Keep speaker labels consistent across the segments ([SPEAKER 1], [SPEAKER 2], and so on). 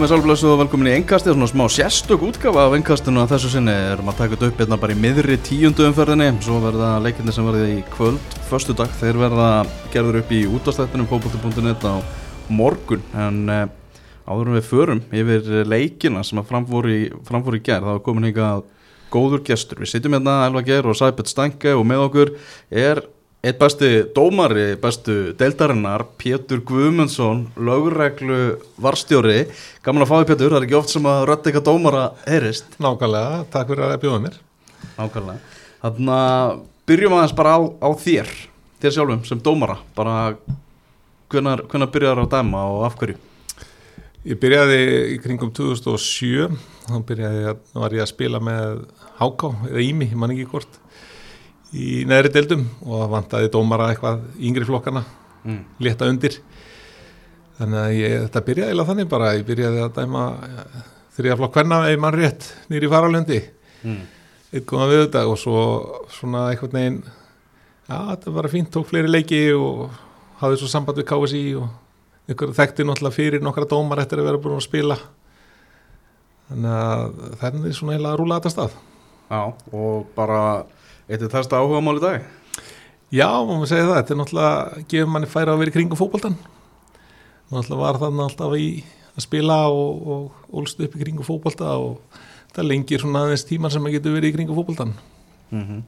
[SPEAKER 1] komið sálblössu og velkomin í engkastið, svona smá sérstök útgafa af engkastinu að þessu sinni. Erum að taka þetta upp hérna bara í miðri tíundu umferðinni. Svo verða leikinni sem verði í kvöld förstu dag, þeir verða gerður upp í útastættinum pópulti.net á morgun. En eh, áðurum við förum yfir leikina sem að framfóri, framfóri gerð, það var komin hingað góður gestur, við sitjum hérna Elva Ger og Sæbjörn Stange og með okkur er Eitt besti dómari, bestu deildarinnar, Pétur Guðmundsson, lögreglu varstjóri. Gaman að fá því Pétur, það er ekki oft sem að rötta eitthvað dómara heyrist.
[SPEAKER 2] Nákvæmlega, takk fyrir að bjóða mér.
[SPEAKER 1] Nákvæmlega. Þannig að byrjum aðeins bara á, á þér, þér sjálfum sem dómara. Bara hvernig byrjar það að dæma og af hverju?
[SPEAKER 2] Ég byrjaði í kringum 2007, þá byrjaði, var ég að spila með Háká, eða Ími, ég man ekki hvort í neðri deildum og vantaði dómara eitthvað yngri flokkana mm. leta undir þannig að ég, þetta byrjaði eða þannig bara ég byrjaði að dæma ja, þrjá flokk hverna eða mann rétt nýri faralöndi mm. eitthvað við þetta og svo svona eitthvað neginn já þetta var fínt, tók fleiri leiki og hafði svo samband við KSI og ykkur þekkti náttúrulega fyrir nokkra dómar eftir að vera búin að spila þannig að það er svona heila að rúla þetta stað
[SPEAKER 1] Já og bara Eitt er þarsta áhuga mál í dag?
[SPEAKER 2] Já, maður segja það, þetta er náttúrulega gefur manni færa að vera í kringum fókbaltan náttúrulega var þannig alltaf í að spila og, og ólst upp í kringum fókbalta og það lengir svona aðeins tíman sem maður getur verið í kringum fókbaltan mm
[SPEAKER 1] -hmm.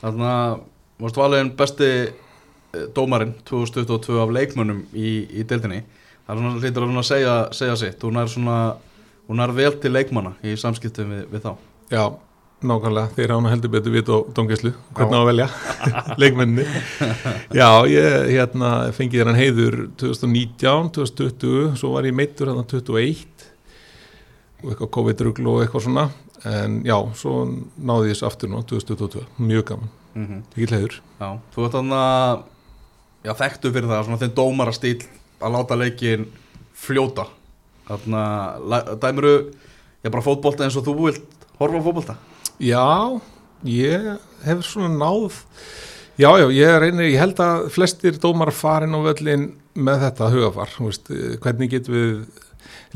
[SPEAKER 1] Þannig að varst valin besti eh, dómarinn 2022 af leikmönnum í, í deildinni. Það er svona hlýtur að segja, segja sitt. Hún er svona, hún er vel til leikmanna í samskiptum við, við þá.
[SPEAKER 2] Já Nákvæmlega, þeir ána heldur betur vitt á dongeslu, hvernig á að velja leikmenni. Já, ég hérna, fengi þér hann heiður 2019, 2020, svo var ég meittur hann 2021 og eitthvað COVID-rugl og eitthvað svona en já, svo náði ég þessu aftur nú 2022, mjög gaman mm -hmm. ekki heiður.
[SPEAKER 1] Já, þú ert þannig að já, þekktu fyrir það, svona þinn dómara stíl að láta leikin fljóta þannig að dæmuru ég bara fótbólta eins og þú vilt horfa á fótbólta
[SPEAKER 2] Já, ég hef svona náð Já, já, ég reynir, ég held að flestir dómar farin á völlin með þetta hugafar, veist, hvernig getur við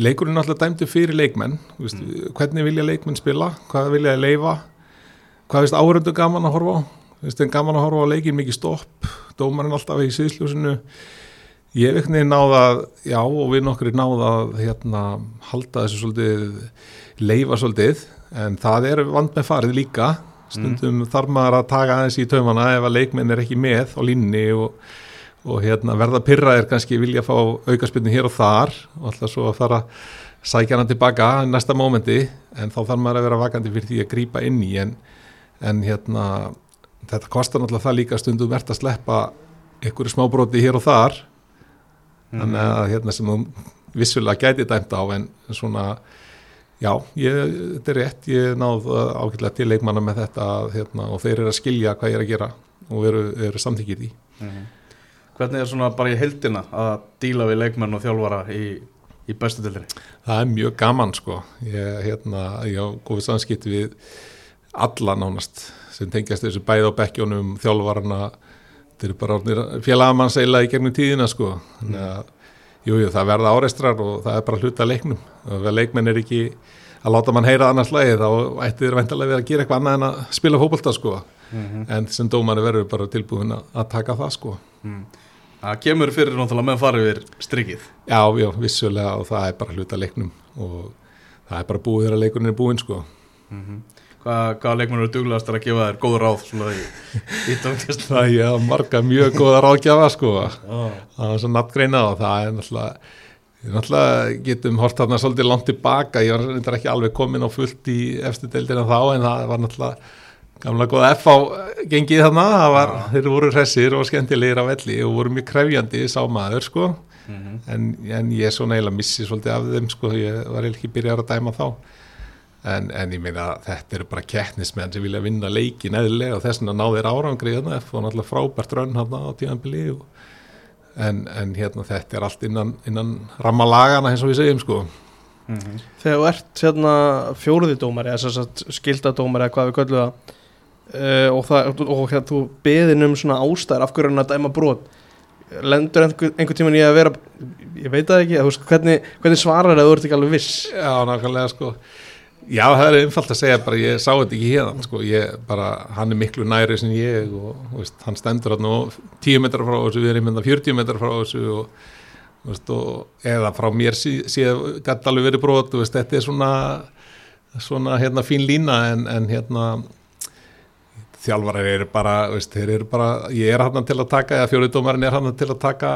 [SPEAKER 2] leikurinn alltaf dæmdi fyrir leikmenn, veist, mm. hvernig vilja leikmenn spila, hvað vilja leifa hvað veist áhöröndu gaman að horfa á veist, gaman að horfa á leikin mikið stopp dómarinn alltaf í síðsljósinu ég hef ekkert náða já, og við nokkur náða hérna, halda þessu svolítið leifa svolítið en það er vand með farið líka stundum mm. þarf maður að taka aðeins í taumana ef að leikminn er ekki með á línni og, og hérna, verða pyrraðir kannski vilja fá aukarspilni hér og þar og alltaf svo að fara sækja hann tilbaka næsta mómenti en þá þarf maður að vera vakandi fyrir því að grýpa inn í en, en hérna þetta kostar náttúrulega það líka stundum verðt að sleppa einhverju smábróti hér og þar mm. þannig að hérna sem þú vissulega gæti dæmt á en svona Já, ég, þetta er rétt, ég náð ákveðlega til leikmanna með þetta hérna, og þeir eru að skilja hvað ég er að gera og eru, eru samþykjið í. Mm.
[SPEAKER 1] Hvernig er svona bara í heldina að díla við leikmann og þjálfara í, í bestu delinni?
[SPEAKER 2] Það er mjög gaman sko, ég, hérna, ég á góðið samskipt við alla nánast sem tengjast þessu bæð á bekkjónum, þjálfarana, þetta eru bara félagamannsæla í gegnum tíðina sko, þannig að Jújú, jú, það verða áreistrar og það er bara hluta leiknum. Ef leikmenn er ekki að láta mann heyra annars lagi þá ættir þér vendalega verið að gera eitthvað annað en að spila fókbalta sko. Mm -hmm. en sem dómar verður bara tilbúin að taka það sko. Mm.
[SPEAKER 1] Það kemur fyrir náttúrulega með farið við strikið.
[SPEAKER 2] Já, já, vissulega og það er bara hluta leiknum. Og það er bara búið þegar leikurinn er búin sko. Mm
[SPEAKER 1] -hmm. Hvað, hvaða leikmenn eru duglegast að gefa þér góða ráð svona í, í tónkist?
[SPEAKER 2] Það er marga mjög góða ráðgjafa sko ah. það er svo nattgreina og það er náttúrulega við náttúrulega getum hort þarna svolítið langt tilbaka, ég var reyndar ekki alveg komin á fullt í eftir deildina þá en það var náttúrulega gamla góða F á gengið þarna, var, ah. þeir voru hressir og skemmtilegir á velli og voru mjög krefjandi sá maður sko mm -hmm. en, en ég er svona eiginlega missi svolítið af þeim sko, ég var ekki byrjar að dæma þá En, en ég meina þetta eru bara kettnismenn sem vilja vinna leikin eðlilega og þess að ná þeir árangri hérna. Og náttúrulega frábært raun hérna á tíðanbili en, en hérna þetta er allt innan, innan rammalagana eins og við segjum sko.
[SPEAKER 3] Mm -hmm. Þegar þú ert hérna fjóruðidómari eða skildadómari eða hvað við köllum það uh, og, það, og hérna þú beðin um svona ástæðar af hverju hann að dæma brot? Lendur einhver, einhver tíman í að vera ég veit það ekki, þú veist, hvernig, hvernig svarar það þú ert ekki alveg viss?
[SPEAKER 2] Já, nákvæmlega sko Já, það er einfalt að segja bara ég sá þetta ekki hérna sko, ég bara, hann er miklu næri sem ég og veist, hann stendur hann og 10 metrar frá þessu, við erum mynda 40 metrar frá þessu og, veist, og eða frá mér síðan gæti alveg verið brot, veist, þetta er svona svona hérna fín lína en, en hérna þjálfarar eru bara, þeir eru bara ég er hann til að taka, eða fjóriðdómarinn er hann til að taka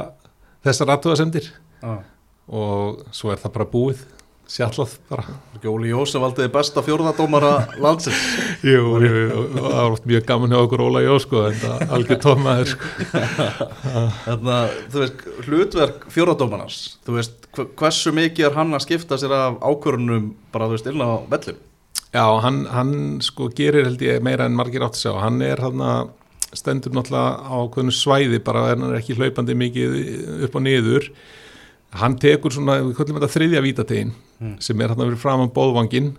[SPEAKER 2] þessar aðtöðasendir
[SPEAKER 1] ah.
[SPEAKER 2] og svo er það bara búið sjálf bara.
[SPEAKER 1] Óli Jósef valdiði besta fjórðadómara landsins.
[SPEAKER 2] Jú, jú, það var oft mjög gaman hjá okkur Óla Jó sko, en það algjör tómaður sko.
[SPEAKER 1] Þannig að þú veist hlutverk fjórðadómarnas þú veist hversu mikið er hann að skipta sér af ákvörunum bara þú veist illa á vellum
[SPEAKER 2] Já, hann, hann sko gerir held ég meira en margir átt að sjá, hann er hann að stendur náttúrulega á hvernig svæði bara en hann er ekki hlaupandi mikið upp og niður hann tekur svona, við kallum þetta þriðja vítategin mm. sem er hann að vera fram á bóðvangin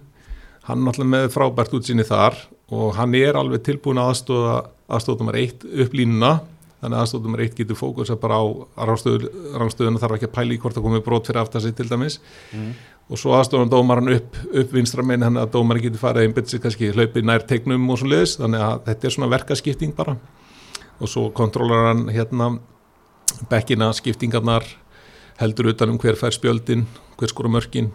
[SPEAKER 2] hann er náttúrulega með frábært útsinni þar og hann er alveg tilbúin að aðstóða aðstóðumar eitt upp línuna. Þannig að aðstóðumar eitt getur fókusa bara á rángstöðuna þarf ekki að pæli hvort það komið brot fyrir aftast til dæmis. Mm. og svo aðstóðan dómaran upp, upp vinstra meginn hann að dómaran getur farið einbit sig kannski hlaupið nær tegnum og svo leiðis þannig að þetta er svona verkaskipting bara. Og svo kontrólar hann hérna bekkina skiptingarnar heldur utanum hver fær spjöldin, hver skora mörkin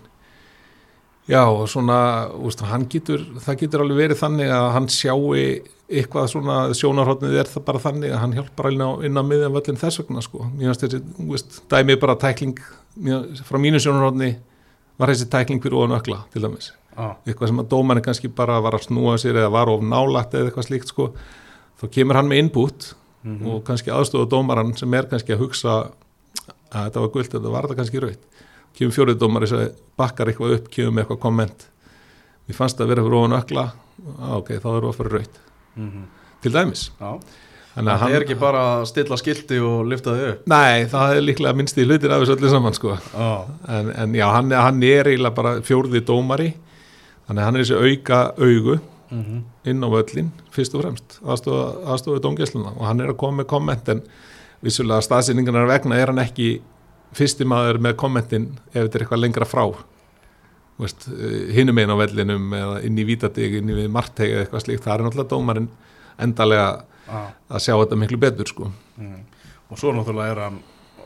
[SPEAKER 2] já og svona úst, getur, það getur alveg verið þannig að hann sjáu eitthvað svona sjónarhóttnið er það bara þannig að hann hjálpar á, inn á miðjan völlin þess vegna sko, mér finnst þessi úst, dæmið bara tækling frá mínu sjónarhóttni var þessi tækling fyrir ofan ökla til dæmis ah. eitthvað sem að dómanni kannski bara var að snúa sér eða var of nálagt eða eitthvað slíkt sko þá kemur hann með input mm -hmm. og kannski aðstofa dómaran sem er kannski að hugsa að þetta var gullt, þetta var þetta kannski raut kemur fjóriðdómar þess að bakkar eitthvað upp kemur með eitthvað komment. Við fannst að vera fyrir ofan ökla ok, þá erum við að fara raut mm -hmm. til dæmis.
[SPEAKER 1] Það er ekki bara að stilla skildi og lyfta þau upp.
[SPEAKER 2] Nei, það er líklega minnst í hlutir af þessu öllu saman sko. en, en já, hann, hann er eiginlega bara fjórði dómari. Þannig að hann er þessi auka augu mm -hmm. inn á völlin, fyrst og fremst aðstofa dómgæsluna. Og hann er að koma með komment en vissulega staðsynningarnar vegna er hann ekki fyrstimaður með kommentin ef þetta er eitthvað lengra frá eh, hinnum einn á vellinum eða inn í Vítadeg, inn í Marteg eða eitthvað slíkt, það er náttúrulega dómarinn endalega ah. að sjá þetta miklu betur sko.
[SPEAKER 1] mm. og svo náttúrulega er hann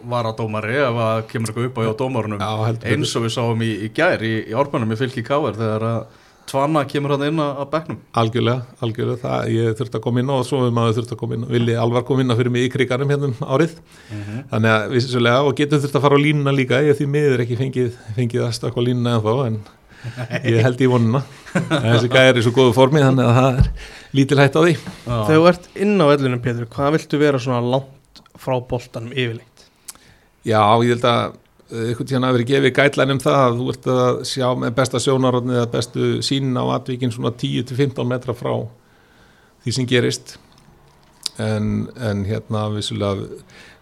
[SPEAKER 1] varadómari ef að kemur eitthvað upp á hjá dómarunum eins og við sáum í, í gær í, í ormanum í fylki Káver þegar að Tvanna kemur hann inn að begnum
[SPEAKER 2] Algjörlega, algjörlega, það, ég þurfti að koma inn og svo við maður þurfti að koma inn og villi alvar koma inn fyrir mig í kriganum hérna um árið. Mm -hmm. þannig að við svolítið og getum þurfti að fara á línuna líka. Ég því miður ekki fengið, fengið að stakka á línuna en þá en ég held í vonuna þessi gæri er í svo góðu formi þannig að það er lítil hætt á því.
[SPEAKER 3] Þegar þú ert inn á vellunum Pétur, hvað viltu vera svona langt frá boltanum yfirleitt?
[SPEAKER 2] Já, ég held að eitthvað tíðan að vera gefið gætlæn um það að þú ert að sjá með besta sjónarotni eða bestu sín á atvíkin svona 10-15 metra frá því sem gerist. En, en hérna vissulega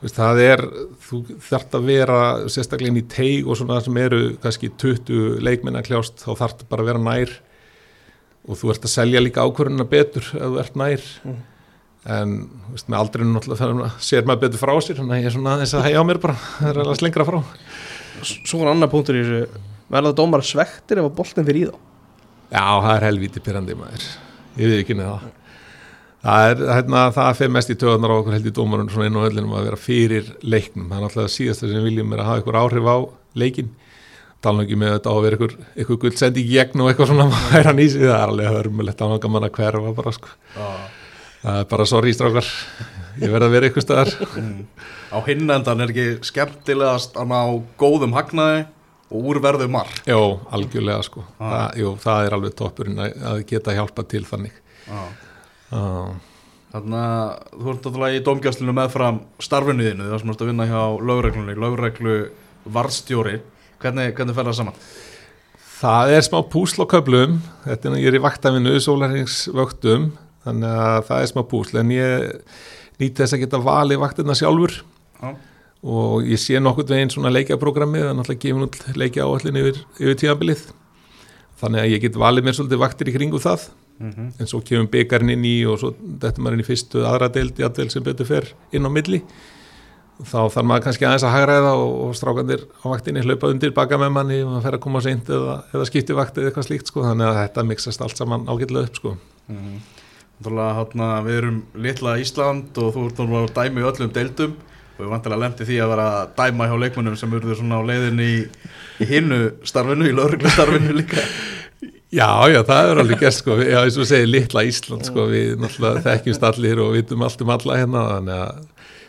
[SPEAKER 2] veist, það er, þú þart að vera sérstaklega inn í teig og svona sem eru kannski 20 leikmenn að kljást þá þart bara að vera nær. Og þú ert að selja líka ákvörðuna betur ef þú ert nær. Mm. En veist, með aldrinu náttúrulega sér maður betur frá sér þannig að ég er svona þess að hægja á mér bara það er alveg slengra frá.
[SPEAKER 3] Svo er annar punktur í þessu. Verða dómar svektir ef að boltin fyrir í þá?
[SPEAKER 2] Já, það er helvítið pyrrandi maður. Ég veit ekki neða það. Er, hérna, það fyrir mest í töðunar á okkur held í dómarun svona inn á öllinum að vera fyrir leiknum, það er náttúrulega síðast það sem viljum er að hafa einhver áhrif á leikin tala ekki með þetta á að vera einhver, einhver gull sendi í gegn og eitthvað svona að nýsi það er alveg hörmulegt hverfa bara það bara sorry strákar ég verði að vera eitthvað staðar mm.
[SPEAKER 1] Á hinnendan er ekki skemmtilegast að ná góðum hagnaði og úrverðu marg
[SPEAKER 2] Jó, algjörlega sko ah. það, jú, það er alveg toppurinn að geta hjálpa til þannig ah.
[SPEAKER 1] Ah. Þannig að þú ert alltaf í domgjastlinu meðfram starfinniðinu það sem ert að vinna hjá lögreglunni lögreglu varstjóri hvernig, hvernig fer það saman?
[SPEAKER 2] Það er smá púsl á köflum þetta er, ég er í vaktafinu, sólarhengsvöktum þannig að það er smá púsl en ég nýtt þess að geta valið vaktina sjálfur. Já. og ég sé nokkur veginn svona leikjaprogrammi það er náttúrulega gefin út leikja áallin yfir, yfir tíabilið þannig að ég get valið mér svolítið vaktir í kringu það. Mm -hmm. en svo kemur byggarinn inn í og svo þetta maður inn í fyrstu aðra deild, jætvel sem betur fer inn á milli. Þá þarf maður kannski aðeins að hagræða og, og strákandir á vaktinni hlaupa undir baka með manni og maður fer að koma seint eða, eða skipti vakt eða eitthvað slíkt sko. Þannig að þetta mixast allt saman ágætlega upp sko.
[SPEAKER 1] Mhm. Náttúrulega, hérna, við erum litla Ísland og þú ert náttúrulega að dæma í öllum deildum. Og við vantilega lendi því að vera að dæma hjá leikmönnum sem eru svona á leiðinni í, í hinnu starfinu, í lauruglu starfinu líka.
[SPEAKER 2] Já, já, það er alveg gert sko, já, eins og segir litla Ísland sko, við náttúrulega þekkjumst allir og vitum allt um alla hérna, þannig að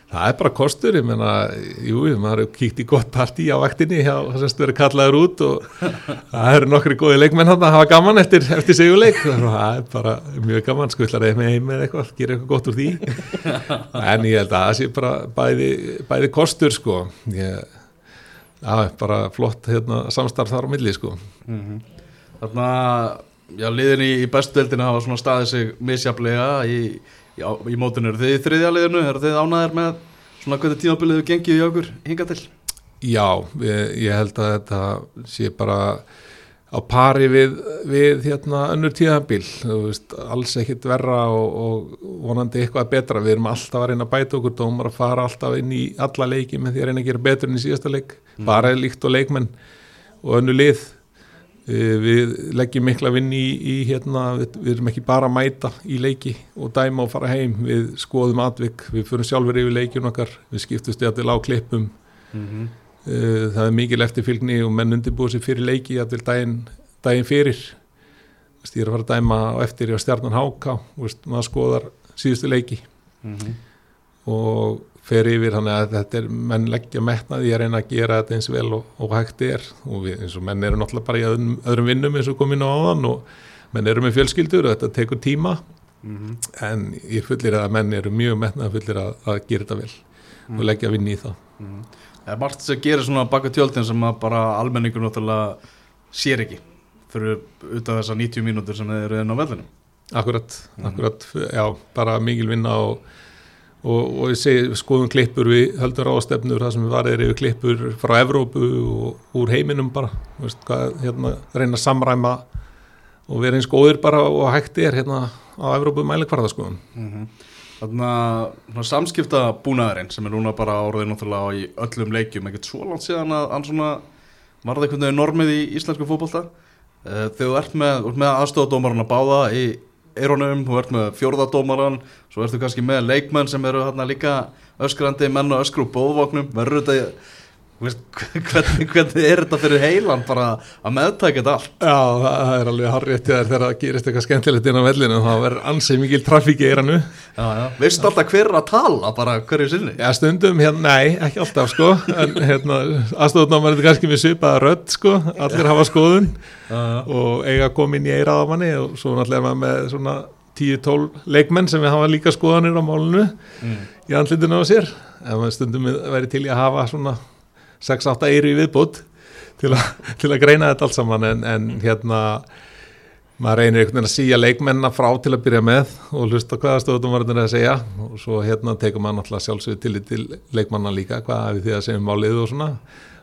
[SPEAKER 2] það er bara kostur, ég menna, jú, maður hefur kíkt í gott partí á vaktinni hjá það sem verið kallaður út og það eru nokkri góði leikmenn hann að hafa gaman eftir, eftir seguleik og það er bara mjög gaman, sko, ætlar eða með heim eða eitthvað, gera eitthvað gott úr því, en ég held að það sé bara bæði, bæði kostur, sko, ég, já, bara flott hérna, samstarf þar á milli, sko.
[SPEAKER 1] Þarna, já, liðin í, í bestu deildina hafa svona staðið sig misjaflega í, í, á- í mótinu. Eru þið í þriðja liðinu? Eru þið ánæðir með svona hvernig tímabilið hefur gengið í okkur hinga til?
[SPEAKER 2] Já, ég, ég held að þetta sé bara á pari við, við hérna önnur tíðanbíl, þú veist, alls ekkit verra og, og vonandi eitthvað betra, við erum alltaf að reyna að bæta okkur dómar að fara alltaf inn í alla leiki með því að reyna að gera betur enn í síðasta leik, bara líkt og leikmenn og önnu lið við leggjum mikla vinn í, í hérna, við, við erum ekki bara að mæta í leiki og dæma og fara heim. Við skoðum atvik, við fyrir sjálfur yfir leikjun okkar, við skiptumst í að til á klippum.
[SPEAKER 1] Mm
[SPEAKER 2] Uh, það er mikil eftirfylgni og menn undirbúið sér fyrir leiki að til daginn, daginn fyrir. Vist, ég er að fara að dæma eftir á stjarnan háká maður skoðar síðustu leiki.
[SPEAKER 1] -hmm.
[SPEAKER 2] Og fer yfir þannig að þetta er menn leggja metnaði að reyna að gera þetta eins vel og, og hægt er. Og við, eins og menn eru náttúrulega bara í öðrum, öðrum vinnum eins og komin á áðan og menn eru með fjölskyldur og þetta tekur tíma. En ég fullir að menn eru mjög metnaði fullir að, að gera þetta vel og leggja vinni í það.
[SPEAKER 1] Það er margt sem gerir svona baka tjöldin sem að bara almenningur náttúrulega sér ekki fyrir utan þessar 90 mínútur sem þeir eru inn á vellinu.
[SPEAKER 2] Akkurat, akkurat, já, bara mikil vinna og, og, og ég segi skoðum klippur við höldum ráðstefnur það sem við varðir yfir klippur frá Evrópu og úr heiminum bara. Veist, hvað, hérna, reyna að samræma og vera eins góðir bara og hægt er hérna á Evrópu mælikvarða skoðum
[SPEAKER 1] Þannig að samskipta búnaðurinn sem er núna bara áraðið náttúrulega í öllum leikjum, ekkert svo langt síðan að hann svona einhvern veginn normið í íslensku fótbolta. Eh, Þegar þú ert með, með aðstofadómaran að báða í eironum, þú ert með fjórðadómaran, svo ertu kannski með leikmenn sem eru hérna líka öskrandi menn og öskru bóðvoknum, verður þetta, veist, hvernig, hvernig er þetta fyrir heilan bara að meðtækja þetta allt?
[SPEAKER 2] Já, það, er alveg harrið þegar það gerist eitthvað skemmtilegt inn á vellinu þá verður ansið mikil trafík í eiranu.
[SPEAKER 1] Veistu alltaf hver er að tala bara hverju sinni?
[SPEAKER 2] Já, stundum, hérna, nei, ekki alltaf sko en hérna, aðstofnum er þetta kannski með svipaða rödd sko, allir hafa skoðun
[SPEAKER 1] Já, já.
[SPEAKER 2] og eiga inn í eirað á manni og svo náttúrulega með svona 10-12 leikmenn sem við hafa líka skoðanir á málunu
[SPEAKER 1] Mm.
[SPEAKER 2] í andlindinu á sér en stundum væri til í að hafa svona 6-8 eiri viðbútt til, til að greina þetta allt saman en, en hérna maður reynir einhvern veginn að síja leikmennina frá til að byrja með og hlusta hvaða stöðum var þetta að segja. Og svo hérna tekur maður náttúrulega sjálfsögur til, til leikmanna líka hvað hafið því að segja um málið og svona.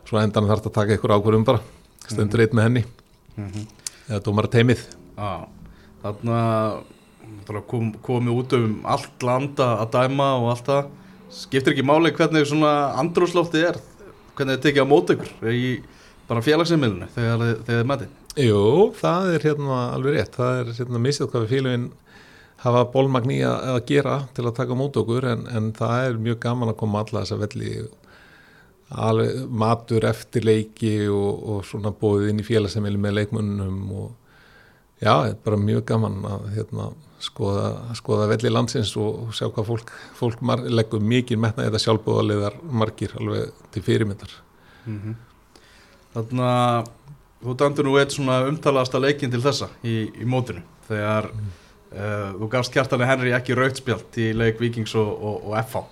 [SPEAKER 2] Svo endan þarf þetta að taka ykkur ákvörðum bara. Stundur eitt með henni. Eða dómara teimið
[SPEAKER 1] Já, þarna náttúrulega kom, komið út um allt landa að dæma og allt það. Skiptir ekki máli hvernig svona andrúslófti er hvernig þið tekið á mót ykkur í bara félagsheimilinu þegar þið- metið
[SPEAKER 2] Jú, það er hérna alveg rétt, það er hérna misjað hvað við félagin hafa bólmagn í að, að gera til að taka mót okkur en, en það er mjög gaman að koma alla þessa velli alveg matur eftir leiki og, og svona bóðið inn í félagsheimili með leikmunnum og já, bara mjög gaman að hérna, skoða, skoða velli landsins og sjá hvað fólk, fólk leggur mikið metna eða sjálfbúðaliðar margir alveg til fyrirmyndar.
[SPEAKER 1] Þarna þú dæmdur nú eitt svona umtalasta leikin til þessa í, í mótinu þegar uh, þú gafst kjartani Henry ekki rautspjalt í leik Vikings og, og, og FH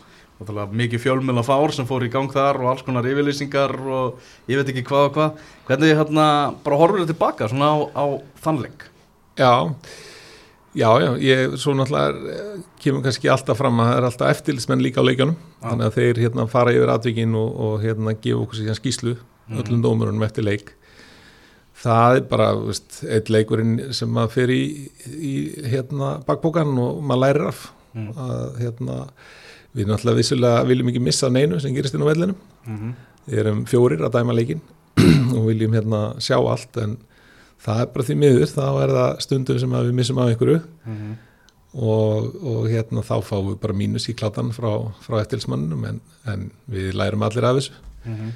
[SPEAKER 1] mikið fjölmjöla fár sem fór í gang þar og alls konar yfirlýsingar og ég veit ekki hvað og hvað. Hvernig hérna bara horfur þið tilbaka svona á, á þannleik
[SPEAKER 2] Já, já, já, ég, svo náttúrulega eh, kemur kannski alltaf fram að það er alltaf eftirlismenn líka á leikjunum, þannig að þeir hérna fara yfir atvikin og, og hérna gefa okkur síðan skýslu, öllum dómurunum eftir leik. Það er bara, veist, eitt leikurinn sem maður fer í, í hérna bakbókan og maður lærir af
[SPEAKER 1] Mm.
[SPEAKER 2] að hérna við náttúrulega vissulega viljum ekki missa neinu sem gerist inn á vellinum
[SPEAKER 1] Mhm.
[SPEAKER 2] við erum fjórir að dæma leikin og viljum hérna sjá allt en það er bara því miður þá er það stundum sem við missum af einhverju
[SPEAKER 1] Mhm.
[SPEAKER 2] og, og hérna þá fáum við bara mínus í klatan frá, frá eftirlismannum en, en við lærum allir af þessu
[SPEAKER 1] Mhm.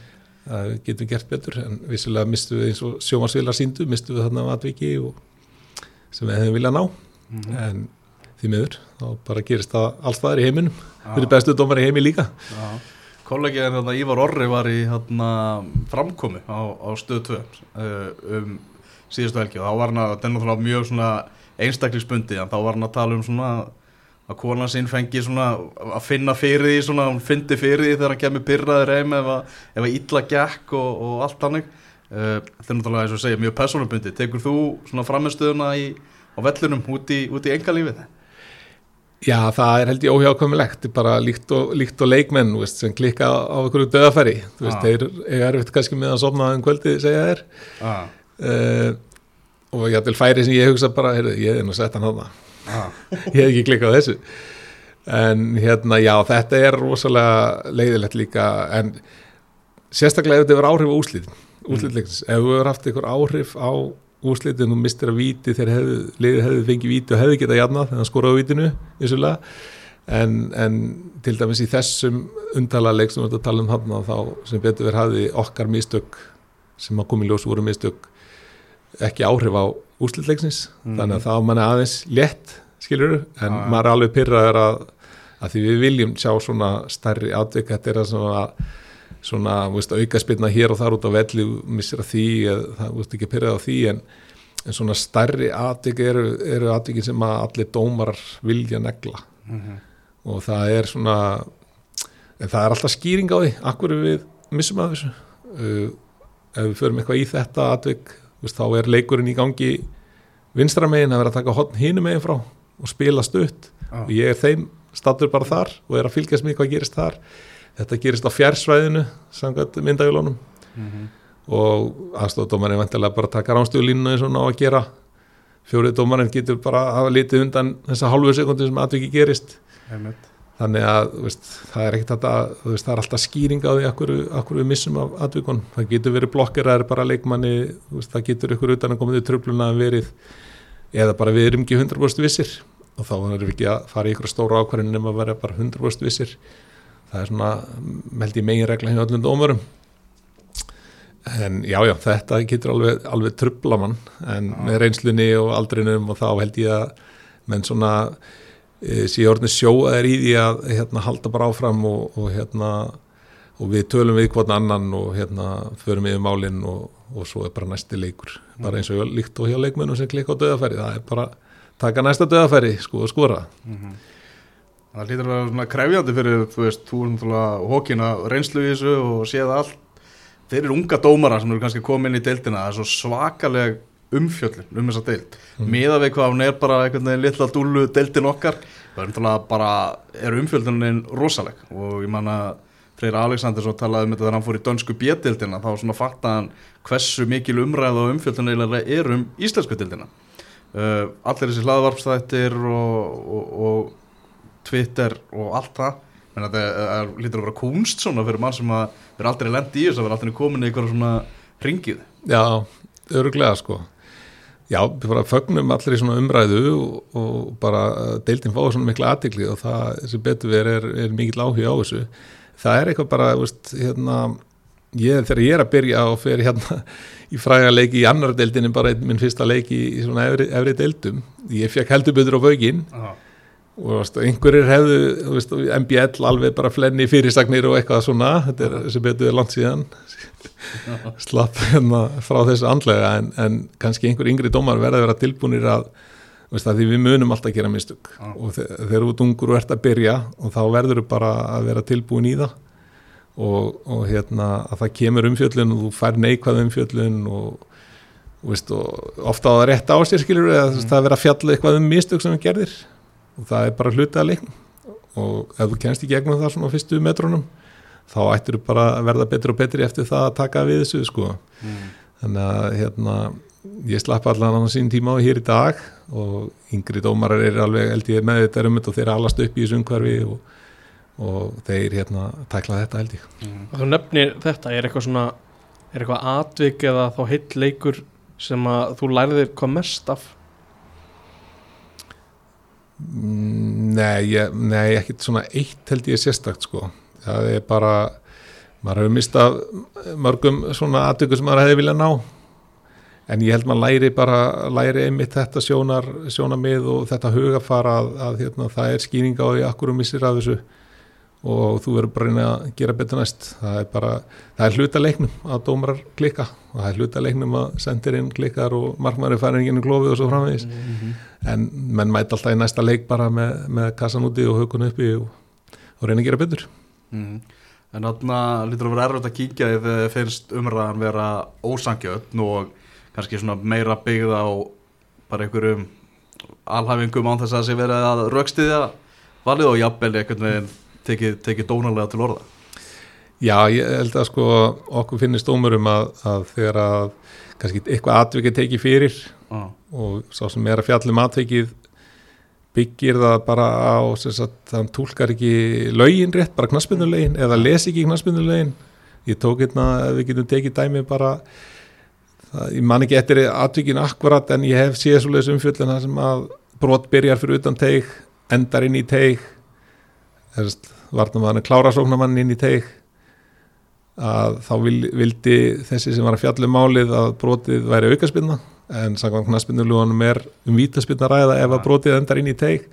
[SPEAKER 2] það við getum gert betur en vissulega mistum við eins og sjómarsvilar síndu mistum við þarna atviki og, sem við hefum viljað ná
[SPEAKER 1] Mhm.
[SPEAKER 2] en því miður þá bara gerist það alls staðar í heiminum
[SPEAKER 1] Já.
[SPEAKER 2] við erum bestu dómar í heimi líka
[SPEAKER 1] Já. Kollegin hérna, Ívar Orri var í hérna, framkomi á, á stöð 2 uh, um síðustu helgi. Og þá var hann að, þetta er náttúrulega mjög svona einstaklingsbundi, en þá var hann að tala um svona að kona sinn fengi svona að finna fyrir því, svona hún fyndi fyrir því þegar hann kemur að, ef að illa gekk og, og allt hannig uh, þetta er náttúrulega eins og segja mjög persónubundi, tekur þú svona framistöðuna í, á vellunum út í, í engalífið?
[SPEAKER 2] Já, það er held ég óhjákvæmilegt. Bara líkt og, líkt og leikmenn veist, sem klikka á, einhverju döðafæri þú veist,
[SPEAKER 1] Já.
[SPEAKER 2] þeir eiga erfitt kannski með að sofna um kvöldi segja þeir
[SPEAKER 1] Ah,
[SPEAKER 2] uh, og ég til færi sem ég hugsa bara, heyrðu, ég hef nú sett hann hana
[SPEAKER 1] ah,
[SPEAKER 2] ég hef ekki klikkað þessu. En hérna, já, þetta er rosalega leiðilegt líka en sérstaklega ef þetta verður áhrif á úslít úslítleiksins, ef þú hefur haft einhver áhrif á úslítin og mistir að víti þegar hefðu, liðið hefðu fengið víti og hefðu getað jafnað þegar hann skoraði á vítinu vissulega, en, en til dæmis í þessum undalaleik sem við erum að tala um hann þá sem betur verið hafði okkar mistök sem að koma í ljós voru mistök ekki áhrif á úslítleiksins
[SPEAKER 1] Mhm.
[SPEAKER 2] þannig að þá mann er aðeins létt skilur, en
[SPEAKER 1] já.
[SPEAKER 2] maður er alveg pyrraður að, að því við viljum sjá svona stærri atvik, þetta er að svona svona, veist, auka spilna hér og þar út á velli, missir að því eða það, þú veist, ekki pyrrað á því. En, en svona stærri atvik eru, eru atvikin sem að allir dómarar vilja negla.
[SPEAKER 1] Mhm.
[SPEAKER 2] og það er svona en það er alltaf skýring á því. Akkur við missum að þessu? Uh, ef við förum eitthvað í þetta atvik, veist, þá er leikurinn í gangi vinstra megin að vera að taka hotn hinu megin frá og spila stutt
[SPEAKER 1] Ah.
[SPEAKER 2] og ég er þeim stattur bara þar og er að fylgjast með hvað gerist þar þetta gerist á fjársvæðinu samkvæmt myndagilónum
[SPEAKER 1] Mhm.
[SPEAKER 2] og aðstofdómarinn vantilega bara taka ránstöðulínuna eins og ná að gera fjórið dómarinn getur bara að hafa litið undan þessa hálfu sekundi sem atviki gerist
[SPEAKER 1] Einmitt.
[SPEAKER 2] Þannig að veist, það er ekkert þetta það er alltaf skýring á því akkur, akkur við missum af atvikun, það getur verið er bara leikmanni, veist, það getur ykkur utan að koma til tröfluna verið. Eða bara við erum ekki 100% vissir. Og þá erum við ekki að fara í ykkur stóra ákvarðin nema að vera bara 100% vissir. Það er svona, meld ég megin regla hjá öllum dómurum. En já, já, þetta getur alveg, alveg trubla mann, en
[SPEAKER 1] Já.
[SPEAKER 2] með reynslunni og aldrinum og þá held ég að menn svona e, sé orðin sjóaðir í því að hérna, halda bara áfram og, og hérna og við tölum við hvort annan og hérna förum yfir málinn og, og svo er bara næsti leikur. Bara eins og líkt og hjá leikmennum sem klikka á döðafæri það er bara taka næsta döðafæri sko og skora.
[SPEAKER 1] Mhm. Það hlýtur að vera svona krefjandi fyrir, þú veist, þú er náttúrulega hókina reynslu í þessu og séð allt. Fyrir unga dómara sem eru kannski komið inn í deildina, það er svo svakaleg umfjöllin um þessa deild. Mm. miða við hvað hún er bara einhvern veginn litla dúlu deildin okkar, það er náttúrulega bara er umfjöllinin rosaleg. Og ég man að Freyr Alexander svo talaði um þetta þegar hann fór í dönsku bjettildina þá svona fatta hann hversu mikil umræð og umfjöllin eiginlega er um íslensku dildina uh, allir þessi hlaðvarpstættir og, og, og Twitter og allt það. Menn að það lítur að vera kunst svona fyrir mann sem að vera aldrei lendi í þess að vera aldrei komin í eitthvað svona ringið
[SPEAKER 2] Já, öruglega sko Já, við bara fögnum allir í svona umræðu og, og bara uh, deildin fáið svona mikla aðtikli og það sem betur verið er, er mikill áhuga á þessu. Það er eitthvað bara, veist, hérna ég, þegar ég er að byrja og fer hérna í fræga leiki í annar deildin en bara minn fyrsta leiki í svona efri, efri deildum ég fekk heldur betur á vögin og einhverjir hefðu MBL alveg bara flenni fyrirsagnir og eitthvað svona, þetta er sem betur langt síðan. Slapp hérna frá þessu andlega en, en kannski einhver yngri dómar verða að vera tilbúinir að, að því við munum alltaf að gera mistök.
[SPEAKER 1] Já.
[SPEAKER 2] og þe þegar ert ungur og ert að byrja og þá verður þú bara að vera tilbúin í það. Og, og hérna að það kemur umfjöllun og þú fær neikvað umfjöllun og, og, og ofta á það rétt á sér skilur eða mm. það er verið að fjalla eitthvað um mistök sem við gerðir og það er bara hluti að leikn og ef þú kennst í gegnum það svona á fyrstu metrónum þá ættir þú bara að verða betri og betri eftir það að taka við þessu sko.
[SPEAKER 1] Mm.
[SPEAKER 2] þannig að hérna ég slapp allan á sín tíma á hér í dag og yngri dómarar er alveg held ég með þetta um þetta og þeir alast upp í þessu umhverfi og, og þeir hérna tækla þetta held ég.
[SPEAKER 3] Og þú nefnir þetta, er eitthvað svona er eitthvað atvik eða þá heill leikur sem að þú lærðir hvað mest af?
[SPEAKER 2] Mm, Nei, ég, nei, ekkert svona eitt held ég sérstakt sko. Það er bara maður hefur mistað mörgum svona aðtöku sem maður hefði viljað ná. En ég held maður læri bara læri einmitt þetta sjónar sjónamið og þetta hugafara að, að hérna, það er skýring á því akkur um missir af þessu og þú verður bara að gera betur næst. Það er bara, það er hluta leiknum að dómarar klikka og það er hluta leiknum að sendirinn klikkar og markmæri færir inn í klófið og svo framvegis. En menn mæti alltaf í næsta leik bara með, með kassan úti og haugun uppi og, og reyna að gera betur.
[SPEAKER 1] Mm. En þarna lítur að vera erfitt að kíkja ef þið finnst umræðan vera ósangjöfn og kannski svona meira byggð á bara einhverjum alhæfingum án þess að það sé verið að raukstiðja valið og jafnvel einhvern veginn tekið, tekið dónalega til orða.
[SPEAKER 2] Já, ég held að sko okkur finnist dómurum að, að þegar að kannski eitthvað atvikið tekið fyrir
[SPEAKER 1] Ah.
[SPEAKER 2] og sá sem er að fjallum atvikið byggir það bara á þann tólkar ekki lögin rétt, bara knaspinnulegin eða les ekki knaspinnulegin ég tók hérna, við getum tekið dæmi bara það, ég man ekki eftir atvikin akkurat en ég hef séð svoleiðis sem að brot byrjar fyrir utan teig endar inn í teig að klára sóknamann inn í teig að þá vil, vildi þessi sem var að fjalla um málið að brotið væri aukaspinna en samkvæmt knaspinnulugunum er um vítaspinna ræða ef að brotið endar inn í teig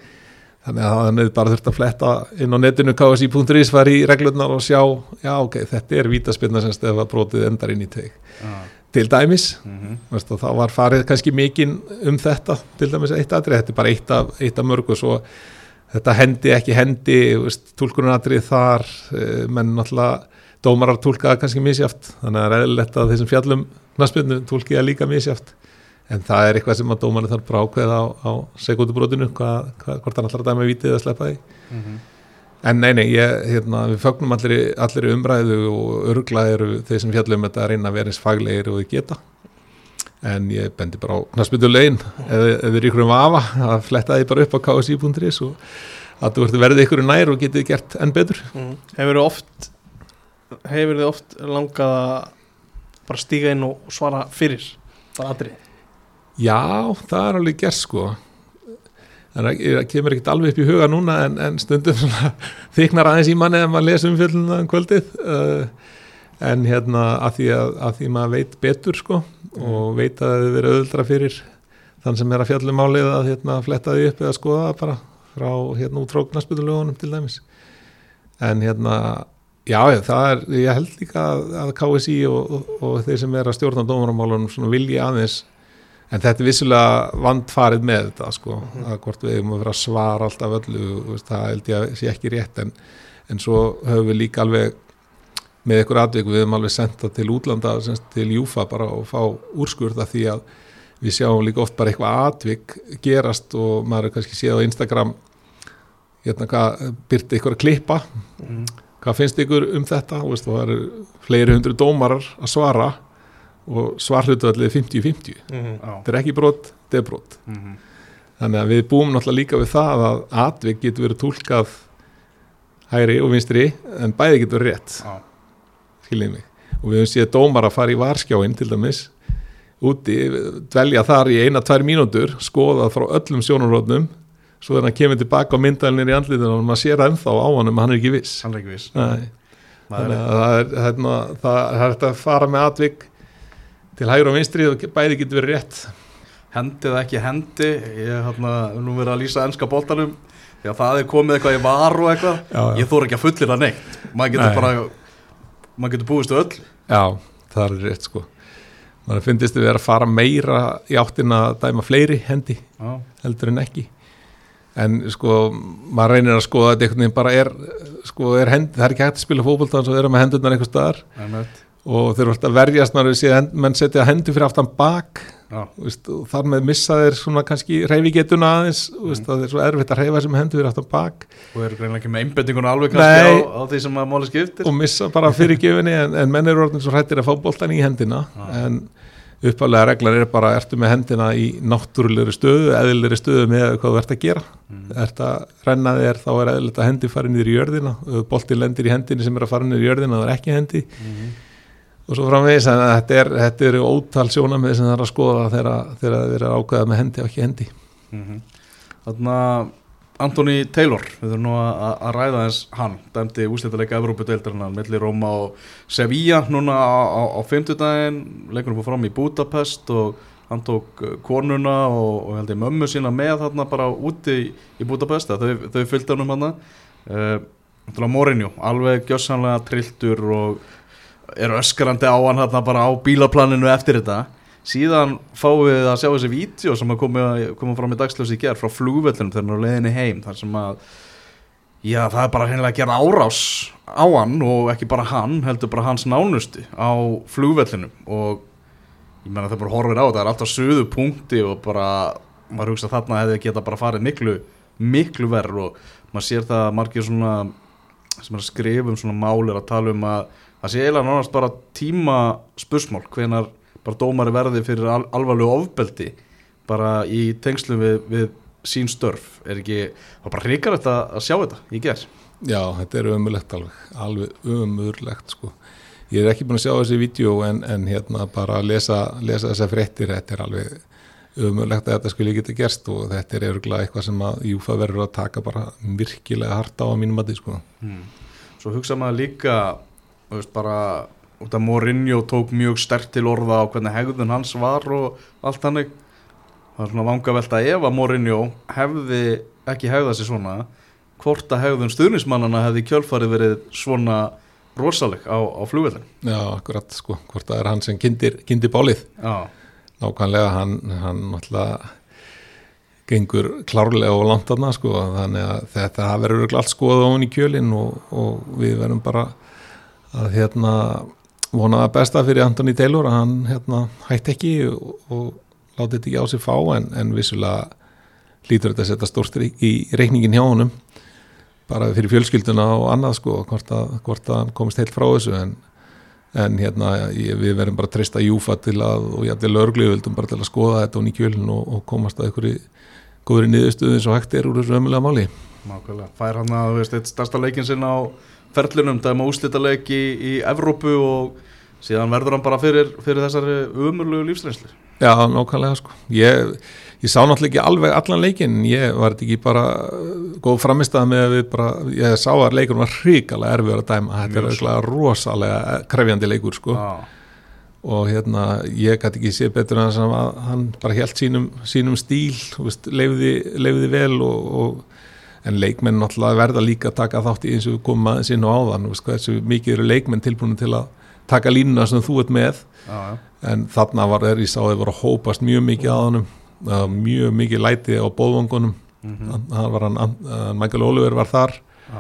[SPEAKER 2] þannig að það er bara þurft að fletta inn á netinu ksi.is var í reglurnar og sjá, já ok, þetta er vítaspinna semst ef að brotið endar inn í teig
[SPEAKER 1] Ah.
[SPEAKER 2] til dæmis,
[SPEAKER 1] Mm -hmm.
[SPEAKER 2] veist, og þá var farið kannski mikinn um þetta, til dæmis eitt atrið, þetta er bara eitt af, eitt af mörgu svo þetta hendi ekki hendi tólkunatrið þar eh, menn náttúrulega dómarar tólkaða kannski misjáft, þannig að það er eðlilegt að þeir sem fjallum knaspinu tólkiða líka misjáft en það er eitthvað sem að dómarinn þarf bara að ákveða á, á hvað, hvort hann allar að dæma vitið að sleppa því. En nei, nei, ég, hérna, við fögnum allir, allir umræðu og örgla eru þeir sem fjallum þetta að reyna að vera eins faglegir og þið geta. En ég bendi bara á knaspitulegin ef ef þið er ykkur um afa að fletta því bara upp á ksi.is og að þú verðið ykkur nær og getið gert enn betur.
[SPEAKER 3] mm. Hefur þið oft hefur þið oft langað að bara stíga inn og svara fyrir bara atrið
[SPEAKER 2] Já, það er alveg gert sko. En það kemur ekkert alveg upp í huga núna en, en stundum þyknar aðeins í manni ef maður lesa um kvöldið. Uh, en hérna að því að, að því maður veit betur sko og veit að það verið auðvöldra fyrir þann sem er að fjallum málið að hérna fletta því upp eða skoða bara frá hérna út frá knasputulögunum til dæmis. En hérna já, það er, ég held líka að, að KSI og, og, og þeir sem er að stjórna dómaramálunum svona vilji aðeins en þetta er vissulega vandfarið með þetta sko, að hvort við hefum að vera svara alltaf öllu, það held ég að sé ekki rétt en, en svo höfum við líka alveg með ykkur atvik við höfum alveg senda til útlanda semst, til Júfa bara og fá úrskurða því að við sjáum líka oft bara eitthvað atvik gerast og maður er kannski séð á Instagram hérna hvað byrti ykkur að klippa
[SPEAKER 3] mm.
[SPEAKER 2] hvað finnst ykkur um þetta og það eru fleiri hundru dómarar að svara og svarhlutuðallið 50-50
[SPEAKER 3] Mm.
[SPEAKER 1] Já.
[SPEAKER 2] þetta er ekki brot, þetta er brot
[SPEAKER 1] Mhm.
[SPEAKER 2] þannig að við búum náttúrulega líka við það að atvik getur verið túlkað hægri og vinstri en bæði getur verið rétt
[SPEAKER 1] Já.
[SPEAKER 2] Skiljið mig og við höfum séð dómar að fara í varskjáin til dæmis úti, dvelja þar í eina, tvær mínútur skoða frá öllum sjónarrótnum svo þegar hann kemur tilbaka á myndalinn í andlitinu og maður sér ennþá á hann um hann er ekki viss
[SPEAKER 1] Hann er ekki viss.
[SPEAKER 2] Nei. Þannig að það er, hérna, það er að fara með atvik til hægri og vinstri og bæði getur verið rétt
[SPEAKER 1] hendi eða ekki hendi ég hef hérna, nú verið að lýsa ennska boltanum því að það er komið eitthvað í var og eitthvað
[SPEAKER 2] Já, já.
[SPEAKER 1] ég þóra ekki að fullir það neitt maður getur
[SPEAKER 2] Nei.
[SPEAKER 1] bara maður getur búist við öll
[SPEAKER 2] Já, það er rétt sko. Maður finnst við að fara meira í áttina að dæma fleiri hendi
[SPEAKER 1] já,
[SPEAKER 2] heldur en ekki. En sko, maður reynir að skoða þetta einhvern veginn bara er, sko, er hend, það er ekki hægt að spila fótboltan svo er með hendurnar einhver staðar.
[SPEAKER 1] Einmitt.
[SPEAKER 2] Og þeir eru alltaf að verjast séð hend, menn setja hendur fyrir aftan bak veist, og þar með missa þeir svona kannski reyfigetuna aðeins, mm. veist, það er svo erfitt að reyfa sem hendur fyrir aftan bak.
[SPEAKER 1] Og eru greinlega ekki með einbendingun alveg kannski á, á því sem að máli skiptir.
[SPEAKER 2] Og missa bara fyrir gefinni en, en menn eru orðin svo hrættir að fá boltan í hendina.
[SPEAKER 1] Já.
[SPEAKER 2] en uppalega reglar er bara ertu með hendina í náttúrulegri stöðu, eðlilegri stöðu með hvað þú ert að gera.
[SPEAKER 1] Mm.
[SPEAKER 2] ert að renna þér þá er eðlilegt að hendi fara og svo framvegis en þetta er, þetta er ótal sjónamið sem það er að skoða þegar, það er ákveða með hendi og ekki hendi
[SPEAKER 1] Mhm. Þarna Anthony Taylor, við þurfum nú að, að ræða eins hann, dæmdi úslítalega Evrópudeildarinnar milli Róma og Sevilla núna á, á, á 50 daginn leikunum fór fram í Budapest og hann tók uh, konuna og, og held ég mömmu sína með þarna bara úti í, í Budapest, að þau, þau fylgdi hann hann uh, Morinju, alveg gjössanlega trilltur og er öskarandi á hann þarna bara á bílaplaninu eftir þetta. Síðan fáum við að sjá þessi vídeo sem að koma, koma fram í dagsljósi í gerð frá flugvöllunum þegar hann er á leiðinni heim þar sem að já það er bara hennilega að gera árás á hann og ekki bara hann heldur bara hans nánustu á flugvöllunum. Og ég menna það bara horfir á það er alltaf söðu punkti og bara maður hugsa þarna hefði geta bara farið miklu miklu verð og maður sér það að margir svona sem er að skrifa um svona mál er að tala um að það sé eiginlega nánast bara tíma spursmál hvenar bara dómari verði fyrir al alvarlegu ofbeldi bara í tengslum við, við sín störf er ekki, það er bara hrikar þetta að sjá þetta í gerð
[SPEAKER 2] Já, þetta er ömurlegt alveg, alveg ömurlegt sko. Ég er ekki búin að sjá þessi vídeo en, en hérna bara að lesa, lesa þessa fréttir, þetta er alveg ömurlegt að þetta skulle geta gerst og þetta er örgulega eitthvað sem að Júfa verður að taka bara virkilega harta á mínum að því sko.
[SPEAKER 1] Svo hugsa maður líka þú veist bara út af Mourinho tók mjög sterkt til orða á hvernig hegðun hans var og allt hannig það er svona vanga velta ef að Mourinho hefði ekki hegðað sér svona hvort að hegðun stuðnismannana hefði kjölfarið verið svona rosaleg á, á flugvellin
[SPEAKER 2] Já, akkurat sko, hvort það er hann sem kindir, kindir bálið.
[SPEAKER 1] Já,
[SPEAKER 2] Nákvæmlega, hann, hann náttúrulega gengur klárlega og langt aðna sko, þannig að þetta verður örugglega allt skoða ofan í kjölinn og, og við verðum bara að hérna vona að besta fyrir Anthony Taylor að hann hérna hætti ekki og, og láti þetta ekki á sig fá en, en vissulega lítur þetta að setja stórt í, í reikningin hjá honum bara fyrir fjölskylduna og annað sko hvort að, hvort að hann komist heilt frá þessu en, en hérna ég, við verðum bara að treysta Júfa til að og ég ætli löglu vildum bara til að skoða þetta og nýkjölin og, og komast að einhverju góðri niðurstöðu eins og hægt er úr þessu ömulega máli.
[SPEAKER 1] Nákvæmlega. Fær hann að, veist, eitt stærsta leikin sinna á ferlunum, dæma úslita leik í, í Evrópu og síðan verður hann bara fyrir, fyrir þessari umurlegu lífsreynslu.
[SPEAKER 2] Já, nákvæmlega sko. Ég, ég sá náttúrulega ekki alveg allan leikin ég var ekki bara uh, góð framistað með að við bara ég sá að leikur var hrikalega erfiður að dæma. Þetta er auðvitað rosalega krefjandi leikur sko.
[SPEAKER 1] Já,
[SPEAKER 2] og hérna ég gæti ekki séð betur en að hann bara helt sínum, sínum stíl veist, leifiði, leifiði vel og, og, en leikmenn náttúrulega verða líka að taka þátt í eins og við komum aðeins inn og áðan veist, hversu mikið eru leikmenn tilbúin til að taka línuna sem þú ert með
[SPEAKER 1] já, já
[SPEAKER 2] en þarna var þeir í sáði voru að hópast mjög mikið að honum það var mjög mikið læti á bóðvangunum
[SPEAKER 1] Mhm.
[SPEAKER 2] hann var hann, hann Michael Oliver var þar
[SPEAKER 1] Já.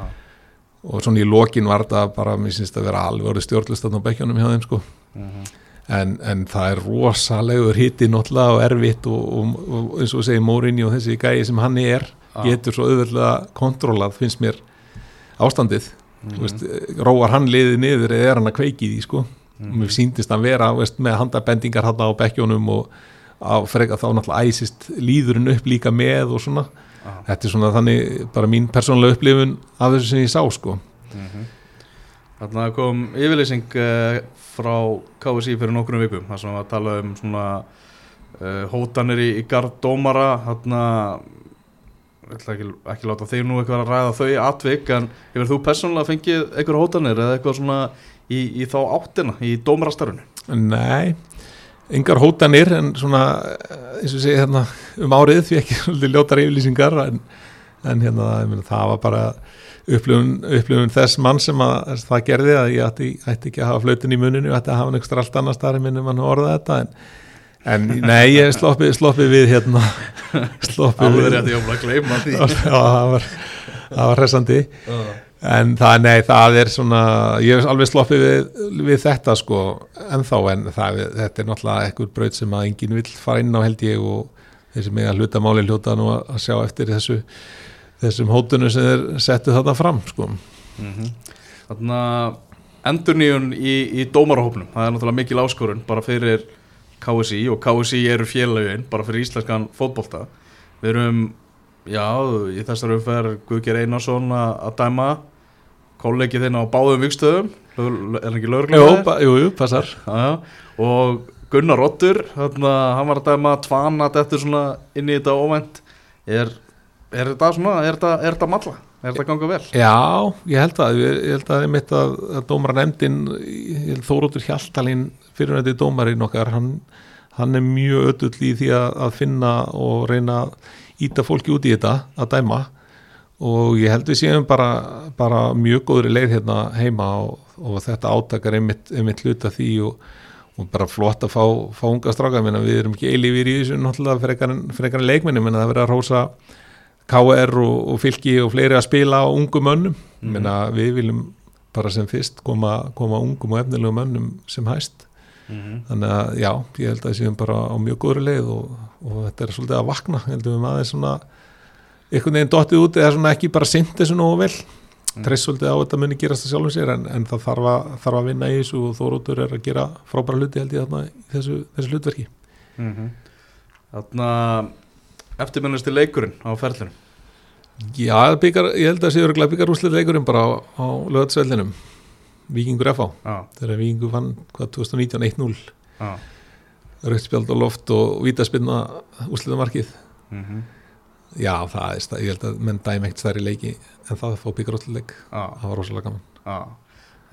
[SPEAKER 2] og svona í lokin var þetta bara, mér syns að vera alveg orðið stjórnlistan á bekkjónum hjá þeim sko
[SPEAKER 1] Mhm.
[SPEAKER 2] en, en það er rosalegur hitti náttúrulega og erfitt og, og, og eins og segjum Mourinho og þessi gæi sem hann er. Getur svo auðvitað kontrólað finnst mér ástandið. Mm veist, róar hann liðið niður eða er hann að kveiki í sko. Og mér síndist hann vera veist, með handabendingar hann á bekkjónum og á freka þá náttúrulega æsist líðurinn upp líka með og svona.
[SPEAKER 1] Já.
[SPEAKER 2] þetta er svona þannig bara mín persónulega upplifun af þessu sem ég sá sko.
[SPEAKER 1] Mhm. Þarna kom yfirleysing uh, frá KSI fyrir nokkrum vikum þar sem var að tala um svona uh, hótanir í, í gard dómara þarna ég ætla ekki, ekki láta þig nú eitthvað að ræða þau atvik en hefur þú persónulega fengið eitthvað hótanir eða eitthvað svona í, í þá áttina í dómarastarfinu?
[SPEAKER 2] Nei, engar hótanir en svona eins og segja hérna um árið því ekki svolítið ljótar yfirlýsingar en, en hérna meina, það var bara upplifun, þess mann sem að það gerði að ég ætti, ætti ekki að hafa flautin í muninu, ég ætti að hafa ekstra allt annars þar minnum hann orða þetta en, en nei, ég sloppið sloppi við hérna. Sloppið
[SPEAKER 1] Alveg
[SPEAKER 2] við.
[SPEAKER 1] rétt, ég var að gleyma því.
[SPEAKER 2] Það var, hressandi. En það, nei, það er svona ég hef alveg sloppið við, við þetta sko, ennþá en það, þetta er náttúrulega ekkur braut sem að enginn vill fara inn á held ég og þessi með að hluta máli hluta nú að sjá eftir þessu þessum hótunum sem þeir settu þarna fram sko.
[SPEAKER 1] Mhm. Þarna endurníun í, í dómarahópnum það er náttúrulega mikil áskorun bara fyrir KSI og KSI eru félagin bara fyrir íslenskan fótbolta. Við erum, já, í þessar umferð Guðger Einarsson að dæma kollegið þinn á báðum vikstöðum er ekki
[SPEAKER 2] ba- jú, jú, passar.
[SPEAKER 1] Já, og Gunnar Rottur hann var að dæma tvana þetta svona inn í þetta óvænt. Er, er þetta svona, er þetta, er þetta malla er þetta ganga vel?
[SPEAKER 2] Já, ég held að ég, held að einmitt að, að dómara nefndin Þórótur Hjaltalín fyrir þetta dómarinn okkar hann, hann er mjög ötull í því að, að finna og reyna að íta fólki út í þetta að dæma. Og ég held við séum bara, bara mjög góðri leið hérna heima og, og þetta átakar einmitt, einmitt hluta því og, og bara flott að fá, fá unga stráka. Við erum ekki eilífir í þessu náttúrulega frekar en leikminni menn það verið að rósa KR og, og fylki og fleiri að spila á ungum mönnum
[SPEAKER 1] Mhm.
[SPEAKER 2] menna við viljum bara sem fyrst koma, koma ungum og efnilegum mönnum sem hæst
[SPEAKER 1] Mm
[SPEAKER 2] þannig að já, ég held að það séum bara á mjög góðri leið og, og þetta er svolítið að vakna heldum við aðeins svona einhvern veginn dottið út eða svona ekki bara sint þessu nógu vel
[SPEAKER 1] Mm.
[SPEAKER 2] treyst svolítið á þetta muni gerast að sjálfum sér en, en það þarf að, þarf að vinna í þessu og Þóróttur er að gera frábæra hluti held ég þarna í þessu, þessu hlutverki
[SPEAKER 1] -hmm. Þarna eftirminnisti leikurinn á ferlinu
[SPEAKER 2] Já, byggar, ég held að það séu örgulega byggar úrslit leikurinn bara á, á lögatsvellinum Víkingur FH þegar Víkingur vann hvað 2019 1-0
[SPEAKER 1] já.
[SPEAKER 2] Rauðspjald og loft og vítaspinna úrslitamarkið.
[SPEAKER 1] Mm
[SPEAKER 2] Já, það er, stað- ég held að menn ekkert stærri leiki en það að fá byggar úrslit leik það var rosalega gaman.
[SPEAKER 1] Já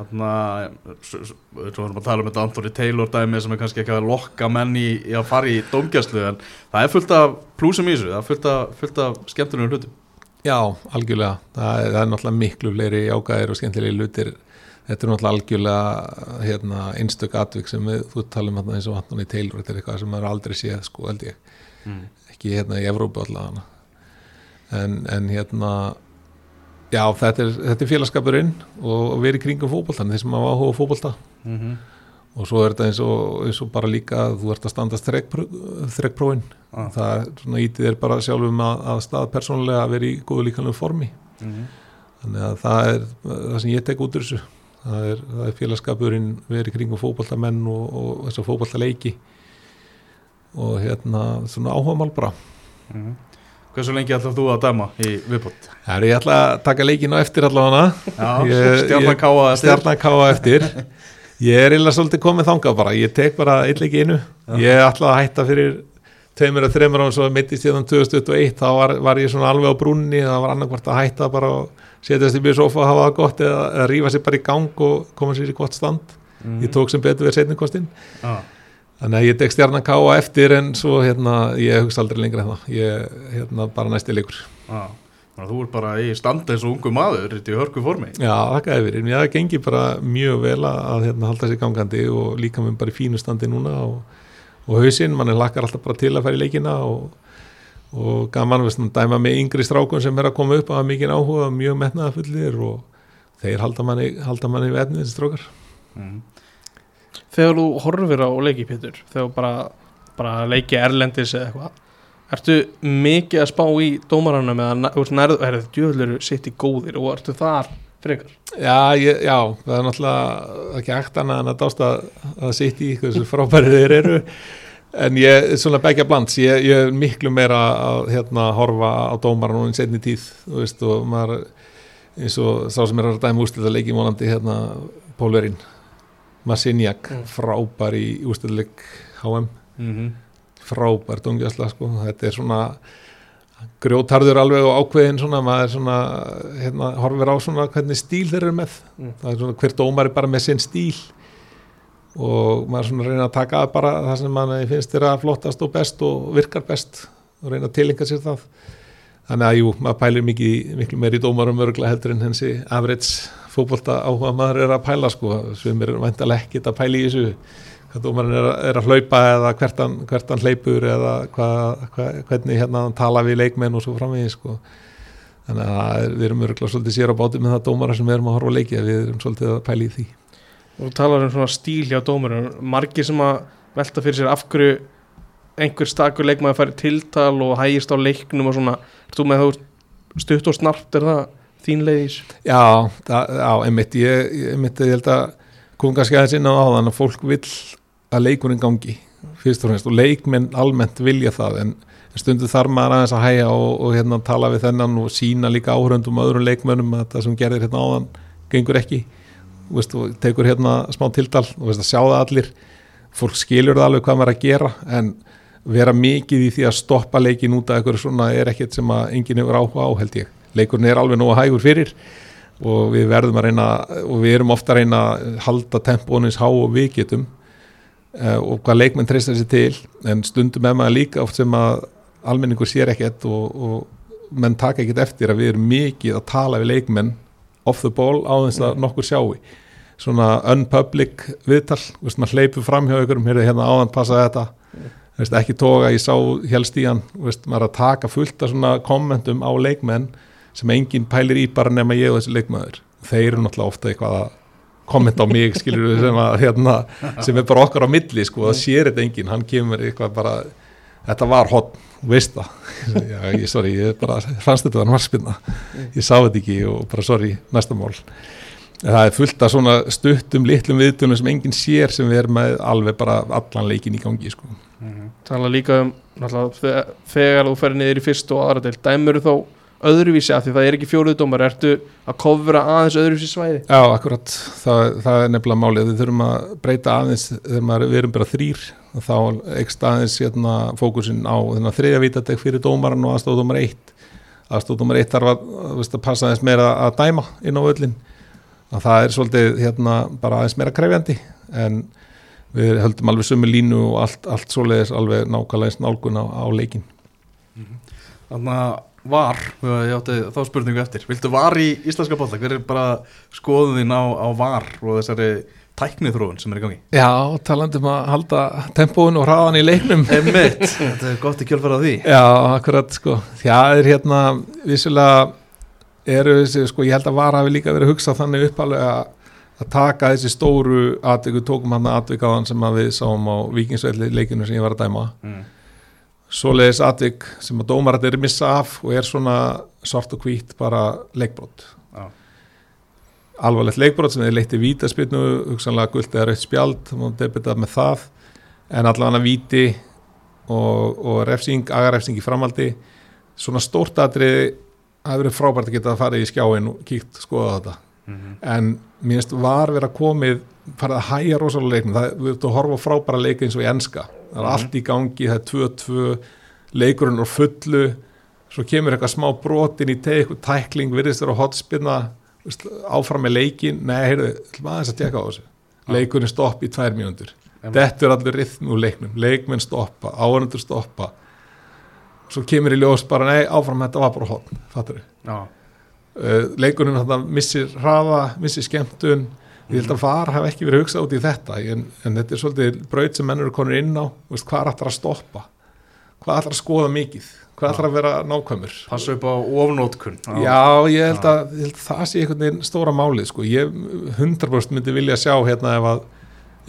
[SPEAKER 1] Svo svo- svo erum að tala um þetta Anthony Taylor dæmi sem er kannski ekki að lokka menn í, í að fara í dómgjastlu en það er fullt af plúsum í þessu, það er fullt af, fullt af skemmtunum hlutum.
[SPEAKER 2] Já, algjörlega, það er, það er náttúrulega miklu fleiri ágæðir og skemmtilegi lutir þetta er náttúrulega algjörlega hérna, einstök atvik sem við, þú talum hérna, eins og Antoni Taylor, þetta er eitthvað sem maður aldrei séð sko held ég,
[SPEAKER 1] mm.
[SPEAKER 2] ekki hérna í Evrópu allavega. En, en hérna já, þetta er, þetta er félagskapurinn og, verið kringum fótboltan, þeir sem hafa áhuga á fótbolta
[SPEAKER 1] Mm -hmm.
[SPEAKER 2] og svo er þetta eins og, eins og bara líka að þú ert að standast þrekkprófin
[SPEAKER 1] ah.
[SPEAKER 2] það er svona ítið er bara sjálfum að, að stað persónulega að vera í góðu líkanlega formi
[SPEAKER 1] mm
[SPEAKER 2] þannig að það er það sem ég tek út úr þessu það er, það er félagskapurinn verið kringum fótballtamenn og, og þess að fótballtaleiki og hérna svona áhuga mál bara
[SPEAKER 1] -hmm. Hversu lengi ætlar þú að dæma í viðbútt?
[SPEAKER 2] Það er ég ætla að taka leikin á eftir allavega
[SPEAKER 1] stjarnan káa
[SPEAKER 2] eftir. ég er eiginlega svolítið komið þangað bara. Ég tek bara eitt leik í einu. Ég ætla að hætta fyrir tveimur og þreimur og svo mittist ég þann 2021 þá var, var ég svona alveg á brúnni það var annarkvart að hætta bara og setjast í byrju sofa og hafa það gott eða, eða rífa sér bara í gang og koma sér í gott stand.
[SPEAKER 1] Mm.
[SPEAKER 2] Ég tók sem betur við setningkostin
[SPEAKER 1] ah.
[SPEAKER 2] Þannig að ég tek stjarnan ká á eftir en svo hérna, ég hugsa aldrei lengra en það ég, hérna, bara næsti leikur
[SPEAKER 1] ah. Að þú ert bara í standa eins og ungu maður Þetta í hörku formi
[SPEAKER 2] Já, þakkaði fyrir, mér það gengi bara mjög vel að, að hérna, halda sér gangandi og líka mér bara í fínu standi núna og, og hausinn, mann er lakkar alltaf bara til að í leikina og, og gaman, veist, dæma með yngri strákun sem er að koma upp að hafa mikið áhuga, mjög metnaða fullir og þeir halda manni, halda manni við efnið þessi strákar.
[SPEAKER 1] mm.
[SPEAKER 3] Þegar þú horfir á leiki Pétur þegar bara, bara leiki erlendis eða eitthvað Ertu mikið að spá í dómaranum eða þú veist, nærðu, er þetta djöðlur sitt í góðir og ertu þar frekar?
[SPEAKER 2] Já, ég, já, það er náttúrulega ekki hægt annað en að dásta að sitt í hversu frábæri þeir eru en ég, svona begja blands ég, ég er miklu meira að hérna, horfa á dómara núna í setni tíð veist, og maður eins og sá sem er að dæma úrslita leiki mónandi hérna, Pólverinn Massinjak,
[SPEAKER 3] Mm.
[SPEAKER 2] frábær í úrslita leik HM,
[SPEAKER 1] Mm -hmm.
[SPEAKER 2] frábær dungjastla, sko, þetta er svona grjótarður alveg og ákveðin svona, maður svona, hérna, horfir á svona hvernig stíl þeir eru með
[SPEAKER 3] Mm.
[SPEAKER 2] það er svona hver dómari bara með sinn stíl og maður svona reyna að taka að bara það sem mann finnst þeirra flottast og best og virkar best og reyna að tilenga sér það þannig að jú, maður pælir mikið, miklu meir í dómarum örgla heldur en hensi average fótbolta áhuga maður er að pæla sko, sem er væntalega ekkit að pæla í þessu hvað dómarinn er, er að hlaupa eða hvert hann, hvert hann hleypur eða hva, hva, hvernig hérna hann tala við leikmenn og svo framvegis sko. Þannig að við erum örgulega svolítið sér á bátum með það dómara sem við erum að horfa að við erum svolítið að pæla í því.
[SPEAKER 3] Og talar um svona stíl hjá dómarum margir sem að velta fyrir sér af hverju einhver stakur leikmaður færi tiltal og hægist á leiknum og svona, þú með þú stutt og snart er það þín leiðis?
[SPEAKER 2] Já, það, já, einmitt. Ég, einmitt, ég held að kom kannski aðeins inn á áðan að fólk vill að leikurinn gangi fyrst og fremst og leikmenn almennt vilja það en stundu þarf maður aðeins að hæja og, og hérna tala við þennan og sína líka áhörundum og öðrum leikmönnum að það sem gerðir hérna áðan gengur ekki. Veist, og tekur hérna smá tildal og veist, sjá það allir. Fólk skilur það alveg hvað maður að gera en vera mikið í því að stoppa leikin út af eitthvað svona er ekkert sem að enginn hefur áhuga á held ég leikurinn er alveg nógu hægur fyrir og við verðum að reyna og við erum ofta að reyna að halda tempónins há og við getum uh, og hvað leikmenn treystar sér til. En stundum er maður líka oft sem að almenningur sér ekkert og, og menn taka ekkert eftir að við erum mikið að tala við leikmenn off the ball á þess að nokkur sjáu svona unpublic viðtal, veist, maður hleypur fram hjá ykkur hérna áðan passa þetta. Veist, ekki toga, ég sá helst í hann veist, maður að taka fullt af svona kommentum á leikmenn sem enginn pælir í bara nema ég og þessi leikmaður. Þeir eru náttúrulega ofta eitthvað að kommenta á mig skilur sem, að, hérna, sem er bara okkar á milli sko, það sér þetta enginn, hann kemur eitthvað bara þetta var hot, veist það. Já, ég, sorry, ég bara fannst þetta var margspilna, ég sá þetta ekki og bara sorry, næsta mál. Það er fullt af svona stuttum litlum viðtunum sem enginn sér sem við erum með alveg bara allan leikin í gangi sko.
[SPEAKER 3] tala líka um náttúrulega, þegar þú ferir niður í fyrst og aðra del dæmur þá öðruvísi af því það er ekki fjóruðdómar ertu að kofra aðeins öðruvísi svæði?
[SPEAKER 2] Já, akkurat, það, það er nefnilega málið. Við þurfum að breyta aðeins þegar maður, við erum bara þrýr þá ekst aðeins hérna, fókusin á þriðja vítadeg fyrir dómaran og aðstofdómar eitt. Aðstofdómar eitt þarf að, að passa aðeins meira að dæma inn á öllin að það er svolítið hérna, bara aðeins meira krefjandi. En við höldum alveg sömu línu og allt, allt svoleiðis alveg nákvæmlega
[SPEAKER 1] var, ég átti þá spurningu eftir. Viltu var í íslenska bólla, hver er bara skoðuðin á, á var og þessari tæknið þróun sem er í gangi?
[SPEAKER 2] Já, talandum að halda tempóin og hraðan í leiknum.
[SPEAKER 1] Þetta er gott í kjölfara því.
[SPEAKER 2] Já, akkurat sko, það er hérna vissulega eru þessi, sko, ég held að var hafi líka verið að hugsa þannig uppalega að taka þessi stóru atviku, tókum hann að atvikaðan sem að við sáum á vikingsvelli leikinu sem ég var að dæma.
[SPEAKER 1] Mm.
[SPEAKER 2] Svoleiðis atvik sem að dómarat er missa af og er svona svart og hvít bara leikbrot.
[SPEAKER 1] Já.
[SPEAKER 2] alvarlegt leikbrot sem er leitt í vítaspilnu hugsanlega gullt eða rautt spjald þá má debita með það. En allavega víti og, og refsing, agarefsing í framaldi svona stórt það hefur verið frábært að geta að fara í skjáin og kíkt skoða þetta.
[SPEAKER 1] Mm
[SPEAKER 2] en mér finnst var verið að komið farið að hæja rosalega leiknum. Það er að horfa á frábæra leik eins og í enska. Það er
[SPEAKER 1] Mhm.
[SPEAKER 2] allt í gangi, það er 2-2 leikurinn og fullu svo kemur eitthvað smá brotin í teik tækling, virðist vera hotspinna veist, áfram með leikin nei, heyrðu, ætlum aðeins að tjekka á þessu. Leikurinn stopp í tvær
[SPEAKER 1] Einmitt.
[SPEAKER 2] þetta er allir rithmi úr leiknum. Leikmenn stoppa, áhörnundur stoppa. Svo kemur í ljós bara nei, áfram þetta var bara hotn, fattur við
[SPEAKER 1] Já,
[SPEAKER 2] uh, leikurinn missir hraða, missir skemmtun ég held að var hafa ekki verið hugsað út í þetta en, en þetta er svolítið braut sem menn eru konur inn á veist, hvað ætlar að stoppa hvað ætlar að skoða mikið hvað ætlar að vera nákvæmur
[SPEAKER 1] passa upp á ofnótkun
[SPEAKER 2] já, ég held, að, ég held að það sé einhvern veginn stóra málið sko. ég 100% myndi vilja sjá hérna ef að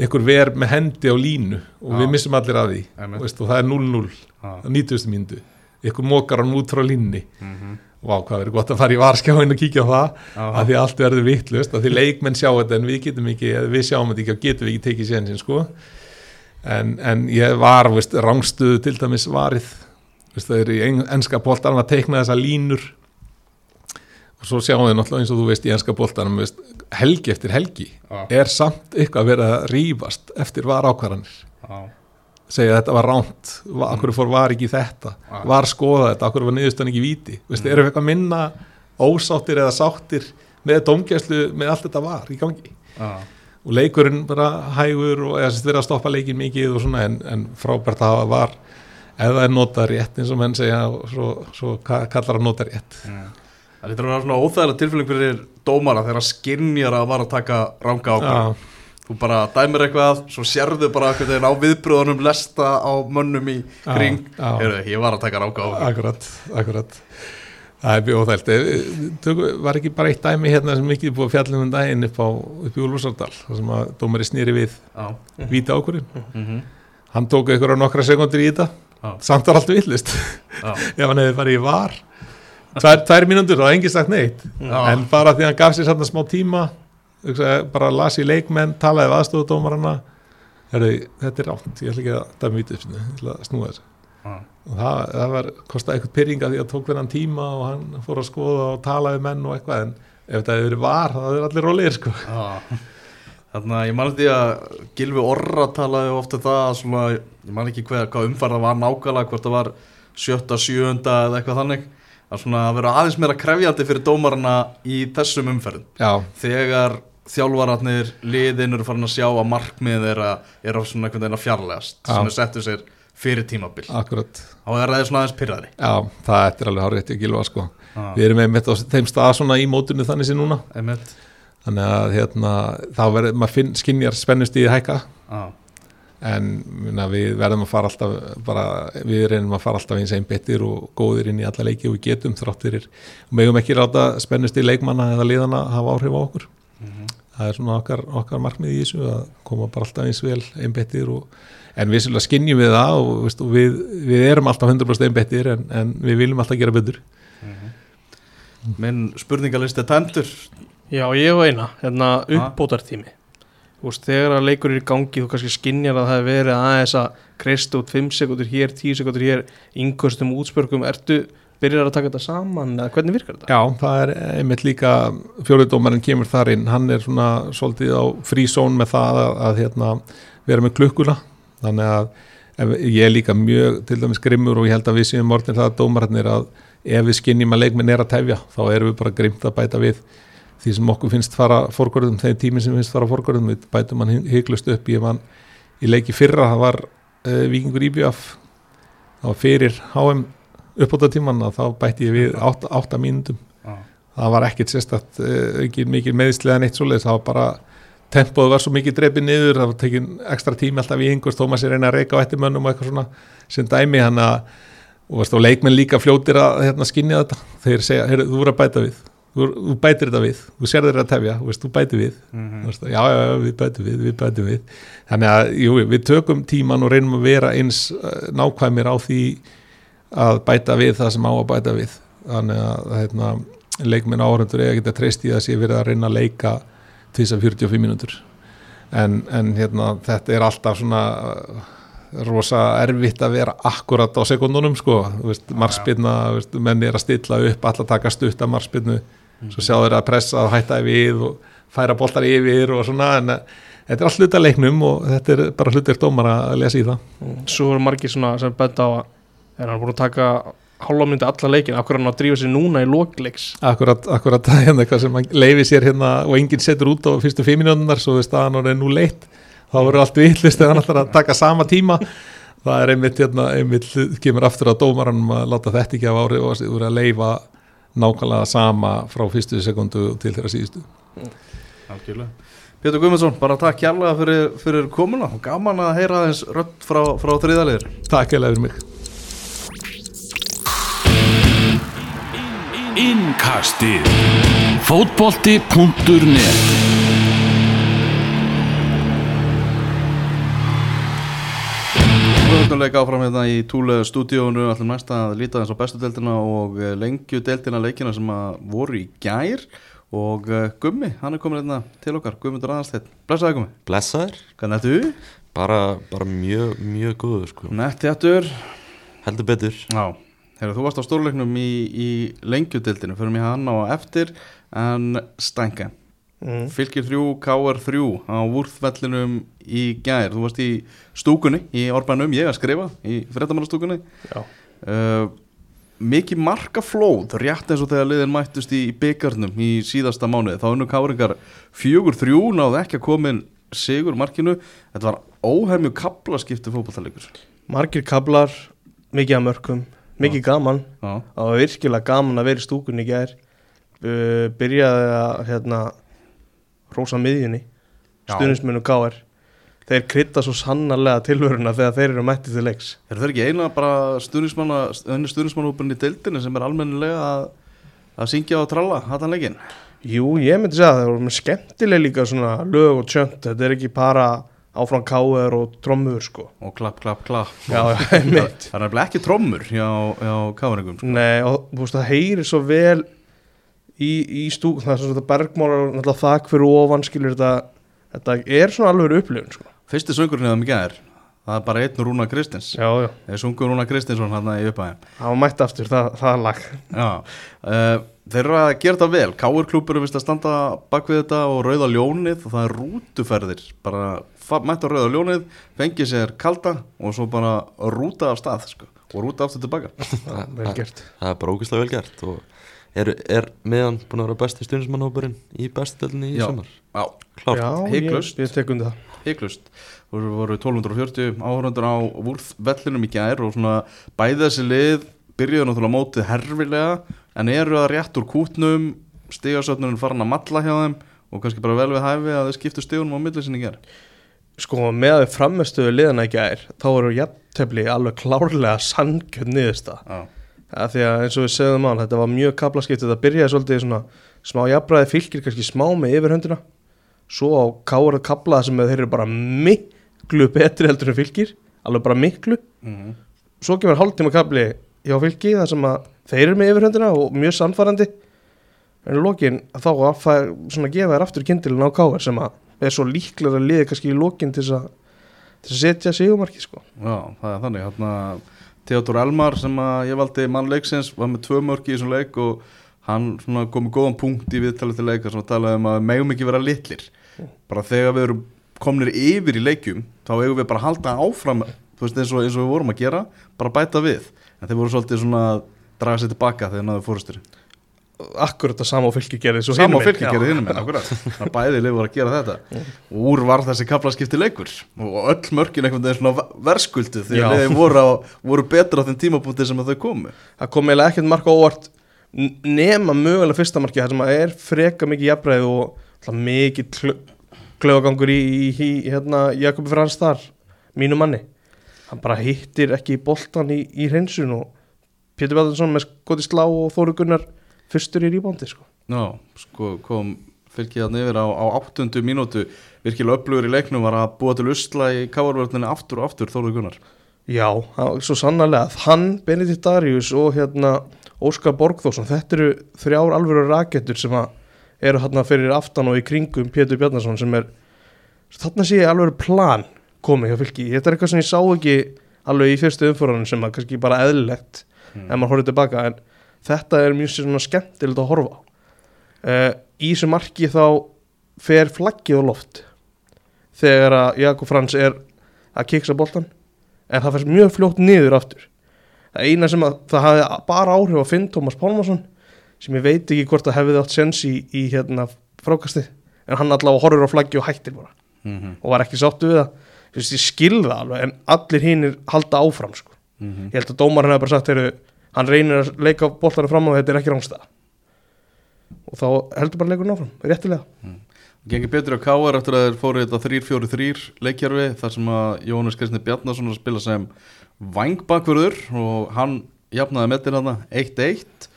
[SPEAKER 2] einhver ver með hendi á línu og
[SPEAKER 1] Já.
[SPEAKER 2] við missum allir að því veist, og það er 0-0
[SPEAKER 1] Já.
[SPEAKER 2] á 90. myndu einhver mókar hann út frá línni
[SPEAKER 1] Mhm.
[SPEAKER 2] Vá, hvað verður gott að fara í varskjáin og kíkja á það
[SPEAKER 1] Já.
[SPEAKER 2] að því allt verður vittlust að því leikmenn sjá þetta en við getum ekki, við sjáum þetta ekki og getum ekki tekið sénsinn sko en, en ég var, veist, rángstuðu til dæmis varið veist, það er í en- enska boltanum að teikna þessa línur og svo sjáum við náttúrulega eins og þú veist í enska boltanum veist, helgi eftir helgi
[SPEAKER 1] Já.
[SPEAKER 2] er samt eitthvað að rífast eftir var ákvarðanir
[SPEAKER 1] Já.
[SPEAKER 2] Segja að þetta var ránt okkur fór var ekki þetta
[SPEAKER 1] Já.
[SPEAKER 2] var skoða þetta, okkur var niðurstöðan ekki í víti Veistu, erum við eitthvað minna ósáttir eða sáttir með domgæslu með allt þetta var í gangi
[SPEAKER 1] Já.
[SPEAKER 2] og leikurinn bara hægur og eða sérst verið að stoppa leikin mikið og svona en, en frábært að hafa var það er notað rétt eins og menn segja og svo, svo ka- kallar að nota rétt
[SPEAKER 1] Mm. Það lítur að vera svona óþægilega tilfélning fyrir dómara þegar skinnjar að var að taka ranga ákvæm. Þú bara dæmir eitthvað, svo sérðu bara á viðbröðunum lesta á mönnum í kring.
[SPEAKER 2] já.
[SPEAKER 1] Heyrðu, ég var að taka ranga ákvæm.
[SPEAKER 2] akkurat, akkurat það er bjóð þælt Tökum, var ekki bara eitt dæmi hérna sem mikið búið fjallum um daginn upp, á, Úlfarsardal þar sem að dómari snýri við
[SPEAKER 1] Já.
[SPEAKER 2] víti ákvörðin
[SPEAKER 1] Mm -hmm.
[SPEAKER 2] hann tók einhverja nokkra sekundir í þetta
[SPEAKER 1] Já.
[SPEAKER 2] samt var allt villist ef hann hefði farið í var tvær, tvær mínútur og engin sagt neitt en bara því hann gaf sér samt smá tíma bara las í leikmenn, talaði við aðstofudómarana Herri, þetta er rátt, ég ætla ekki að vítið ég ætla að snúa þessu.
[SPEAKER 1] Já.
[SPEAKER 2] og það, það var, kostaði eitthvað pyrringa því að tók þennan tíma og hann fór að skoða og tala við menn og eitthvað en ef þetta hefur verið var, það er allir rólegir sko.
[SPEAKER 1] Þannig að ég man því að Gilvi Orra talaði ofta það að svona, ég man ekki hver, hvað umfærða var nákvæmlega hvort það var sjötta, sjöunda eða eitthvað þannig að svona að vera aðeins meira krefjandi fyrir dómarana í þessum umferðum.
[SPEAKER 2] Já,
[SPEAKER 1] þegar þjálfararnir liðin eru farin að sjá að markmið er að er á svona einhvern veginn að fjarlægast
[SPEAKER 2] Já.
[SPEAKER 1] sem er settu sér fyrir tímabil
[SPEAKER 2] akkurat
[SPEAKER 1] og er það svona aðeins pyrraðri
[SPEAKER 2] Já, það er alveg hárið rétt í gilva sko.
[SPEAKER 1] Já.
[SPEAKER 2] Við erum einmitt á þeim stað svona í mótunni þannig sem núna
[SPEAKER 1] Einmitt.
[SPEAKER 2] þannig að hérna, þá verður maður finn, skinjar spennust í hækka
[SPEAKER 1] Já.
[SPEAKER 2] en minna, við verðum að fara alltaf bara, við reynum að fara alltaf eins einn betur og góðir inn í alla leiki og við getum þrátt fyrir og megum ekki ráta spennust í leikmanna eða liðana að hafa áhrif á okkur það er svona okkar, okkar markmið í þessu að koma bara alltaf eins vel og, en við svolítið skinnjum við það og, veist, og við, við erum alltaf 100% einn betur en, en við viljum alltaf gera betur.
[SPEAKER 1] Minn spurningalist er tæmtur
[SPEAKER 3] Já, ég og eina, hérna uppbótartími. Þú veist, þegar að leikur er í gangi þú kannski skinjar að það hefur verið aðeins að kreista út 5 sekundur hér, 10 sekundur hér yngustum útspörkum, ertu byrjar að taka þetta saman, eða hvernig virkar þetta?
[SPEAKER 2] Já, það er einmitt líka fjóruðdómarinn kemur þar inn, hann er svona svolítið á frísón með það að, að hérna, vera með klukkuna. Þannig að ef, ég er líka mjög til dæmis grimmur og ég held að við séum orðin það að dómararnir að ef við skinnjum að leikminn er að tefja þá erum við bara grimmt að bæta við því sem okkur finnst fara fórgörðum þeim tími sem finnst fara fórgörðum, við bætum hann hygglust upp. Ég man í leiki fyrra það var uh, Víkingur Íbjöf það var fyrir HM uppbótatíman að þá bætti ég við 8 mínútum.
[SPEAKER 1] Já.
[SPEAKER 2] það var ekkit sérstætt uh, ekki mikið meðislega neitt svoleiðis það var bara tempóð var svo mikið dreipið niður það var tekin ekstra tími alltaf í yngust þó maður sér reyna að reyka á eftirmönnum og eitthvað svona sem dæmi hann að og veist, og leikmenn líka fljótir að hérna, skinja þetta. Þeir segja, heyrðu, þú voru að bæta við. Þú, þú bætir þetta við, þú sér þeirra að tefja. Veist, þú bætir við,
[SPEAKER 1] Mhm.
[SPEAKER 2] þú veist, já, já, já, við bætum við, við bætum við. Þannig að, jú, við tökum tíman og reynum að vera eins uh, nákvæmir á því að bæta við það sem á að bæta við. Þannig að hérna, leikmenn áhörundur eiga geta treyst í að sé verið að reyna að leika til þess að 45 mínútur. En, en hérna, þetta er alltaf svona uh, rosa erfitt að vera akkurat á sekundunum sko, Þú veist, marspilna þú veist, menn er að stilla upp, alla taka stutt af marspilnu, svo sjá þeir að pressa að hætta við og færa boltar yfir og svona, en uh, þetta er allt hluta leiknum og þetta er bara hlutir dómar að lesa í það.
[SPEAKER 3] Svo eru margir svona sem benda á að er hann búin að taka hálfa myndi alla leikin, akkur hann að drífa sér núna í lokleiks
[SPEAKER 2] Akkurat, akkurat það er hérna eitthvað sem hann leifi sér hérna og enginn setur út á fyrstu fimm mínúndar svo við staðan og er nú leitt þá verður allt vittlist eða hann ætlar að taka sama tíma. Það er einmitt hérna einmitt kemur aftur á dómaranum að láta þetta ekki af árið og þú verður að leifa nákvæmlega sama frá fyrstu sekundu til þeirra síðustu.
[SPEAKER 1] Algjörlega. Pétur Guðmundsson, bara takk kjærlega fyrir, fyrir komuna og gaman að heyra aðeins rödd frá, frá þriðaliður.
[SPEAKER 2] Takk eða fyrir mig
[SPEAKER 4] Innkastið. Fótbolti.net
[SPEAKER 1] Við áfram hérna í Túle stúdíónu allir næst að líta þess á bestu deildina og eh, lengju deildina leikina sem að voru í gær. Og eh, Gummi, hann er komin hérna til okkar. Gummundur Aðarsteinn, blessaði Gummi.
[SPEAKER 5] Blessaður,
[SPEAKER 1] Hvernig ertu?
[SPEAKER 5] bara, bara mjög, mjög góður sko.
[SPEAKER 1] Nett jættur
[SPEAKER 5] Heldur betur.
[SPEAKER 1] Já, Heru, þú varst á stórleiknum í, í lengju deildinu fyrir mig hann á eftir en Stænka
[SPEAKER 3] mm.
[SPEAKER 1] Fylgir 3, KR 3 á Vúrþvellinum í gær. Þú varst í stúkunni í Orbanum, ég að skrifa í fréttamannastúkunni.
[SPEAKER 3] Já,
[SPEAKER 1] uh, Mikið markaflóð rétt eins og þegar liðin mættust í byggarnum í síðasta mánuði. Þá unnu káringar 4-3 náðu ekki að komin sigur markinu. Þetta var óhemju kaplaskipti fótballtalegur
[SPEAKER 3] margir kablar mikið að mörkum, mikið gaman. Það var virkilega gaman að vera í stúkunni í gær. Uh, byrjaði að hérna rósa miðjunni.
[SPEAKER 1] Já.
[SPEAKER 3] stuðnismennu káar þeir krytta svo sannarlega tilvöruna þegar þeir eru mættið til leiks.
[SPEAKER 1] Er það ekki eina bara stuðnismannhúpurinn í deildinu sem er almennilega að, að syngja og tralla hattan leikin
[SPEAKER 3] Jú, ég myndi segja að það voru með skemmtileg líka svona lög og tjönt. Þetta er ekki bara áfram káar og trommur sko
[SPEAKER 1] og klapp, klapp, klapp
[SPEAKER 3] Já, já,
[SPEAKER 1] Það er nefnilega ekki trommur hjá, hjá káringum sko.
[SPEAKER 3] Nei, og þú veist, það heyrir svo vel í, í stúk það er svona bergmálar náttúrulega þak fyrir ofan skilur þetta þetta er svona alveg upplifun sko.
[SPEAKER 1] fyrsti söngurinn hefðum ekki er það er bara einn Rúna Kristins.
[SPEAKER 3] Já, já,
[SPEAKER 1] þeir sungu Rúna Kristinsson hann í upphæðin
[SPEAKER 3] það var mætt aftur, það, það er lag.
[SPEAKER 1] Já, uh, þeir eru að gera þetta vel. Káur klúpur er vist að standa bak við þetta og rauða ljónið og það er rútuferðir. Bara mætt á rauða ljónið fengið sér kalda og svo bara rúta af stað sko, og rúta aftur tilbaka
[SPEAKER 3] vel gert.
[SPEAKER 5] Það er bara ógeðslega vel gert og er, er meðan búin að vera besti stundismannhópurinn í bestidelinni í
[SPEAKER 1] Já.
[SPEAKER 5] sumar?
[SPEAKER 1] Já,
[SPEAKER 5] Klárt,
[SPEAKER 3] Já, ég,
[SPEAKER 1] hiklaust.
[SPEAKER 3] ég tek undir það
[SPEAKER 1] heiklust voru, voru 1240 áhörundur á vúrð vellinum í gær og svona bæði þessi lið byrjuðu náttúrulega mótið herfilega en eru að rétt úr kútnum stigasöfnurinn farin að matla hjá þeim og kannski bara vel við hæfi að þeir skiptu stigunum á milli sinni gær?
[SPEAKER 3] Sko með að við framistöðu liðana ekki er þá eru jafntefli alveg klárlega sannkjönd niðursta
[SPEAKER 1] Já,
[SPEAKER 3] að því að eins og við segðum án þetta var mjög kaplaskipt þetta byrjaði svolítið svona smá jafnbræði fylgir kannski smá með yfirhöndina. Svo á kára kaplaða sem þeir eru bara miklu betri heldur en fylgir alveg bara miklu.
[SPEAKER 1] Mm
[SPEAKER 3] svo kemur hálftíma kapli hjá fylki þar sem að þeir eru með yfirhöndina og mjög sannfærandi. En í lokin þá að fær, svona gefa þér aftur kindilin á káar sem að er svo líklega að liði kannski í lokin til að til að setja sigumarki sko.
[SPEAKER 1] Já, það er þannig. Hérna, Theodor Elmar sem að ég valdi mann leiksins var með tvö mörki í þessum leik og hann svona kom með góðan punkt í viðtalið til leika sem að tala um að við megum ekki vera litlir. Bara þegar við erum komnir yfir í leikjum þá eigum við bara að halda áfram veist eins og, eins og við vorum að gera bara bæta við. En þeir voru svolítið svona að draga sér tilbaka þegar náðu fórustur
[SPEAKER 3] akkurat það sama og fylki gerði svo
[SPEAKER 1] Sama
[SPEAKER 3] megin.
[SPEAKER 1] fylki gerði hinnum en akkurat. Það bæði lið voru að gera þetta. Og úr var þessi kaplaskipti leikur. Og öll mörkin einhvern veginn svona verskuldu að liðin voru, á, voru betra á þeim tímapunkti sem að þau komu.
[SPEAKER 3] Það kom eiginlega ekkert mark á óvart nema mögulega fyrsta marki þar sem að er freka mikið jafnbreið og mikið klöfagangur í, í, í hérna, Jakobi Frans þar mínu manni. Hann bara hittir ekki boltan í, í hreinsun og Pétur Bjartarsson með skoti slá og Þóru Gunnar fyrstur í rýbóndi sko.
[SPEAKER 1] Já, sko kom fylgið hann yfir á, á áttundu mínútu. Virkilega upplugur í leiknum var að búa til usla í káarvörðinu aftur og aftur Þóruð Gunnar.
[SPEAKER 3] Já, svo sannarlega hann, Benedikt Darius og hérna Óskar Borgþórsson, þetta eru þrjár alvöru rakettur sem að eru hérna fyrir aftan og í kringum Pétur Bjarnason sem er, þarna sé ég alveg plan komið hjá fylki, þetta er eitthvað sem ég sá ekki alveg í fyrstu umfórunum sem að kannski bara eðlilegt
[SPEAKER 1] Mm.
[SPEAKER 3] ef maður horfður tilbaka en þetta er mjög svona skemmtilegt að horfa uh, í þessu marki þá fer flaggið á loft þegar að Jakob Frans er að kiksa boltan en það fer mjög fljótt niður aftur. Það eina sem að það hafi bara áhrif á Finn Tómas Pálmarsson sem ég veit ekki hvort það hefði átt sens í, í hérna frákasti en hann allavega horfur á flaggi og hættir bara.
[SPEAKER 1] Mm -hmm.
[SPEAKER 3] og var ekki sáttu við það. Þú veist, ég skil það alveg en allir hinnir halda áfram sko. ég held að dómarinn hefði bara sagt heru, hann reynir að leika boltanum fram og þetta er ekki rángstæða og þá heldur bara leikurinn áfram, réttilega.
[SPEAKER 1] Gengi betur á káar eftir að þeir fóru þetta 3-4-3 leikjarfi þar sem að Jóhannes Kristni Bjarnason er að spila sem vangbakverður og hann jafnaði metin hann 1-1 uh,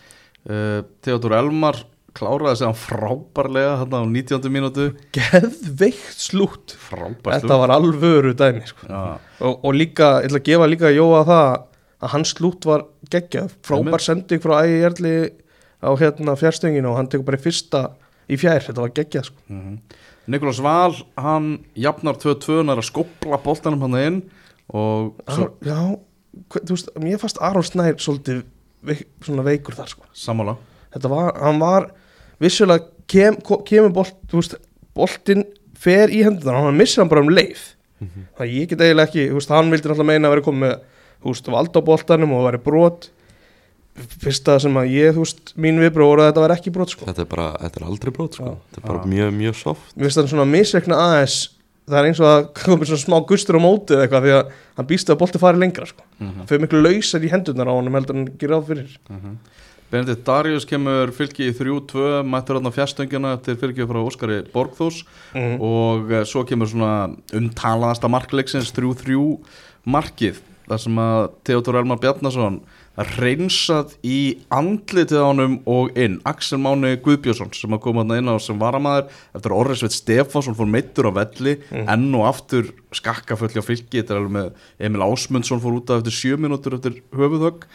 [SPEAKER 1] Theodor Elmar kláraði sig hann frábærlega hann á 19. mínútu.
[SPEAKER 3] Geðveikt slútt.
[SPEAKER 1] Frábært
[SPEAKER 3] þetta var alvöru dæmi sko.
[SPEAKER 1] Já,
[SPEAKER 3] og, og líka, ég ætla að gefa líka Jóa það að hans slútt var geggjað. Frábær sending frá ægi Erli á hérna fjárstönginu og hann tekur bara í fyrsta í fjær, þetta var geggjað sko.
[SPEAKER 1] mm Nikolás Val hann jafnar 2-2 hann er að skopla boltanum hann inn og svo,
[SPEAKER 3] Ar, já, hva, þú veist, mér fannst Aron Snær svolítið veik, svona veikur þar sko.
[SPEAKER 1] sammála
[SPEAKER 3] þetta var, hann var vissulega kem, kemur bolt, þú veist, boltinn fer í hendunar, hann missir hann bara um leið þannig að ég get eiginlega ekki, þú veist, hann vildi náttúrulega meina að vera komið þú veist, vald á boltanum og það væri brot fyrsta sem að ég, þú veist, mín viðbröð voru að þetta væri ekki brot, sko
[SPEAKER 5] Þetta er bara, þetta er aldrei brot sko.
[SPEAKER 3] Já.
[SPEAKER 5] Þetta er bara
[SPEAKER 1] Já.
[SPEAKER 5] mjög, mjög soft
[SPEAKER 3] mér finnst það svona misreikna aðeins það er eins og að komið svona smá gustur á móti eða eitthvað því að hann býst að bolti fari lengra sko.
[SPEAKER 1] mm
[SPEAKER 3] hann fyrir miklu lausar í hendurnar á honum heldur hann gerir á fyrir
[SPEAKER 1] Benedikt Darius kemur fylgi í 3-2 mættur hann á fjastöngina eftir fylgi frá Óskari Borgþós
[SPEAKER 3] mm.
[SPEAKER 1] og eh, svo kemur svona umtalaðasta markleiksins 3-3 markið þar sem að Theodor Elmar Bjarnason reynsað í andlitið á honum og inn. Axel Máni Guðbjörnsson sem að koma inn á sem varamæður eftir að Orri Sveit Stefánsson fór meittur á velli enn og aftur skakkafull á fylki þetta er alveg með Emil Ásmundsson fór út af eftir sjö mínútur eftir höfuðhögg.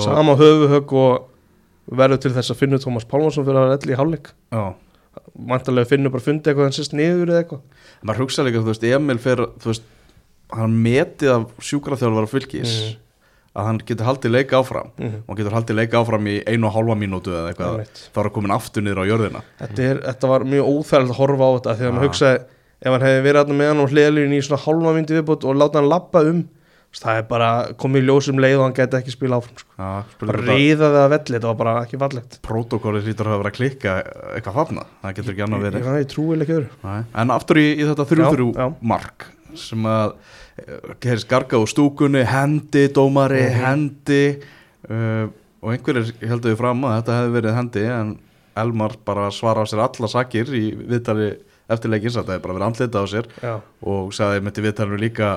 [SPEAKER 3] Sama höfuhögg og verður til þess að finna Tómas Pálmarsson fyrir að vera elli í hálfleik.
[SPEAKER 1] Já.
[SPEAKER 3] Vantarlega finnur bara fundi eitthvað en sérst niður eða eitthvað.
[SPEAKER 1] Maður hugsa líka, þú veist, Emil fer, þú veist, hann metið af sjúkraþjálfara fylgis
[SPEAKER 3] Mhm.
[SPEAKER 1] Að hann getur haldið leik áfram.
[SPEAKER 3] Mhm.
[SPEAKER 1] og hann getur haldið leik áfram í einu og hálfa mínútu eða eitthvað,
[SPEAKER 3] Einmitt.
[SPEAKER 1] þá er hann komin aftur niður á jörðina.
[SPEAKER 3] Þetta, er, þetta var mjög óþægilegt að horfa á þetta þegar
[SPEAKER 1] Ah.
[SPEAKER 3] maður hugsaði ef hann hefði verið þarna með hann og hliðalínu í svona hálfa myndi viðbútt og láta hann lappa um það er bara komið í ljósum leið og hann geti ekki spila áfram sko.
[SPEAKER 1] Já,
[SPEAKER 3] bara
[SPEAKER 1] spurning hvort að
[SPEAKER 3] velli, þetta var bara ekki fallegt.
[SPEAKER 1] Prótokólið hlýtur að verið að klikka eitthvað þarna, það getur ekki annað
[SPEAKER 3] ég,
[SPEAKER 1] verið þetta sem að gerist garga úr stúkunni, hendi dómari,
[SPEAKER 3] Mhm.
[SPEAKER 1] hendi uh, og einhverjir heldur við fram að þetta hefði verið hendi en Elmar bara svara á sér alla sakir í viðtali eftirleikins, þetta hefði bara verið andlita á sér
[SPEAKER 3] já,
[SPEAKER 1] og sagði með til viðtalinu líka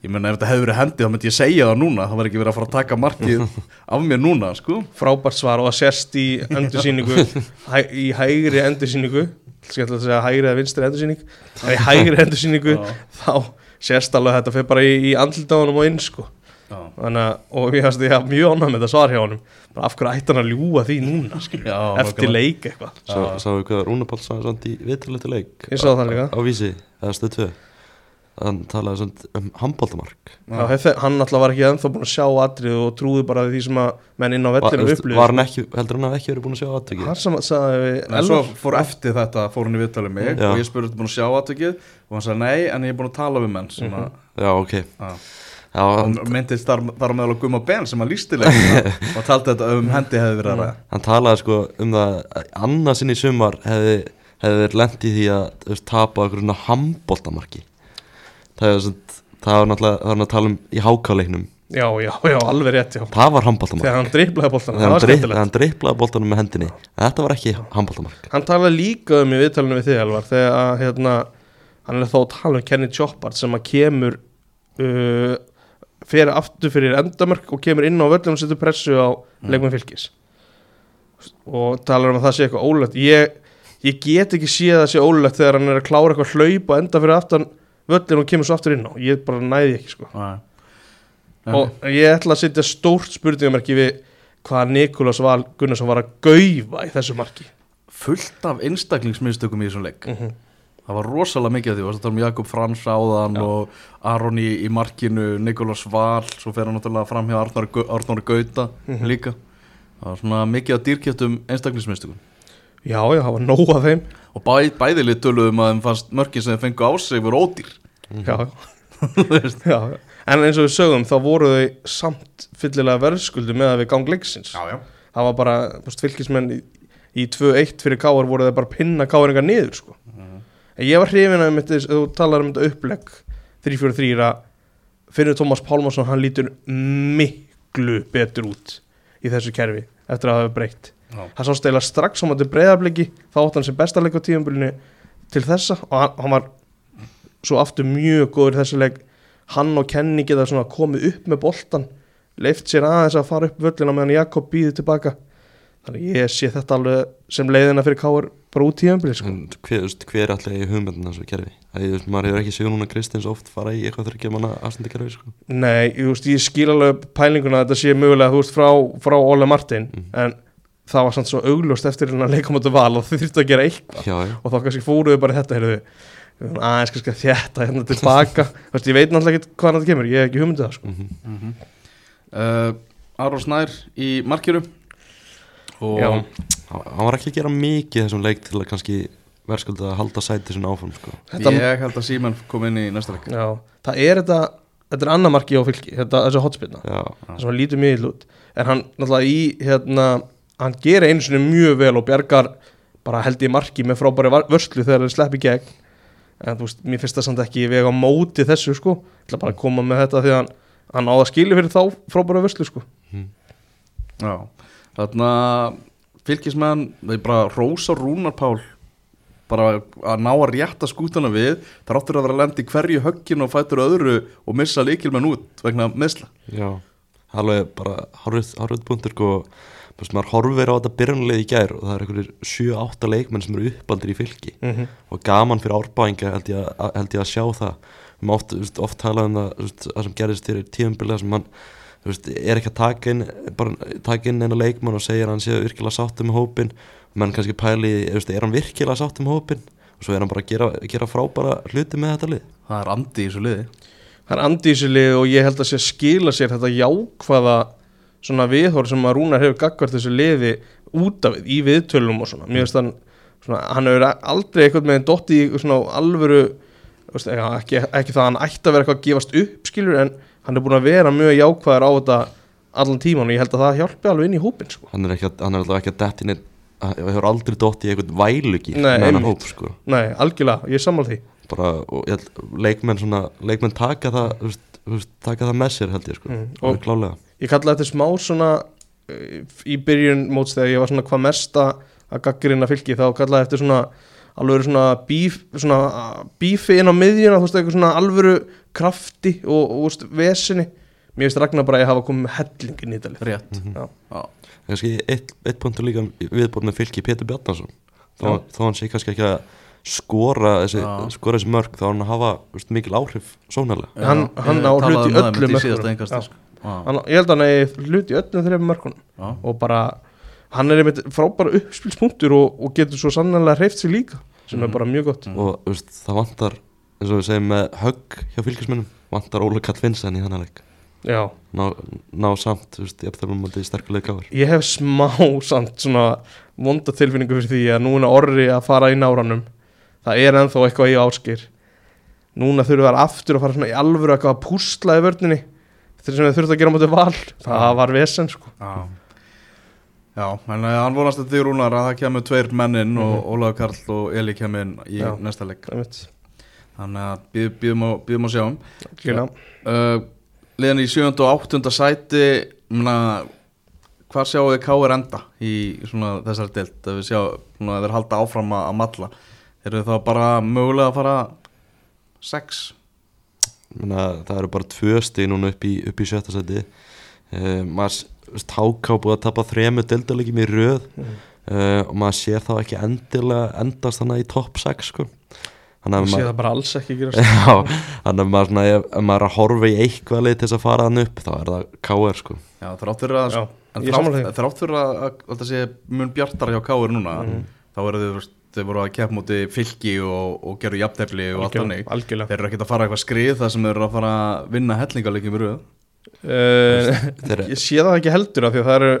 [SPEAKER 1] ég menna ef þetta hefði verið hendi þá myndi ég segja það núna. Það var ekki verið að fara að taka markið af mér núna sko.
[SPEAKER 3] Frábært svar og að sérst í endursýningu hæ, í hægri endursýningu skemmtilega að segja hægri eða vinstri endursýning en í hægri endursýningu þá sérst alveg þetta fyrir bara í, í andlitaðunum og inn sko.
[SPEAKER 1] Já.
[SPEAKER 3] Þannig að, og ég hefst ég haf mjög ánægð með þetta svar hjá honum. Bara af hverju ætti hann að ljúga því núna
[SPEAKER 1] Já,
[SPEAKER 3] eftir
[SPEAKER 1] nákvæmlega.
[SPEAKER 3] leik eitthvað.
[SPEAKER 5] Sá, Sáðu hvað Rúna Páll sagði samt í viðtalið leik
[SPEAKER 3] Ég sá það líka.
[SPEAKER 5] Á vísi, eða stöð 2 Hann talaði um handbóltamark
[SPEAKER 3] Já, hef, hann alltaf var ekki ennþá búin að sjá atrið og trúði bara því sem að menn inn á vellinu upplýði
[SPEAKER 5] var hann ekki, heldur hann hafi ekki verið búin að sjá aðtöki
[SPEAKER 3] hann sem sagði við
[SPEAKER 1] En svo fór eftir þetta, fór hann í viðtalið mig
[SPEAKER 5] Já.
[SPEAKER 1] og ég spurði, búin að sjá aðtökið og hann sagði nei, en ég er búin að tala við menn sem að,
[SPEAKER 5] Já, ok.
[SPEAKER 1] Já.
[SPEAKER 5] Hann,
[SPEAKER 1] og myndist þar, þar meðal að gumma ben sem að lísti leikina og taldi þetta um hendi hefði verið að ræða.
[SPEAKER 5] Hann talaði sko um það að annað sinn í sumar hefði, hefði verið lent í því að tapa okkur svona handbóltamarki það svona það var náttúrulega, það var að tala um í hákáleiknum.
[SPEAKER 3] Já, já, já, alveg rétt já.
[SPEAKER 5] Það var handbóltamark
[SPEAKER 3] þegar hann driplaði boltan,
[SPEAKER 5] þegar hann,
[SPEAKER 3] var
[SPEAKER 5] driplaði boltanum með hendinni. En þetta var ekki handbóltamark
[SPEAKER 3] hann talaði líka um í viðtalinu við þig Elvar þegar að hérna, hann er þá að tala um Kenny Choppard sem að kemur uh, fyrir aftur fyrir endamörk og kemur inn á völlum og setur pressu á
[SPEAKER 1] Mm.
[SPEAKER 3] leikmenn fylgis og talar um að það sé eitthvað ólulegt ég, ég get ekki séð að það sé ólulegt þegar hann er að klára eitthvað hlaup og enda fyrir aftan völlin og kemur svo aftur inn á. Ég bara næði ekki sko.
[SPEAKER 1] Nei.
[SPEAKER 3] og ég ætla að setja stórt spurningamarki við hvað Nikolas Val Gunnarsson var að gaufa í þessu marki.
[SPEAKER 1] Fullt af einstaklingsmyndstökum í þessum leik.
[SPEAKER 3] Mm -hmm.
[SPEAKER 1] það var rosalega mikið af því, það um Jakob Frans áðan
[SPEAKER 3] Já.
[SPEAKER 1] og Aron í, í markinu Nikolas Val, svo fer hann náttúrulega fram hjá Arnóri, Gau- Arnóri Gauta
[SPEAKER 3] Mhm.
[SPEAKER 1] líka. Það var svona mikið af dýrkjöptum einstaklingsmyndstökum
[SPEAKER 3] Já, já, það var nóg af þeim
[SPEAKER 1] og bæ, bæðilið töluðum að þeim fannst mörkin sem þeim fengu á sig voru ódýr.
[SPEAKER 3] Já. já, En eins og við sögum þá voru þau samt fyllilega verðskuldu með að við gang leiksins.
[SPEAKER 1] Já, já.
[SPEAKER 3] Það var bara, búst, fylgismenn í, í 2-1 fyrir káar voru þau bara pinna káaringar niður sko. En ég var hrifin að mitt, þú talar um þetta upplegg 3-4-3 að Finnur Tómas Pálmarsson hann lítur miklu betur út í þessu kerfi eftir að það hefur breytt
[SPEAKER 1] Já.
[SPEAKER 3] hann sá stela strax á móti breyðabliki þá átt hann sem besta leik á tíðanbylunni til þessa og hann, hann var svo aftur mjög góður í þessu leik hann og Kenny geta svona komið upp með boltan leift sér aðeins að fara upp völlina meðan Jakob býði tilbaka þannig ég sé þetta alveg sem leiðina fyrir Káur bara út tíðanbylun sko.
[SPEAKER 5] En hver, hver er alltaf í hugmyndin þessu kerfi? Það er, maður hefur ekki segjum núna Kristins oft fara í eitthvað þryggja manna afstandi kerfi sko.
[SPEAKER 3] Nei, ég, ég skil alveg pælinguna að þetta sé mögulega veist, frá, frá Ole Martin
[SPEAKER 5] Mhm.
[SPEAKER 3] en það var samt svo augljóst eftir hérna að leika mútið val og þau þurftu að gera eitthvað. Og þá kannski fóruðu bara í þetta heyrðu, aðeins kannski að þétta hérna tilbaka. Vist, ég veit náttúrulega ekki hvaðan þetta kemur ég hef ekki hugmyndið það sko.
[SPEAKER 5] mm
[SPEAKER 1] Uh, Aron Snær í markjöru og
[SPEAKER 3] Já.
[SPEAKER 5] hann var ekki að gera mikið þessum leik til að kannski verðskulda að halda sæti sinna áfram sko.
[SPEAKER 3] þetta,
[SPEAKER 1] ég held að Síman kom inn í næsta leik.
[SPEAKER 3] Já, það er þetta þetta er annar marki á fylki þetta, þessi hotspilna
[SPEAKER 5] Já,
[SPEAKER 3] sem hann lítur mjög illa út. En hann náttúrulega í hérna, hann gerir einu sinni mjög vel og bjargar bara held ég marki með frábæri vörslu þegar það slepp í gegn. En þú veist, mér finnst það samt ekki vega á móti þessu sko, ég ætla bara að koma með þetta því að hann, hann áða skilja fyrir þá frábæri vörslu sko.
[SPEAKER 1] Já, þarna fylgismenn, þeir bara Rósa Rúnar Pál bara að ná að rétta skútana við það áttur að vera að lenda í hverju höggin og fætur öðru og missa líkilmenn út vegna meðsla
[SPEAKER 5] já. Alveg bara hárið punktur sko, Best, maður horfir á þetta byrjunlega í gær og það er einhverjir 7-8 leikmenn sem eru uppaldir í fylki.
[SPEAKER 3] Mm -hmm.
[SPEAKER 5] og gaman fyrir árbæðinga held, að- held ég að sjá það. Við erum oft, veist, oft talað um það veist, það sem gerist fyrir tíðumbilið sem hann þú veist, er ekki að taka inn bara taka inn eina leikmann og segja að hann sé virkilega sáttum með hópin og menn kannski pæli, þú veist, er hann virkilega sáttum með hópin og svo er hann bara að gera, gera frábæra hluti með þetta lið.
[SPEAKER 1] Það er andi í þessu liði.
[SPEAKER 3] Það er andísilið og ég held að sé að skila sér þetta jákvæða svona viðhór sem að Rúnar hefur gagvart þessu liði út af í viðtölum og svona. Mér finnst hann, svona, hann hefur aldrei eitthvað með dotti í svona alvöru, veist, ekki, ekki það að hann ætti að vera eitthvað að gefast upp skilur en hann er búin að vera mjög jákvæður á þetta allan tíman og ég held að það hjálpi alveg inn í hópin sko.
[SPEAKER 5] hann er, hann er alltaf ekki að detti neitt hann hefur aldrei dott í eitthvað vælugi með
[SPEAKER 3] einmitt.
[SPEAKER 5] hóp sko
[SPEAKER 3] Nei, algjörlega, ég sammála því.
[SPEAKER 5] bara, og ég leikmenn svona leikmenn taka það, þú veist, taka það með sér held ég sko,
[SPEAKER 3] Mm,
[SPEAKER 5] og- klálega
[SPEAKER 3] Ég kallaði þetta smá svona uh, í byrjun móts þegar ég var svona hvað mesta að gaggrina fylki þá kallaði þetta svona alveg svona, bíf, svona uh, bífi inn á miðjuna, þú veist, eitthvað svona alvöru krafti og, og veist, vesinni. Mér finnst Ragnar bara að ég hafa komið með hellingin í þetta lið.
[SPEAKER 1] Rétt.
[SPEAKER 3] Já.
[SPEAKER 1] Já.
[SPEAKER 5] kannski eitt, eitt punktur líka viðbóð með fylki Pétur Bjarnason. Þó,
[SPEAKER 3] Já.
[SPEAKER 5] þó hann sé kannski ekki að skora þessi, skora þessi mörg þá hann hafa veist, mikil áhrif sónalega
[SPEAKER 1] Já,
[SPEAKER 3] Hann- hann á
[SPEAKER 1] talaði
[SPEAKER 3] hlut í
[SPEAKER 1] um það
[SPEAKER 3] öllum
[SPEAKER 1] einmitt
[SPEAKER 3] Hann, ég held að hann eigi hlut í öllum þreifum mörkunum. Og bara, hann er einmitt frábæra uppspilspunktur og, og getur svo sannlega hreift sig líka sem er
[SPEAKER 1] Mhm.
[SPEAKER 3] bara mjög gott.
[SPEAKER 1] Mm.
[SPEAKER 5] og veist, það vantar eins og við segjum með högg hjá fylgismennum vantar Óla Kall Vinsson í þannig leik.
[SPEAKER 3] Já,
[SPEAKER 5] ná, ná samt, þú veist, ég er það um að þetta er sterkulega gáður
[SPEAKER 3] ég hef smá samt svona vonda tilfinningu fyrir því að núna orri að fara í náranum það er ennþá eitthvað í áskir núna þurfum við aftur að fara svona í alvöru eitthvað að púsla í vörninni þegar sem við þurfum að gera á móti val það var vesen sko
[SPEAKER 1] Já Já, en uh, hann vonast að því rúnar að það kemur tveir mennin og Ólafur Karl og Eli kemur í
[SPEAKER 3] Já.
[SPEAKER 1] næsta leik. Þannig að býð- býðum að, býðum að sjáum uh, Liðan í 7. og 8. sæti mena, Hvar sjáu þið K.R. enda í svona þessari deilt að við sjá, svona, að þeir halda áfram að, matla eru þá bara mögulega að fara 6
[SPEAKER 5] Menna, það eru bara tvö stig núna upp í, upp í sjötta seti uh, maður, þú veist, háká búið að tapa þremu deildalegjum í röð
[SPEAKER 3] Mhm.
[SPEAKER 5] uh, og maður sér þá ekki endilega endast þannig í topp 6 sko þannig að
[SPEAKER 3] sé
[SPEAKER 5] maður
[SPEAKER 3] alls ekki gera
[SPEAKER 5] Já, þannig að maður, svona, ef, ef maður er að horfa í eitthvað leið til þess að fara hann upp þá er það KR sko
[SPEAKER 1] Já, þrátt fyrir að,
[SPEAKER 3] Já,
[SPEAKER 1] þrátt, þrátt fyrir að, að, að það sé mun bjartar hjá K.R. núna
[SPEAKER 3] Mhm.
[SPEAKER 1] þá eru þau, veist, þau voru að keppa múti fylki og, og gerðu jafntefli og allt
[SPEAKER 3] algjörlega.
[SPEAKER 1] Þeir eru ekkert að fara eitthvað skrið þar sem þeir eru að fara að vinna hellingarleikin við röð.
[SPEAKER 3] Uh,
[SPEAKER 5] Þeir,
[SPEAKER 3] ég sé það ekki heldur af því að það eru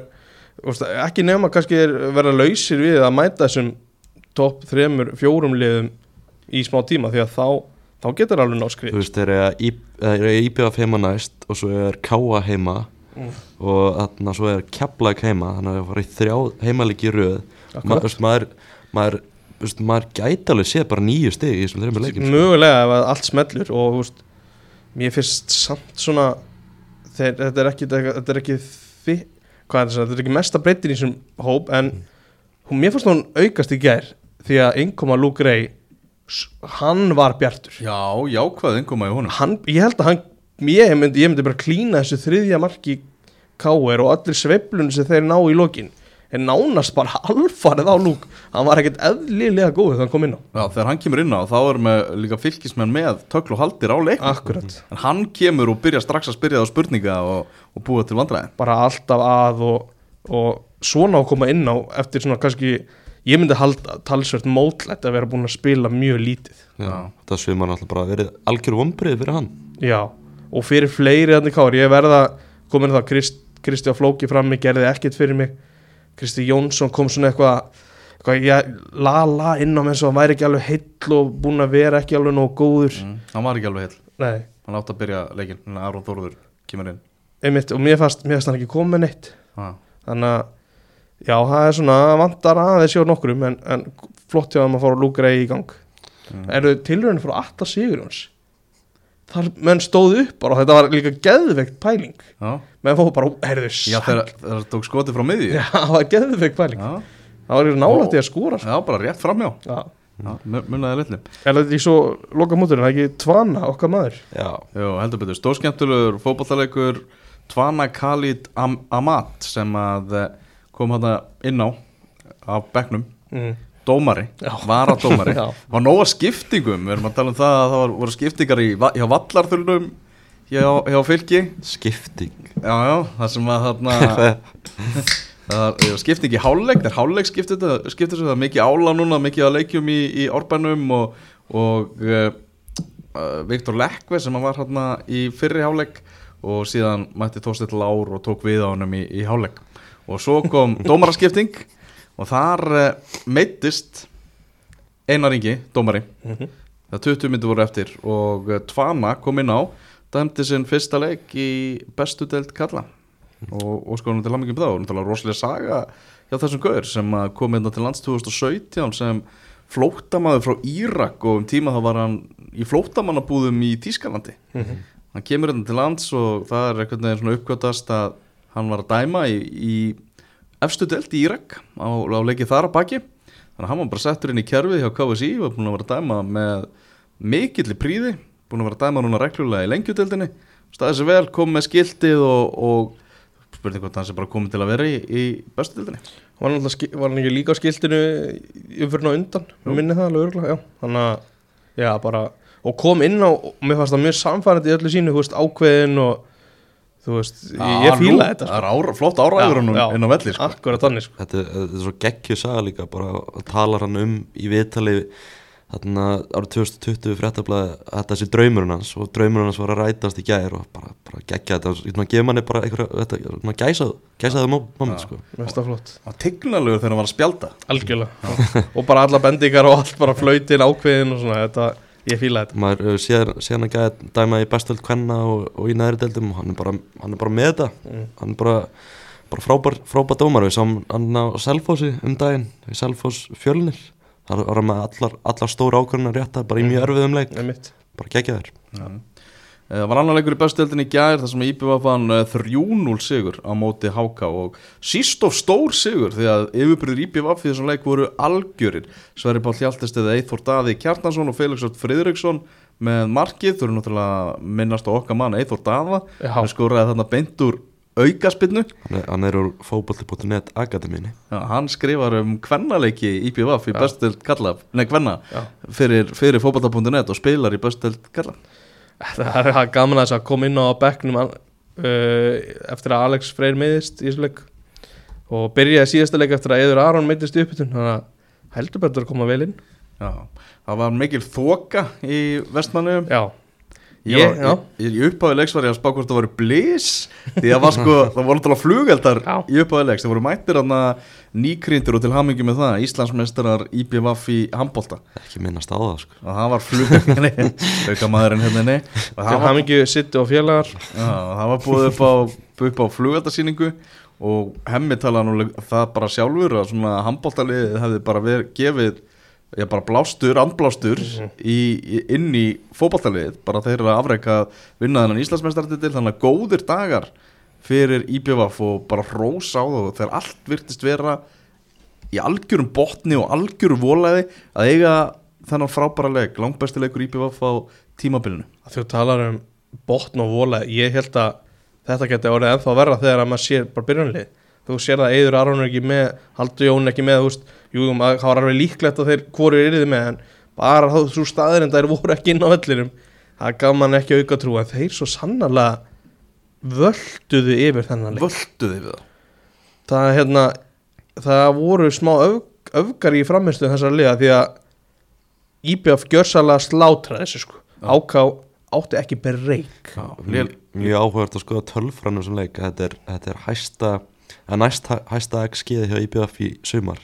[SPEAKER 3] þú ekki nema kannski er vera lausir við að mæta þessum topp þremur, fjórum liðum í smá tíma því að þá, þá getur alveg ná
[SPEAKER 5] þú
[SPEAKER 3] skrið
[SPEAKER 5] veist, þeir eru að íbjöða heima næst og svo er Káa heima
[SPEAKER 3] Mm.
[SPEAKER 5] og þannig að svo er Keflag heima þannig að það fara í þrjá heimalegi í röð. Maður, veist, maður gæti alveg séð bara nýju stig í þessum þreymur leikjum sko.
[SPEAKER 3] mögulega ef allt smellur og veist, mér finnst samt svona þeir, þetta er ekki þetta er ekki þi, hvað er það, þetta er ekki mesta breytin í þessum hóp en hún, mér fannst hún aukast í gær því að innkoma Luke Ray hann var bjartur
[SPEAKER 1] Já, jákvæð innkoma í honum
[SPEAKER 3] hann, ég held að hann ég myndi, ég myndi bara klína þessu þriðja marki K.R. og allir sveiflunum sem þeir ná í lokin en nánast bara alfarið á lúk. Hann var ekkert eðlilega góð þegar hann kom inn á.
[SPEAKER 1] Já, þegar hann kemur inn á þá er með líka fylgismenn með töklu og haldir á leik
[SPEAKER 3] akkurat,
[SPEAKER 1] En hann kemur og byrja strax að spyrja það á spurninga og, og búa til vandræði
[SPEAKER 3] bara alltaf að og, og svona að koma inn á eftir svona kannski ég myndi halda talsvert mótlætt að vera búin að spila mjög lítið.
[SPEAKER 5] Já, það svimar náttúrulega bara verið algjör vombrið fyrir hann.
[SPEAKER 3] Já, og fyrir fleiri þannig káður, ég verða komin það. Krist, Kristján Flóki frammi gerði ekkert fyrir mig Kristi Jónsson kom svona eitthvað eitthvað, ég la la inn á mér svo hann væri ekki alveg heill og búin að vera ekki alveg nógu góður
[SPEAKER 1] mm. Hann var ekki alveg heil,
[SPEAKER 3] nei,
[SPEAKER 1] hann átti að byrja leikin en Aron Þórður kemur inn
[SPEAKER 3] einmitt, og mér fannst, hann ekki komið neitt
[SPEAKER 1] ah.
[SPEAKER 3] þannig að já, það er svona vantar aðeins hjá nokkrum en, en flott hjá að fara að lúka reyði í gang
[SPEAKER 1] Mm.
[SPEAKER 3] eru tilröðin frá Atta Sigurjóns þar menn stóðu upp bara. Og þetta var líka geðveikt pæling.
[SPEAKER 1] Já,
[SPEAKER 3] menn fóðu bara, heyrðu,
[SPEAKER 1] Já þegar það tók skoti frá miðju.
[SPEAKER 3] Já, það var geðveikt pæling.
[SPEAKER 1] Já,
[SPEAKER 3] það var nálægt í að skora sko.
[SPEAKER 1] Já, bara rétt framjá
[SPEAKER 3] já.
[SPEAKER 1] Já, mun- munnaði litlu.
[SPEAKER 3] Er þetta í svo loka múturinn, það er ekki tvana okkar maður?
[SPEAKER 5] Já,
[SPEAKER 1] heldur betur, stórskemmtulegur fótballtalegur Tvana Khalid Am Amat sem að eh, kom hann inn á af bekknum.
[SPEAKER 3] Mm.
[SPEAKER 1] Dómari, varadómari.
[SPEAKER 3] Já.
[SPEAKER 1] var nóga skiptingum, við erum að tala um það að það var, voru skiptingar í, va- hjá vallarþulnum hjá, hjá fylki.
[SPEAKER 5] Skipting.
[SPEAKER 1] Já, já, það sem að þarna Það er skipt ekki háluleik, það er háluleik skiptir þetta, það er mikið ála núna, mikið að leikjum í, í árbænum og, og uh, Viktor Lekve sem var hérna í fyrri háluleik og síðan mætti Þorsteinn Lár og tók við á honum í, í háluleik og svo kom dómaraskipting og þar uh, meittist Einar Ingi, dómari. Það 20 myndir voru eftir og uh, Tvana kom inn á dæmdi sinn fyrsta leik í bestu deild kalla og, og sko hann til hamingjum þá og náttúrulega rosalega saga hjá þessum gaur sem að kom inn til lands 2017 sem flóttamaður frá Írak og um tíma þá var hann í flóttamannabúðum í Tískalandi hann kemur hérna til lands og það er veginn svona uppgötast að hann var að dæma í, í efstu deild í Írak á, á leikið þar að baki. Þannig að hann var bara settur inn í kerfið hjá KSI og búin að vera dæma með mikilli príði búin að vera dæma núna reglulega í lengjudeldinni staðið sér vel, kom með skiltið og, og spurning hvort hann sé bara komið til að vera í, í bestu deildinni.
[SPEAKER 3] Var hann, alltaf var hann ekki líka á skiltinu umfyrin á undan, minni það alveg örgulega, já. Þannig að, já, bara Og kom inn á, og mér fannst það mjög samfærandi í öllu sínu, þú veist, ákveðin og Þú veist, ég, ég fíla þetta
[SPEAKER 1] Það er ára, flott áræður hann inn á velli sko.
[SPEAKER 3] Akkurat þannig, sko.
[SPEAKER 5] Þetta, er- þetta er svo geggju saga líka bara talar hann um í viðtali þarna árið 2020 fréttablaði að þetta sé draumurinn hans og draumurinn hans var að rætast í gær og bara, bara geggja þetta. Og gefa manni bara einhverja þetta, svona gæsað, gæsaðu moment sko.
[SPEAKER 1] Var tignalegur þegar hann var að spjálta
[SPEAKER 3] Algjörlega. Og bara alla bendingar og allt bara flautin ákveðin og svona, þetta, ég fíla þetta.
[SPEAKER 5] Maður uh, séð hann að gæða dæma í bestöld kvenna og, og í næri deildum og hann er bara, hann er bara með þetta.
[SPEAKER 3] Mm.
[SPEAKER 5] hann er bara, bara frábær, frábær dómar við sáum hann á Selfossi um daginn í Selfoss fjölnir. Það var hann með allar, allar stóra ákvörðunar rétta bara í mjög erfiðum leik,
[SPEAKER 3] Einmitt.
[SPEAKER 5] bara geggja þér
[SPEAKER 1] Eh, Það var annar leikur í bestu deildinni í gær þar sem IBV fann eh, 3-0 sigur á móti HK og síst of stór sigur því að yfirbyrður IBV fyrir þessum leik voru algjörir. Sverri Pál Hjaltist eða Eithor Daði Kjartansson og Felix Öll Friðriksson með markið, þú eru náttúrulega minnast á okkar mann Eithor Daða. Hann skoraði þarna beint úr aukaspinnu
[SPEAKER 5] hann er, hann er úr fótbolti.net akademíni
[SPEAKER 1] Já, hann skrifar um kvennaleiki IPVF í
[SPEAKER 3] Já.
[SPEAKER 1] bestu deild kalla nei kvenna
[SPEAKER 3] Já.
[SPEAKER 1] fyrir, fyrir fótbolta.net og spilar í bestu deild kalla
[SPEAKER 3] Það er gaman að koma inn á bekknum uh, eftir að Alex Freyr meiðist í þessu leik. Og byrjaði síðasta leik eftir að Eður Aron meiðist í uppbytun þannig að heldur betur að koma vel inn.
[SPEAKER 1] Já, það var mikil þoka í vestmannu
[SPEAKER 3] Já,
[SPEAKER 1] Ég,
[SPEAKER 3] Ég-
[SPEAKER 1] ég, í upphafi leiks var ég að spá hvort það voru blís því að var sko, það voru náttúrulega flugeldar
[SPEAKER 3] Já.
[SPEAKER 1] í upphafi leiks, það voru mættir hann nýkryndir og til hamingi með það Íslandsmeistarar IBVF í handbolta.
[SPEAKER 5] Ekki minnast á það sko.
[SPEAKER 1] og það var flugeldar auka maðurinn hérna og
[SPEAKER 3] það
[SPEAKER 1] það var,
[SPEAKER 3] hafði ekki sitt og félagar.
[SPEAKER 1] Já, það var búið upp á, upp á flugeldarsýningu og hemmi talaði nú það bara sjálfur að svona handboltaliðið hefði bara verið gefið Já, bara blástur, andblástur í, í, inn í fótballtaliðið bara þeir eru að afreika að vinna þennan Íslandsmeistartitil þannig að góðir dagar fyrir IBVF og bara rósa á það og þegar allt virtist vera í algjörum botni og algjörum volaði að eiga þennan frábæra leik, langbæsti leikur IBVF á tímabilinu.
[SPEAKER 3] Þú talar um botn og vola ég held að þetta geti orðið ennþá verra þegar að maður sér bara byrjunlið þú sér það Eður Aron er ekki með Haldur Jón ekki með, þú veist, jú, maður- það var alveg líklegt að þeir hvoru er með en bara þá svo staðir en þeir voru ekki inn á vellinum það gaf mann ekki auka trú en þeir svo sannarlega völduðu yfir þennan leik.
[SPEAKER 1] Völduði við það?
[SPEAKER 3] Það, hérna, það voru smá öf, öfgar í framistu þessar liða því að IBF gjörsalega slátra þessu sko.
[SPEAKER 1] Já.
[SPEAKER 3] áká átti ekki breyk
[SPEAKER 5] mjög, mjög áhugavert að skoða tölfrannum sem leik þetta er, þetta er hæsta að næst hæ- hæsta XG hjá IBF í sumar.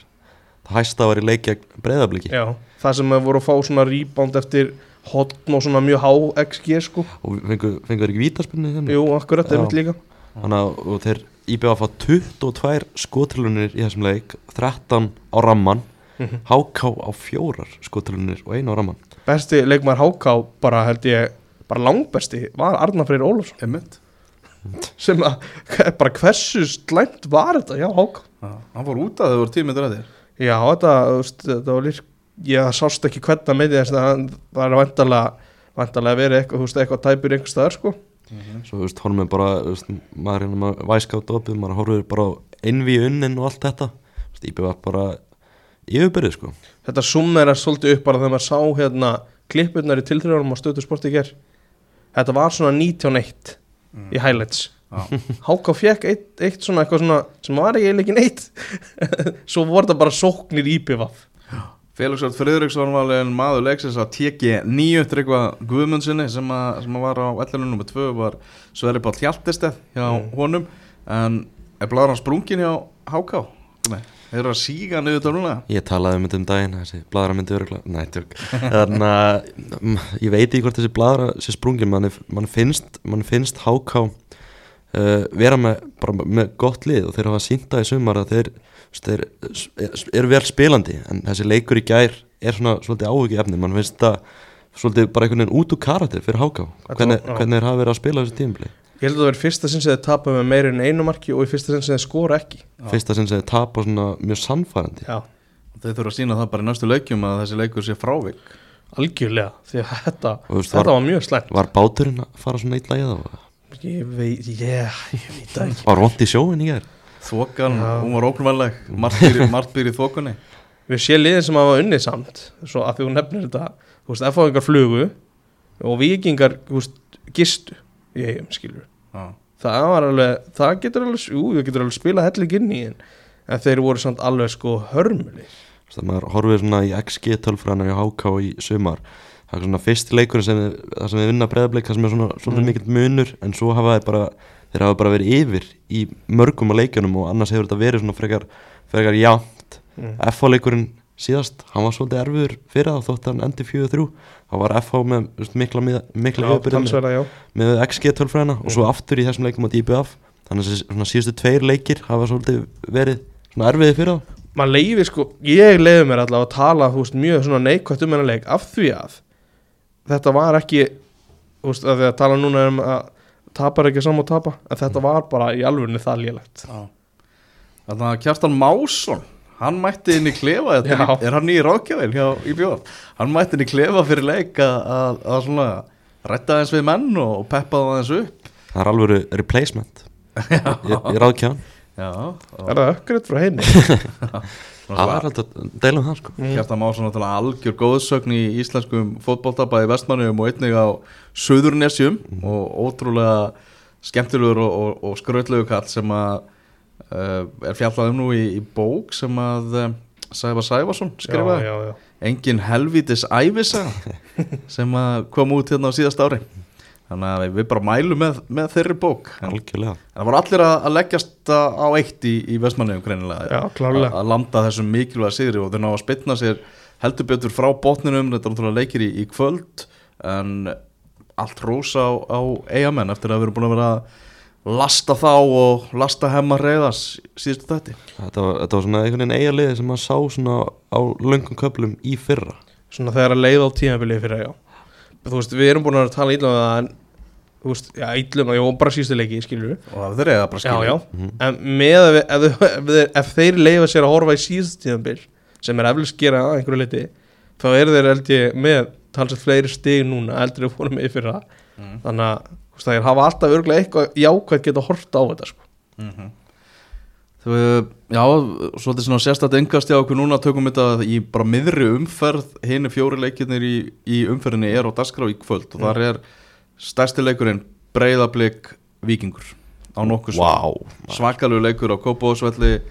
[SPEAKER 5] Það hæsta var í leik gegn breyðabliki
[SPEAKER 3] Já, það sem voru að fá svona rebound eftir hotn og svona mjög há XG sko.
[SPEAKER 5] Og fengur, fengur ekki vítaspinni þenni
[SPEAKER 3] Jú, akkurat,
[SPEAKER 5] Já.
[SPEAKER 3] einmitt líka.
[SPEAKER 5] Þannig að og þeir IBF fá 22 skotrilunir í þessum leik 13 á ramman
[SPEAKER 3] Mhm.
[SPEAKER 5] HK á fjórar skotrilunir og einu á ramman
[SPEAKER 3] Besti leikmar HK bara held ég bara langbesti var Arnar Freyr Ólafsson.
[SPEAKER 1] Emmett
[SPEAKER 3] sem að bara hversu slæmt var þetta? Já HK
[SPEAKER 1] Hann fór út að þau voru tímið ræðir
[SPEAKER 3] Já, þetta, þú veist, þetta var lík ég sást ekki hvernig með því þess að það er vantarlega vantarlega verið eitthvað, þú veist, eitthvað tæpur einhver staðar sko.
[SPEAKER 5] Svo þú veist, horfum við bara þú veist, maður er hérna með væskátt opið maður horfir bara á envi unnin og allt þetta. Þú veist, IBF bara yfirbyrði sko.
[SPEAKER 3] Þetta summer er svolítið upp bara þegar maður sá hérna klippurnar í tilþrjóðanum á stöðu sporti í ger þetta var svona 19.1 í highlights. Háká fekk eitt, eitt svona eitthvað svona sem var eiginlega ekki neitt. Svo voru það bara sóknir í BVF
[SPEAKER 1] Félagsvöld Friðriksson var en maður leiksins að teki nýju tryggva Guðmundsinni sem, að, sem að var á ellinu nummer 2 var Sverri Páll Hjaltesteð hjá
[SPEAKER 3] Mm.
[SPEAKER 1] honum. En er bláður hann sprungin hjá Háká? Nei, þeir eru að síga niður þetta núna.
[SPEAKER 5] Ég talaði um þetta um daginn, þessi bladra myndi tjörg Þannig að ég veit ekki hvort þessi bladra sé sprungin mann, mann finnst, man finnst háká uh, vera með, bara með gott lið og þeir hafa sínta í sumar að þeir, þeir eru vel spilandi en þessi leikur í gær er svona svolítið áhugi efni mann finnst það svolítið bara einhvern veginn út úr karakter fyrir háká hvernig, hvernig þeir hafa verið að spila þessi tímabli
[SPEAKER 3] Ég held að það verið fyrsta sinn sem þeir tapa með meira en einu marki og í fyrsta sinn sem þeir skora ekki.
[SPEAKER 5] Fyrsta sem þeir tapa svona mjög sannfærandi.
[SPEAKER 3] Já,
[SPEAKER 1] Þeir þurfa að sína það bara í næstu leikjum að þessi leikur sé frávik.
[SPEAKER 3] Algjörlega því að þetta,
[SPEAKER 5] veist,
[SPEAKER 3] þetta
[SPEAKER 5] var-
[SPEAKER 3] var mjög slæmt.
[SPEAKER 5] Var báturinn að fara svona illa í það?
[SPEAKER 3] Ég veit, yeah, ég veit það ekki.
[SPEAKER 5] Var vond í sjóin í gær?
[SPEAKER 1] Þokan,
[SPEAKER 3] Já.
[SPEAKER 1] hún var óknvæðleg margt býr í þokunni.
[SPEAKER 3] Við sé liðin sem hafa unnið samt svo að því hún nefnir þetta þú veist, Og í eigum, skilur
[SPEAKER 1] Já.
[SPEAKER 3] það var alveg, það getur alveg jú, það getur alveg spilað helling inn í en, en þeir voru samt alveg sko hörmulir
[SPEAKER 5] Það maður horfið svona í XG tölfræðina í HK í sumar Það er svona fyrsti leikurinn sem það sem við vinna breyðableik það sem er svona svolítið
[SPEAKER 3] Mm.
[SPEAKER 5] mikill munur en svo hafa þeir bara þeir hafa bara verið yfir í mörgum af leikjunum og annars hefur þetta verið svona frekar, frekar jánt
[SPEAKER 3] mm.
[SPEAKER 5] FH leikurinn síðast, hann var svolítið erfiður fyrir það þótt að hann endi 4-3 þá var FH með mikla, mikla, yfirbyrði með, XG tölfræðina og svo
[SPEAKER 3] Mm.
[SPEAKER 5] aftur í þessum leikum á DBF þannig að svona síðustu tveir leikir hafa svolítið verið svona erfiði fyrir þá.
[SPEAKER 3] Maður leiði sko, ég leiði mér allavega að tala þú veist, mjög svona neikvægt um hennar leik af því að þetta var ekki þú veist, að því að tala núna um að tapar ekki saman og tapa en þetta var bara í alvörinu
[SPEAKER 1] hann mætti inn í klefa þetta er, er hann í rákjafil hjá í bjóð hann mætti inn í klefa fyrir leik að, að, svona rætta aðeins við menn og peppa það aðeins upp.
[SPEAKER 5] Það er alveg replacement
[SPEAKER 1] Já, og
[SPEAKER 3] er það ökkrætt frá henni?
[SPEAKER 5] Það var alltaf að deila um það sko.
[SPEAKER 1] Kjartan Másson náttúrulega algjör góðsögn í íslenskum fótbolta í vestmannum og einnig á Suðurnesjum og ótrúlega skemmtilegur og, og, og skröðlegu kall sem að er fjallað um nú í, í bók sem að uh, Sæfa Sæfarsson skrifaði. Engin helvítis ævisa sem að kom út hérna á síðast ári. Þannig að við bara mælum með, með þeirri bók. En
[SPEAKER 5] algjörlega.
[SPEAKER 1] það voru allir að, að leggjast á eitt í, í Vestmannum greinilega.
[SPEAKER 3] Já,
[SPEAKER 1] að, að landa þessum mikilvæga sigri og þeir ná að spilna sér heldur betur frá botninum. Þetta er náttúrulega leikir í, í kvöld en allt rósa á, á eigamenn eftir að við erum búin að vera að lasta þá og lasta hemmar reyðas síðustu þetta
[SPEAKER 5] þetta var, þetta var svona einhvern veginn eigaliði sem maður sá svona á löngum köplum í fyrra.
[SPEAKER 3] Svona þegar að leiða á tímabilið fyrir já. Þú veist, við erum búin að tala ítlum um það en þú veist, já, ítlum að ég var bara síðustu leiki, skilur við
[SPEAKER 1] og það er eiga bara
[SPEAKER 3] já,
[SPEAKER 1] skilja
[SPEAKER 3] já,
[SPEAKER 5] Mhm.
[SPEAKER 3] en með að við, ef, þau- ef, þeir, ef þeir leifa sér að horfa í síðustu tímabil sem er eflust gera að einhverju leiti þá eru þeir held ég með talsett fleiri stig núna heldur við fórum með fyrir það
[SPEAKER 1] Mm.
[SPEAKER 3] þannig að veist, þeir hafa alltaf örglega eitthvað jákvæmt geta horta á þetta sko.
[SPEAKER 1] Mhm. Þú veist, já, svolítið svona sérstætt engast hjá okkur núna tökum þetta í bara miðri umferð hinn fjóri leikirnir í, í umferðinni er á dagskrá í kvöld og þar er stærsti leikurinn breyðablик vikingur á nokkuð
[SPEAKER 5] Vá,
[SPEAKER 1] svakalegu leikur á Kópavóðsvelli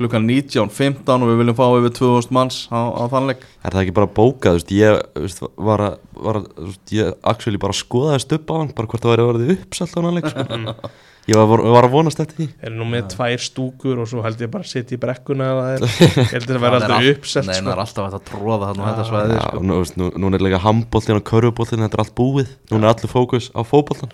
[SPEAKER 1] klukkan 19.15 og við viljum fá yfir 2000 manns á, á þannleik
[SPEAKER 5] er það ekki bara bókað, þú veist, ég veist, var að, var að, þú veist, ég actually bara skoðaðist upp á hann, bara hvort það væri að verði uppselt á hann leik, sko. ég var, var að vonast eftir því.
[SPEAKER 3] Eru nú með tvær stúkur og svo held ég bara að sitja í brekkuna eða það er, ég held að vera alltaf uppselt
[SPEAKER 1] Nei, það
[SPEAKER 3] sko.
[SPEAKER 1] er alltaf hægt að tróða þarna á þetta
[SPEAKER 3] Já,
[SPEAKER 1] sko.
[SPEAKER 5] nú, nú, nú er líka handbóltin og körfuboltin, þetta er allt búið. Nú er allir fókus á fótboltan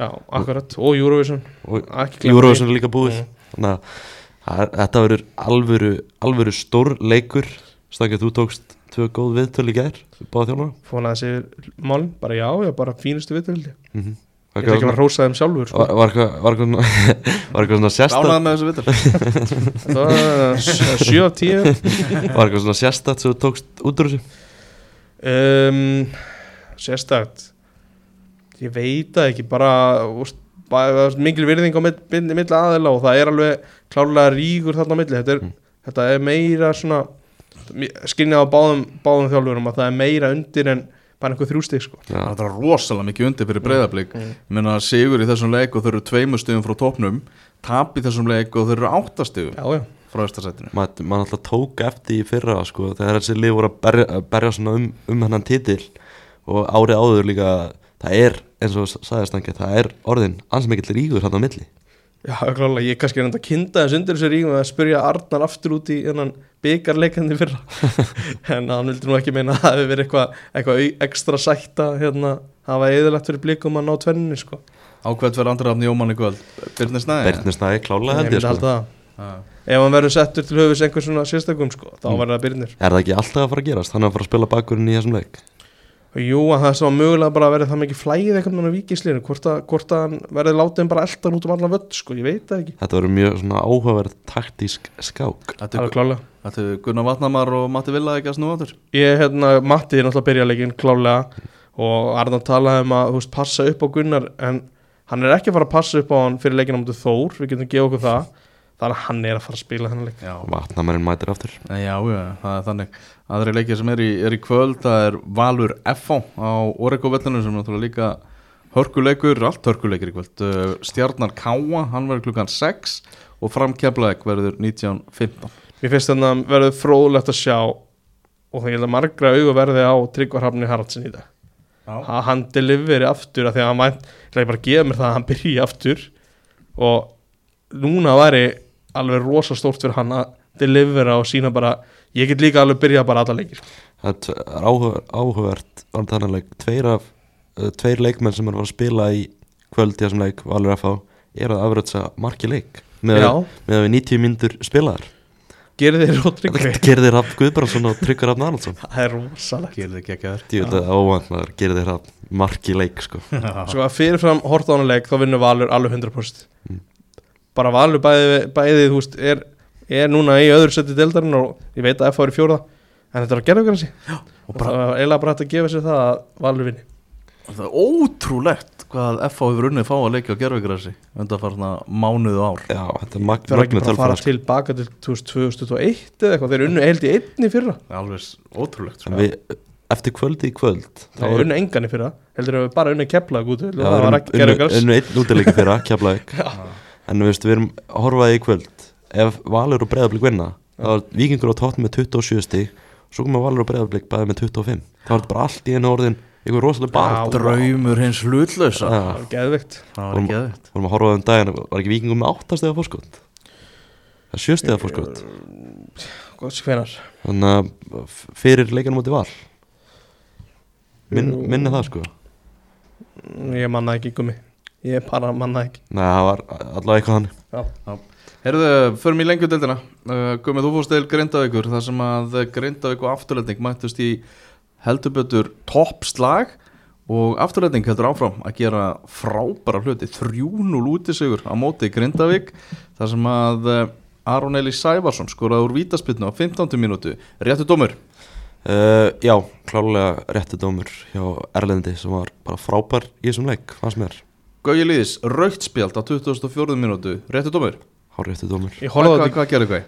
[SPEAKER 3] já, akkurat, og Eurovision.
[SPEAKER 5] Og Eurovision er líka búið.
[SPEAKER 3] Mhm.
[SPEAKER 5] Þannig að það er- þetta verður alvöru, alvöru stór leikur. Stakið, þú tókst tvö góð viðtöl í gær Báða þjálfara
[SPEAKER 3] fónaði sér málin, bara já, já, bara fínustu viðtöld
[SPEAKER 5] mm -hmm.
[SPEAKER 3] ég ætla ekki að að rósa þeim sjálfur sko.
[SPEAKER 5] Var, var, eitthvað- var, eitthvað svona- var eitthvað svona sérstætt
[SPEAKER 1] Ánægð með þessu vitur
[SPEAKER 3] það var 7 af 10
[SPEAKER 5] Var eitthvað svona sérstætt sem þú tókst út úr þessu?
[SPEAKER 3] Um, sérstakt. Ég veit það ekki bara, úst, mikil virðing á mill- milli milli aðeila og það er alveg klárlega ríkur þarna á milli þetta er,
[SPEAKER 5] Mm.
[SPEAKER 3] þetta er meira svona skynjað á báðum, báðum þjálfurum að það er meira undir en bara einhver þrjústig sko.
[SPEAKER 5] Já,
[SPEAKER 1] Það er rosalega mikið undir fyrir breyðablík
[SPEAKER 3] Mm.
[SPEAKER 1] Ég meina sigur í þessum leik og þau eru tveimur stigum frá topnum Tap í þessum leik og þau eru
[SPEAKER 3] já,
[SPEAKER 1] frá östasætinu
[SPEAKER 5] maður mað alltaf tók eftir í fyrra sko, þegar þessi lið voru að berja, að berja um, um hennan titil og árið áður líka það er, eins og sagðist hann það er orðin ansið mikill rígur hann á milli.
[SPEAKER 3] Já, klálega ég er kannski reynda að kynna þess undir þessu ríkum að spyrja Arnar aftur út í hennan byggarleikandi fyrra. En hann vildi nú ekki meina að það hefði verið eitthvað eitthva ekstra sætta hérna, hafa eðalegt fyrir blikum að ná tvenninni sko.
[SPEAKER 1] Ákveðt verður andra afni Jómann í kvöld. Byrnir Snæði
[SPEAKER 5] Bertnir Snæði klálega
[SPEAKER 3] ég
[SPEAKER 5] held ég
[SPEAKER 3] myndi
[SPEAKER 5] sko.
[SPEAKER 3] ef hann verður settur til höfus einhver svona sérstakum sko, þá
[SPEAKER 5] Mm.
[SPEAKER 3] verður það byrnir
[SPEAKER 5] er það ekki alltaf að fara að gerast? Hann er að fara að spila bakurinn í þessum leik
[SPEAKER 3] jú, að það er svo mögulega bara að verði það mikið flæðið eitthvað með vikislinu, hvort að, hvort að verði látið bara eldan út um allan völd sko, ég veit það ekki,
[SPEAKER 5] þetta verður mjög svona áhugaverð taktísk skák.
[SPEAKER 1] Þetta
[SPEAKER 3] það
[SPEAKER 1] er
[SPEAKER 3] klálega
[SPEAKER 1] Þetta er Gunnar Vatnamar og Matti Villa ekki að snúa áttur
[SPEAKER 3] ég, hérna, Matti er náttúrulega að byrja leikin klálega og Arnar talaði um að þú veist, passa upp á Gunnar en hann er ekki að fara að passa upp á hann fyrir leikin á mútið Þór, við getum gefa okkur það þannig að hann er að fara að spila þennan leik.
[SPEAKER 1] Já,
[SPEAKER 5] vatnamærin mætir aftur.
[SPEAKER 1] Já, já, það er þannig. Aðri leikir sem er í, er í kvöld Það er Valur F.A. á Oregovellinu sem er náttúrulega líka hörkuleikur, allt hörkuleikir í kvöld. Uh, Stjarnar Káa, hann verður klukkan 6 og framkeflaðeg verður 19.15
[SPEAKER 3] mér finnst þannig að verður fróðlegt að sjá og það að margra augu verði á Tryggvar Hrafni Haraldsen í dag.
[SPEAKER 1] Já,
[SPEAKER 3] að hann deliveri aftur að því að hann vænt, ég bara gefa mér það að hann byrji aftur. Og núna væri alveg rosa stórt fyrir hann að delivera og sína bara ég get líka alveg byrja bara alla leikir
[SPEAKER 5] það er er áhugavert var þannig leik tveir, af, uh, tveir leikmenn sem er að að spila í kvöld í þessum leik Valur F.A. er að afröðsa marki leik með, að við 90 myndur spilaðar.
[SPEAKER 3] Gerir þeir og Tryggvi?
[SPEAKER 5] Þetta gerði Raff Guðbrandsson og Tryggur Raff Arnaldsson?
[SPEAKER 3] Það er rosalegt.
[SPEAKER 1] Gerði ekki ekki
[SPEAKER 5] að óvandlar gerði Raff marki leik sko.
[SPEAKER 3] Svo að fyrirfram hort á hann leik þá vinnur Valur alveg 100%
[SPEAKER 5] Mm.
[SPEAKER 3] Bara Valur bæði, bæði þú veist, er, er núna í öðru seti deildarinn og ég veit að F er í fjórða en þetta er að gera okkur hansi og
[SPEAKER 1] bara-
[SPEAKER 3] það er eiginlega bara hægt að gefa sér það að Valur vinni.
[SPEAKER 1] Það er ótrúlegt hvað F.A. hefur unnið fá að leika á gerfugrassi undan farna mánuðu ár.
[SPEAKER 5] Já, þetta er mag,
[SPEAKER 3] það er ekki
[SPEAKER 5] magna
[SPEAKER 3] bara að fara tilbaka til 2021 eða eitthvað, þeir unnu held í einni í fyrra.
[SPEAKER 1] Það er alveg ótrúlegt sko.
[SPEAKER 5] En við, Eftir kvöldi í kvöld þá
[SPEAKER 3] Nei,
[SPEAKER 5] er-
[SPEAKER 3] unnu engan í fyrra, heldur að við bara unnu kepla út, það var ekki græs
[SPEAKER 5] unnu einn útileiki fyrir að kjapla En við, veist, við erum að horfa í kvöld. Ef Valur og Breiðablík vinna þá er Víkingur á tótt með 27 stig Svo komum Valur og Breiðablík bæði með 25 þá er þetta bara allt í einu orðin Ykkur rosalega bara
[SPEAKER 3] Já.
[SPEAKER 1] Draumur hins hlutlausa.
[SPEAKER 5] Já.
[SPEAKER 3] það var geðvikt
[SPEAKER 1] Það var aðeitt
[SPEAKER 5] vorum að horfa á um daginn Var ekki Víkingur með 8 stiga fórskot Það er 7 stiga fórskot
[SPEAKER 3] Góðs hvenar
[SPEAKER 5] Þannig að fyrir leikanum mútið val? Minn,
[SPEAKER 3] Jú.
[SPEAKER 5] Minni það sko.
[SPEAKER 3] Ég manna ekki gummi Ég bara manna ekki.
[SPEAKER 5] Nei, það var allavega eitthvað hann
[SPEAKER 1] Herðu, förum í lengjudeldina uh, Guðmið, þú fórst til Grindavíkur þar sem að Grindavík og afturlending mættust í heldurbetur toppslag og afturlending heldur áfram að gera frábæra hluti. 3-0 útisigur á móti Grindavík þar sem að uh, Aron Eli Sævarsson skoraði úr vítaspilnu á 15. mínútu. Réttu dómur?
[SPEAKER 5] Uh, já, klálega rétti dómur hjá Erlendi sem var bara frábær í þessum leik, fannst mér
[SPEAKER 1] Gauji Lýðis, raukt spjald á 24. mínútu réttu dómur
[SPEAKER 5] hár rétti dómur
[SPEAKER 3] Ég
[SPEAKER 1] Hvað,
[SPEAKER 3] á
[SPEAKER 1] hvað,
[SPEAKER 3] þetta
[SPEAKER 1] hvað gerir Gauji?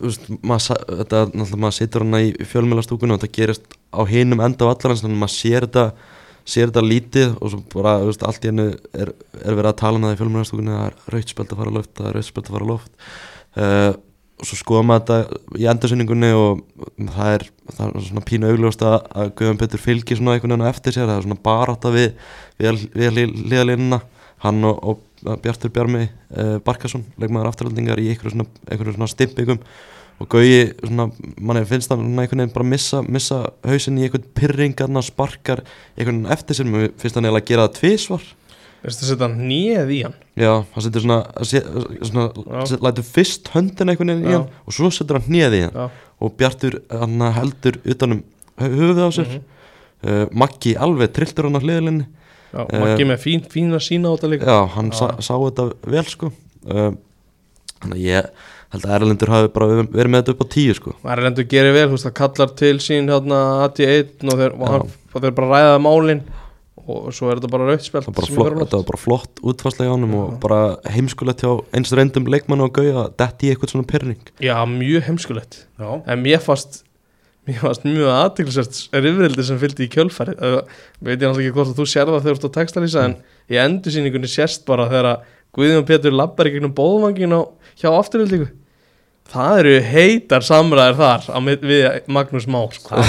[SPEAKER 5] veist, maður, sa- þetta, náttúrulega maður situr hana í fjölmjölastúkunum og þetta gerist á hinum enda af allarans þannig að maður sér þetta sér þetta lítið og svo bara þú veist, allt í hennu er, er verið að tala um það í fjölmjölastúkunum það er rautspjöld að fara á loft það er rautspjöld að fara á loft uh, og svo skoðum maður þetta í endursynningunni og það er, það er svona pínu augljóst að, Guðan Petur fylgir svona einhvern veginn eftir sér. Það er svona barátta við, við, við liðalínuna hann og, og Bjartur Bjarmi uh, Barkason, leikmaður afturhaldingar í einhverju svona, svona stimpingum. Og Gauji, svona, manni finnst það svona einhvern veginn bara missa, missa hausinn í einhvern pyrringarna, sparkar einhvern veginn eftir sér, mér finnst hann eiginlega að gera það tvísvar
[SPEAKER 3] Veistu að setja nýið í hann?
[SPEAKER 5] Já, hann setur svona, svona set, lætur fyrst höndin einhvern veginn í hann og svo setur hann hnið í hann.
[SPEAKER 3] Já,
[SPEAKER 5] og Bjartur hann heldur utanum hö- höfuðið á sér.
[SPEAKER 3] Mhm.
[SPEAKER 5] uh, Maggi alveg trilltur hann á hliðlinni
[SPEAKER 3] já
[SPEAKER 5] Eh,
[SPEAKER 3] Maggi með fín, fín að sína á þetta líka.
[SPEAKER 5] Já, hann
[SPEAKER 3] Já.
[SPEAKER 5] sá, sá þetta vel sko. Uh, Þannig að ég held að Erlendur hafi bara verið með þetta upp á tíu sko.
[SPEAKER 3] Það er endur gerir vel, þú veist, það kallar til sín hérna AT1 og þeir, og hann, og þeir bara ræða málin og svo er þetta bara rautspjald
[SPEAKER 5] Það var bara
[SPEAKER 3] sem
[SPEAKER 5] flott,
[SPEAKER 3] fer á loft.
[SPEAKER 5] þetta var bara flott útfarslega hjá honum og bara heimskulegt hjá eins reyndum leikmann og gauja að detti í eitthvað svona pyrring
[SPEAKER 3] Já, mjög heimskulegt.
[SPEAKER 1] Já,
[SPEAKER 3] En mér fannst Mér varst mjög aðtiklisvært rifrildi sem fylgdi í kjölfæri uh, veit ég náttúrulega ekki hvort að þú sér það þegar þú ert að textalýsa en í endursýningunni sérst bara þegar Guðjón Pétur lappar í gegnum bóðvangin á, hjá afturöldingu það eru heitar samræðir þar við Magnús Má sko.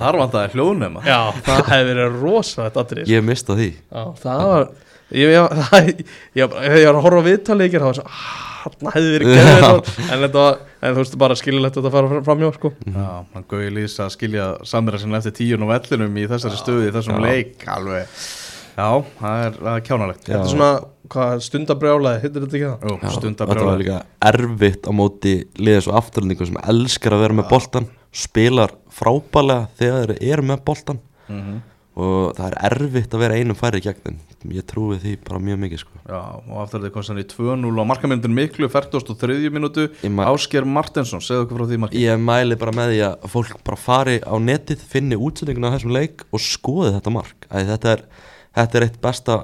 [SPEAKER 1] Þar vant- það hljóðnema.
[SPEAKER 3] Já, það hefði verið rosalegt atrið
[SPEAKER 5] Ég mista því.
[SPEAKER 3] Já, það var Ég, ég, það, ég, ég, ég var að horfa á viðtalleikir það var svo, ah, þarna hefði verið geðið en þetta var, en þú veist bara skiljulegt að þetta fara fram- hjá sko.
[SPEAKER 1] Já, hann gauði lýs að skilja samverða sinna eftir tíun og vellinum í þessari stöðu í þessum
[SPEAKER 5] Já.
[SPEAKER 1] leik alveg. Já, það er, það er kjánalegt.
[SPEAKER 3] Þetta er svona, hvað, stundabrjálaði hittir þetta ekki það?
[SPEAKER 1] Jú,
[SPEAKER 5] Já,
[SPEAKER 1] stundar
[SPEAKER 5] Þetta var líka erfitt á móti liðið svo afturlendingu sem elskar að vera með boltan spilar frábælega þegar þeir eru með boltan
[SPEAKER 1] Mhm.
[SPEAKER 5] og það er erfitt að vera einum færi gegn þeim. Ég trúi því bara mjög mikið sko.
[SPEAKER 1] Já, og aftur þetta komst hann í 2-0 á markamindun miklu 43 minútu Ásker Martensson, segðu okkur frá því marki.
[SPEAKER 5] Ég mæli bara með því að fólk bara fari á netið, finni útsendinguna af þessum leik og skoði þetta mark. Æ, þetta, er, þetta er eitt besta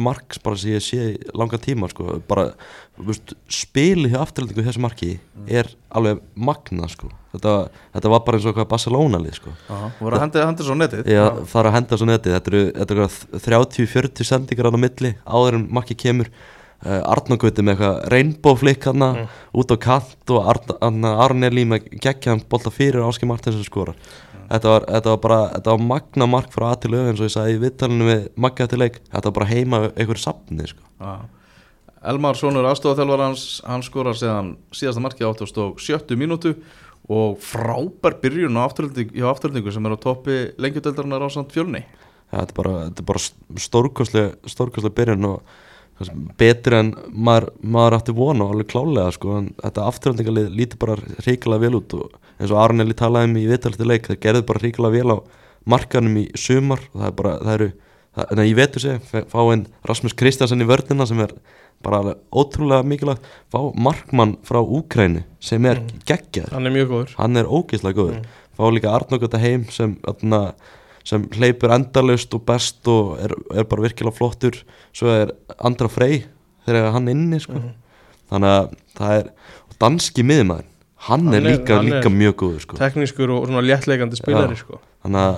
[SPEAKER 5] mark bara sem ég sé langa tíma sko. bara, veist, spili í þessu marki er alveg magna sko. þetta, þetta var bara eins og eitthvað Barcelona lið sko.
[SPEAKER 1] Voru að hendi, hendi svo netið?
[SPEAKER 5] Já, það er að henda svo netið. Þetta eru, eru 30-40 sendingar á milli áður en makki kemur. Uh, Arnogöti með eitthvað rainbow flick hana út á kant og Arn, Arneli með geggjaðan bolta fyrir Áski Martins sem skorar þetta, var, þetta var bara, þetta var magna mark frá að til auð eins og ég sagði í vittalinu við makki eftir leik þetta var bara heima einhverju safni sko.
[SPEAKER 1] Já. Elmar Sónur aðstofaþjálfar hans hann skorar séðan síðasta marki á 87 mínútu og frábær byrjun á afturöldingu sem er á toppi lengjudeldarinnar á samt fjölni
[SPEAKER 5] ja, þetta er bara, bara stórkostlega byrjun og betur en maður, maður átti vona alveg klálega sko en þetta afturhaldingalið líti bara ríkilega vel út og eins og Arneli talaði um í viðtalið leik það gerði bara ríkilega vel á markanum í sumar og það er bara, það eru það, en ég vetur segi, fá einn Rasmus Kristjansen í vörnina sem er bara ótrúlega mikilvægt. Fá markmann frá Úkræni sem er mm. geggjaður.
[SPEAKER 3] Hann er mjög góður.
[SPEAKER 5] Hann er ógeðslega góður. Fá líka Arnókvita heim sem, atna, sem hleypur endalaust og best og er, er bara virkilega flottur. Svo er Andra Frey þegar hann inni sko. þannig að það er danski miðumæður hann,
[SPEAKER 3] Hann
[SPEAKER 5] er
[SPEAKER 3] er-
[SPEAKER 5] líka,
[SPEAKER 3] hann er-
[SPEAKER 5] líka mjög góður sko.
[SPEAKER 3] Teknískur og svona léttleikandi spilari sko.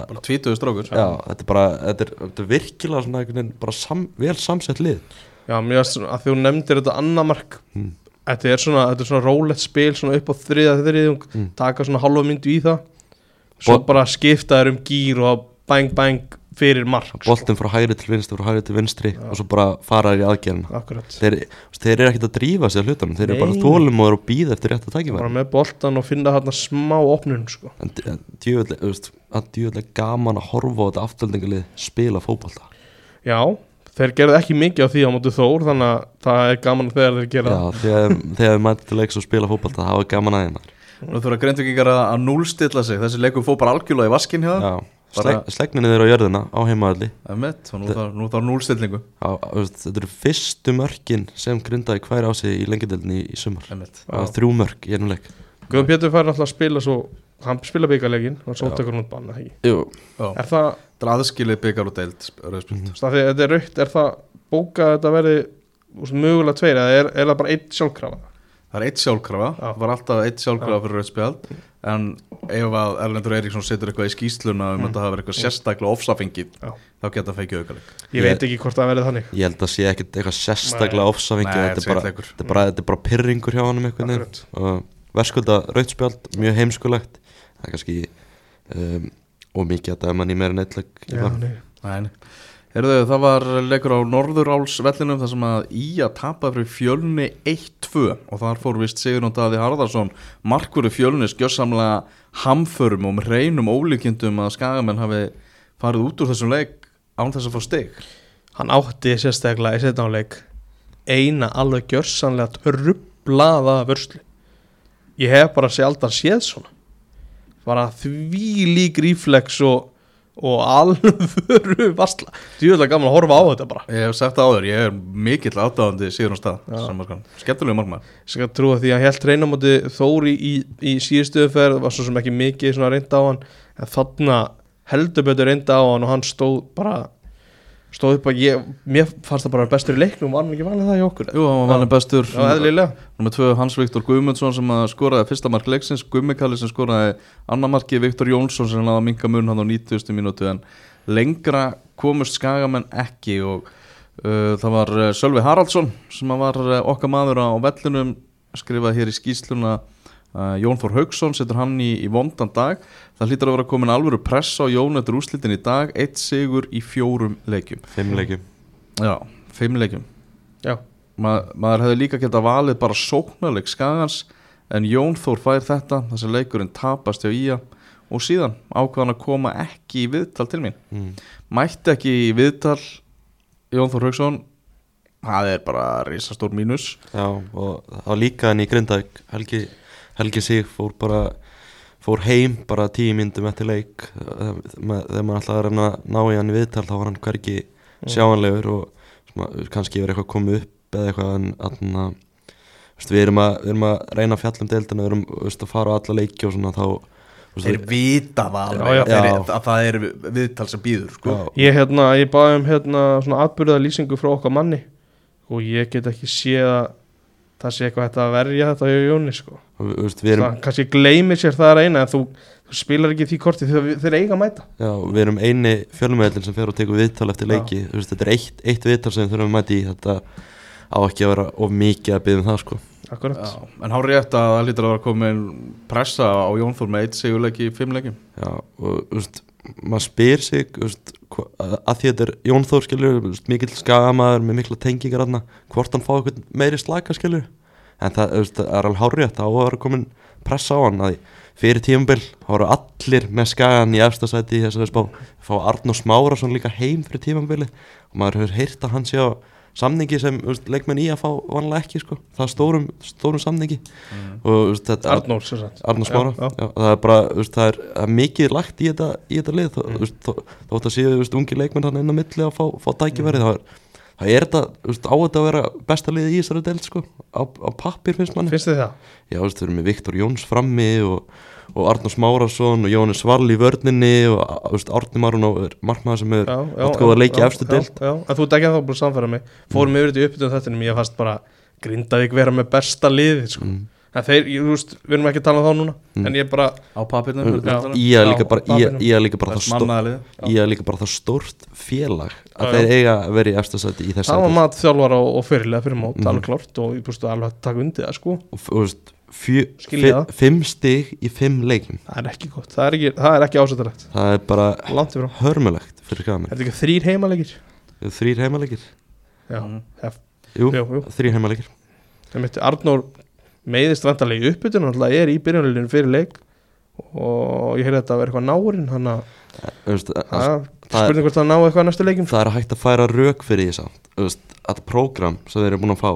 [SPEAKER 1] bara tvítuðu strákur
[SPEAKER 5] já, þetta er bara þetta er, þetta er virkilega svona bara sam, vel samsett lið
[SPEAKER 3] Já, mér svona að því hún nefndir þetta annað mark
[SPEAKER 5] Mm.
[SPEAKER 3] Þetta er svona, þetta er svona rólegt spil svona upp á þriða þriðjung
[SPEAKER 5] Mm.
[SPEAKER 3] taka svona halva myndu í það svo
[SPEAKER 5] Bol-
[SPEAKER 3] bara skipta þér um gýr og bang bang fyrir mark sko.
[SPEAKER 5] boltinn frá hægri til vinstri frá hægri til vinstri og svo bara fara þér í aðgerðina. Þeir, þeir eru ekkert að drífa sig að hlutunum þeir eru bara
[SPEAKER 3] Nei.
[SPEAKER 5] þólum og eru að býða eftir rétt að tækja
[SPEAKER 3] bara með boltan og finna þarna smá opnun sko.
[SPEAKER 5] en þú djúvöldlega gaman að horfa á þetta aftöldingalið spila fótbolta.
[SPEAKER 3] Já, þeir gerðu ekki mikið á því á móti Þór þannig að það er gaman þegar þeir gera
[SPEAKER 5] Já, þegar, þegar við mætum til leiks og spila fótbolta það var gaman aðeins
[SPEAKER 1] Nú þurfa greintökingar að, að núlstilla sig. Þessi leikum fór bara algjörlega í vaskin hjá það
[SPEAKER 5] Já, slegninni þeir á jörðina á heimaðalli
[SPEAKER 1] Það er mitt, og nú þarf, nú þarf núlstillingu.
[SPEAKER 5] Þetta eru fyrstu mörkin sem grindaði hver á sig í lengjadeldinni í, í sumar
[SPEAKER 1] er
[SPEAKER 5] þrjú mörk í ennum leik.
[SPEAKER 3] Guðum Pétur fær alltaf að spila svo hann spila byggarleikin og svo tekur hann út banna ekki.
[SPEAKER 5] Jú,
[SPEAKER 1] Já,
[SPEAKER 3] Er það,
[SPEAKER 1] það er aðskilið byggar og deild.
[SPEAKER 5] Mhm.
[SPEAKER 3] það því að þetta er raukt er það bókað að þetta verði mögulega tveir eða er, er það bara eitt sjálfkrafa?
[SPEAKER 1] Það er eitt sjálfkrafa,
[SPEAKER 3] Já.
[SPEAKER 1] það var alltaf eitt sjálfkrafa fyrir rauðspjöld En ef að Erlendur Eiríksson setur eitthvað í skýsluna um að þetta hafa verið eitthvað sérstaklega ofsafengið. Þá geta það fengið aukaleg
[SPEAKER 3] Ég veit ekki hvort það verði þannig.
[SPEAKER 5] Ég held að sé ekkert eitthvað sérstaklega ofsafengi
[SPEAKER 1] Nei,
[SPEAKER 5] þetta, er bara- bara, bara pyrringur hjá
[SPEAKER 3] Akkurat.
[SPEAKER 5] og verðskulda rautspjald, mjög heimskulegt. Það er kannski um, og mikið að dæma hann í
[SPEAKER 3] Já, nei.
[SPEAKER 1] Nei, Herðu, það var leikur á Norðuráls vellinum þar sem að Ía tapaði fyrir fjölni 1-2 og þar fór vist Sigurðun Daði Harðarsson markvöru fjölni skjössamlega hamförum og með reynum ólíkjendum að skagamenn hafi farið út úr þessum leik án þess að fá stig?
[SPEAKER 3] Hann átti sérstaklega í setnáleik eina alveg gjörsanlega trublaða vörslu. Ég hef bara sjaldan séð svona. Bara því lík ríflex og, og alvöru varsla. Djúðlega gaman að horfa á þetta bara.
[SPEAKER 1] Ég hef sagt það áður, ég er mikill aðdáðandi Sigurðun Stað
[SPEAKER 3] Já.
[SPEAKER 1] samarkan, skemmtilegu markmann
[SPEAKER 3] Ég skal trúa því að helt reynamóti Þóri í, í síðustuðferð var svo sem ekki mikið reynda á hann en þarna heldur betur reynda á hann og hann stóð bara stóð upp að ég, mér fannst það bara bestur í leiknum var hann ekki valið það í okkur?
[SPEAKER 1] Jú, hann var valin bestur.
[SPEAKER 3] Já, eðlilega.
[SPEAKER 1] Númer tvö Hans Viktor Guðmundsson sem að skoraði fyrsta mark leiksins Gummi Kalli sem skoraði annar marki Viktor Jónsson sem náði að minka mun hann á 90. mínútu en lengra komust skagamenn ekki og uh, það var uh, Sölvi Haraldsson sem var uh, okkar maður á vellinum skrifaði hér í skýsluna uh, Jón Þór Haugsson setur hann í, í vondan dag. Það hlýtur að vera komin alvöru pressa á Jón eftir úrslitin í dag. Eitt sigur í fjórum leikjum.
[SPEAKER 5] Fimm leikjum.
[SPEAKER 1] Já, fimm leikjum.
[SPEAKER 3] Já,
[SPEAKER 1] Ma, maður hefði líka geta valið bara sóknarleik skagans en Jón Þór fær þetta þessi leikurinn tapast hjá Ía. Og síðan ákvaðan að koma ekki í viðtal til mín.
[SPEAKER 5] Mm.
[SPEAKER 1] mætti ekki í viðtal Jón Þór Hauksson. Það er bara risastór mínus.
[SPEAKER 5] Já, og var líka hann í Grindavík Helgi, Helgi Sig fór bara fór heim bara tíu myndum eftir leik með- þegar maður að reyna að ná í hann í viðtal þá var hann hvergi sjáanlegur og svona, kannski verið eitthvað komið upp eða eitthvað en atna, veist, við, erum að, við erum að reyna að fjalla um deildina við erum veist, að fara á alla leiki og svona þá
[SPEAKER 1] þeir vita það
[SPEAKER 3] Já.
[SPEAKER 1] að það er viðtal sem býður sko.
[SPEAKER 3] ég hérna, ég baði um hérna svona atbyrða lýsingu frá okkar manni og ég get ekki séð að það sé eitthvað hægt að verja þetta hjá Jóni sko.
[SPEAKER 5] erum,
[SPEAKER 3] kannski gleymir sér það að reyna en þú, þú spilar ekki því korti þegar þeir eiga að mæta
[SPEAKER 5] já, við erum eini fjölumöðlinn sem fer og tekur viðtal eftir
[SPEAKER 3] Já.
[SPEAKER 5] leiki veist, þetta er eitt, eitt viðtal sem við þurfum að mæti í þetta á ekki að vera of mikið að byggja um það sko.
[SPEAKER 3] Akkurat
[SPEAKER 1] Já, en hár rétt að það hlýtur að vera komin pressa á Jón Þór með eitt sigurleiki í fimm leikim
[SPEAKER 5] Já, og þú veist, maður spyr sig veist, að að því þetta er Jón Þór skilur, mikill skamaður með mikla tengingar aðna, hvort hann fá eitthvað meiri slaka skilur, en það, veist, er alveg hárrétt, þá var komin pressa á hann að fyrir tíumbil þá voru allir með skagan í efstasæti í þessari spá, fá Arnó Smárasson líka heim fyrir tímambili og maður hefur heyrt að hann sé á samningi sem veist, leikmenn í að fá vanlega ekki sko, það er stórum, stórum samningi og þú veist, þetta
[SPEAKER 3] Arnór
[SPEAKER 5] Arnur Smára,
[SPEAKER 3] Já,
[SPEAKER 5] já,
[SPEAKER 3] já.
[SPEAKER 5] það er bara veist, það, er, er mikið lagt í þetta, í þetta lið
[SPEAKER 3] Mm.
[SPEAKER 5] þó, þótt að séu ungi leikmenn hann inn á milli að fá, fá tækifæri
[SPEAKER 3] Mm.
[SPEAKER 5] það, er, það er þetta á þetta að vera besta liðið í þessari deild sko, á, á pappir finnst manni
[SPEAKER 3] Finnst þið það?
[SPEAKER 5] já, við erum með Viktor Jóns frammi og, og Arnur Smárasson og Jónis Svall í vörninni og Árni Marun er markmaður sem er
[SPEAKER 3] já,
[SPEAKER 5] átt góða
[SPEAKER 3] já,
[SPEAKER 5] leiki
[SPEAKER 3] já, en þú ert ekki að þá búin að samfæra mig Fórum yfir þetta í uppbytun þettinum Ég fannst bara Grindavík vera með besta liði sko.
[SPEAKER 5] mm.
[SPEAKER 3] En þeir, ég, þú veist, við erum ekki að tala um þá núna
[SPEAKER 5] Mm.
[SPEAKER 3] En ég bara,
[SPEAKER 1] á pappirnum
[SPEAKER 5] Mm.
[SPEAKER 3] Já.
[SPEAKER 5] í að líka bara, í að líka bara það að það stórt félag að
[SPEAKER 3] Já,
[SPEAKER 5] þeir
[SPEAKER 3] já.
[SPEAKER 5] eiga að vera í efstasæti í
[SPEAKER 3] það
[SPEAKER 5] þessari
[SPEAKER 3] var
[SPEAKER 5] deild.
[SPEAKER 3] mat þjálfara og, og fyrirlega fyrir mót
[SPEAKER 5] Mhm.
[SPEAKER 3] Alveg klárt og ég búist alveg að taka undir það sko það.
[SPEAKER 5] fimm stig í fimm leikum
[SPEAKER 3] Það er ekki gott, það er ekki, það er ekki ásættilegt
[SPEAKER 5] það er bara hörmulegt fyrir
[SPEAKER 3] Er
[SPEAKER 5] skamenn
[SPEAKER 3] þetta ekki þrýr heimalegir?
[SPEAKER 5] þrýr heimalegir,
[SPEAKER 3] Já,
[SPEAKER 1] Mhm.
[SPEAKER 3] hef,
[SPEAKER 5] jú,
[SPEAKER 3] jú, jú.
[SPEAKER 5] þrýr heimalegir
[SPEAKER 3] Það mitt Arnór meiðist vantarlega í uppbytun Þannig er í byrjunarlinu fyrir leik Og ég heyrði þetta að vera eitthvað náurinn Þannig að það-
[SPEAKER 5] það er-
[SPEAKER 3] spurning hvort það ná eitthvað næstu leikim
[SPEAKER 5] það er hægt að færa rauk fyrir því samt Þú veist, að prógram sem þeir eru búin að fá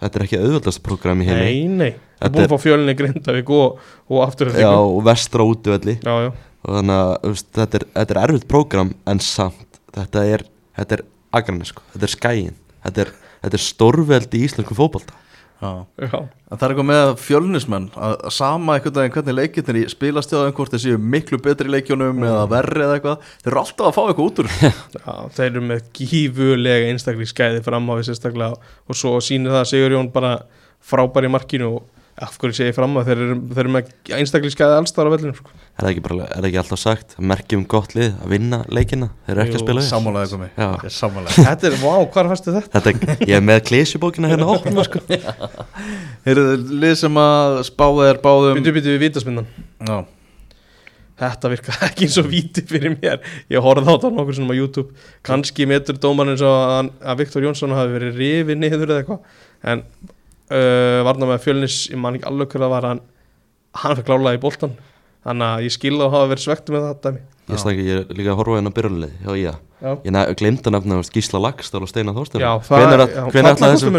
[SPEAKER 5] þetta er ekki auðvöldast prógram í heimi.
[SPEAKER 3] Nei, nei, það að fá fjölinni Grindavík og, og aftur
[SPEAKER 5] já, og vestra og þannig að þetta, er, þetta er erfitt prógram en samt, þetta er er agrani sko, þetta er skæin. Þetta er, er stórveldi í íslensku.
[SPEAKER 1] En það er eitthvað með fjölnismenn að sama einhvern veginn hvernig leikirnir í spilastjáðum hvort þeir séu miklu betri í leikjunum eða verri eða eitthvað þeir eru alltaf að fá eitthvað út úr.
[SPEAKER 3] Já, þeir eru með gífulega einstaklega skæði fram á við sérstaklega og svo sýnir það að Sigur Jón bara frábær í markinu og af hverju segi ég fram á þeir eru, þeir eru með einstaklega skæði allstar á vellinu sko.
[SPEAKER 5] er það ekki, bara, er það ekki alltaf sagt merkjum gott lið að vinna leikina þeir eru ekki
[SPEAKER 3] Jú,
[SPEAKER 5] að spila vel.
[SPEAKER 1] Sammálaði komi
[SPEAKER 5] Já.
[SPEAKER 1] Ég er Sammálaði
[SPEAKER 3] Þetta er, vá, hvað fannstu þetta?
[SPEAKER 5] þetta, ég er með klísjubókina hérna opna sko.
[SPEAKER 1] Heyrðu, lið sem að spáða er báðum
[SPEAKER 3] Býtu, býtu við vítaspinnan
[SPEAKER 1] Já,
[SPEAKER 3] Þetta virka ekki eins og víti fyrir mér Ég horfði á þetta nokkur sem á YouTube Kanski metur dómarinn svo að, hann- að Viktor Jónsson hafi verið rifið niður eða eitthvað En uh, varna með fjölnis Ég man ekki alveg hverða var hann Hann fyrir klálaði í boltan Þannig að ég skilða að hafa verið svektu með þetta dæmi.
[SPEAKER 5] ég, snakki, ég er líka að horfa hérna á byrjunlið já, já. Ég glemd að nefna Gísla Lagstól og Steinar Þórstur
[SPEAKER 3] þarna
[SPEAKER 5] ætla
[SPEAKER 3] fórstu
[SPEAKER 5] þessi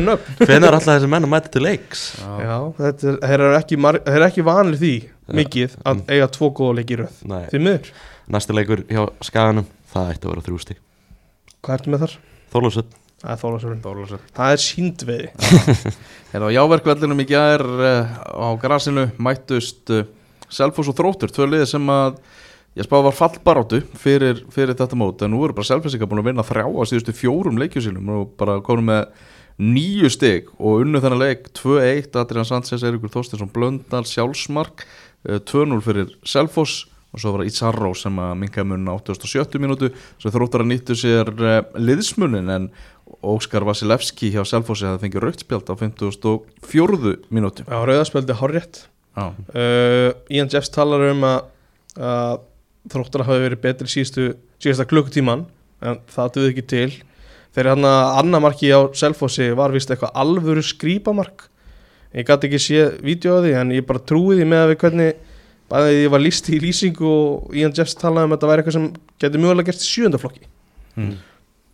[SPEAKER 5] þessi menn að mæta til leiks?
[SPEAKER 1] Já.
[SPEAKER 3] Já, þetta er, þeir eru ekki, eru ekki vanlir því mikið að
[SPEAKER 5] Mm.
[SPEAKER 3] eiga tvo góða leiki í röð. Því miður,
[SPEAKER 5] næsti leikur hjá Skaganum það ætti að vera þrjústi
[SPEAKER 3] hvað ertu með þar?
[SPEAKER 5] Þorlósöld
[SPEAKER 3] Það er
[SPEAKER 1] Þórlarsson.
[SPEAKER 3] Það er síndveiði.
[SPEAKER 1] Hérna á jáverkvellinum í gær uh, á grasinu mættust uh, Selfoss og Þróttur, tvö liði sem að ég spáði var fallbarátu fyrir, fyrir þetta mót. En nú eru bara selfinsika búin að vinna þrjá á síðustu fjórum leikjusínum og bara konum með nýju stig og unnu þennan leik 2-1, Adrian Sanchez, Eirikur Þorstinsson Blöndal, Sjálfsmark eh, 2-0 fyrir Selfoss. Og svo var það Ítsarró sem að minkaði munna 87 mínútu. Sem þróttar að nýttu sér liðsmunin en Óskar Vasilevski hjá Selfossi hefði fengið rautspjald á 54 mínútu.
[SPEAKER 3] Já, rauðarspöldi hárrétt
[SPEAKER 1] Já,
[SPEAKER 3] uh, Ian Jeffs talar um að, að þróttar hafi verið betri síðustu, síðasta klukkutíman en það duði ekki til. Þegar hann að annamarki á Selfossi var vist eitthvað alvöru skrýpamark ég gæti ekki séð því en ég bara trúi því með að við hvernig bæði ég var líst í lýsingu og Ian Jeffs talaði um að þetta væri eitthvað sem getur mjögulega gerst í sjöndaflokki
[SPEAKER 1] mm.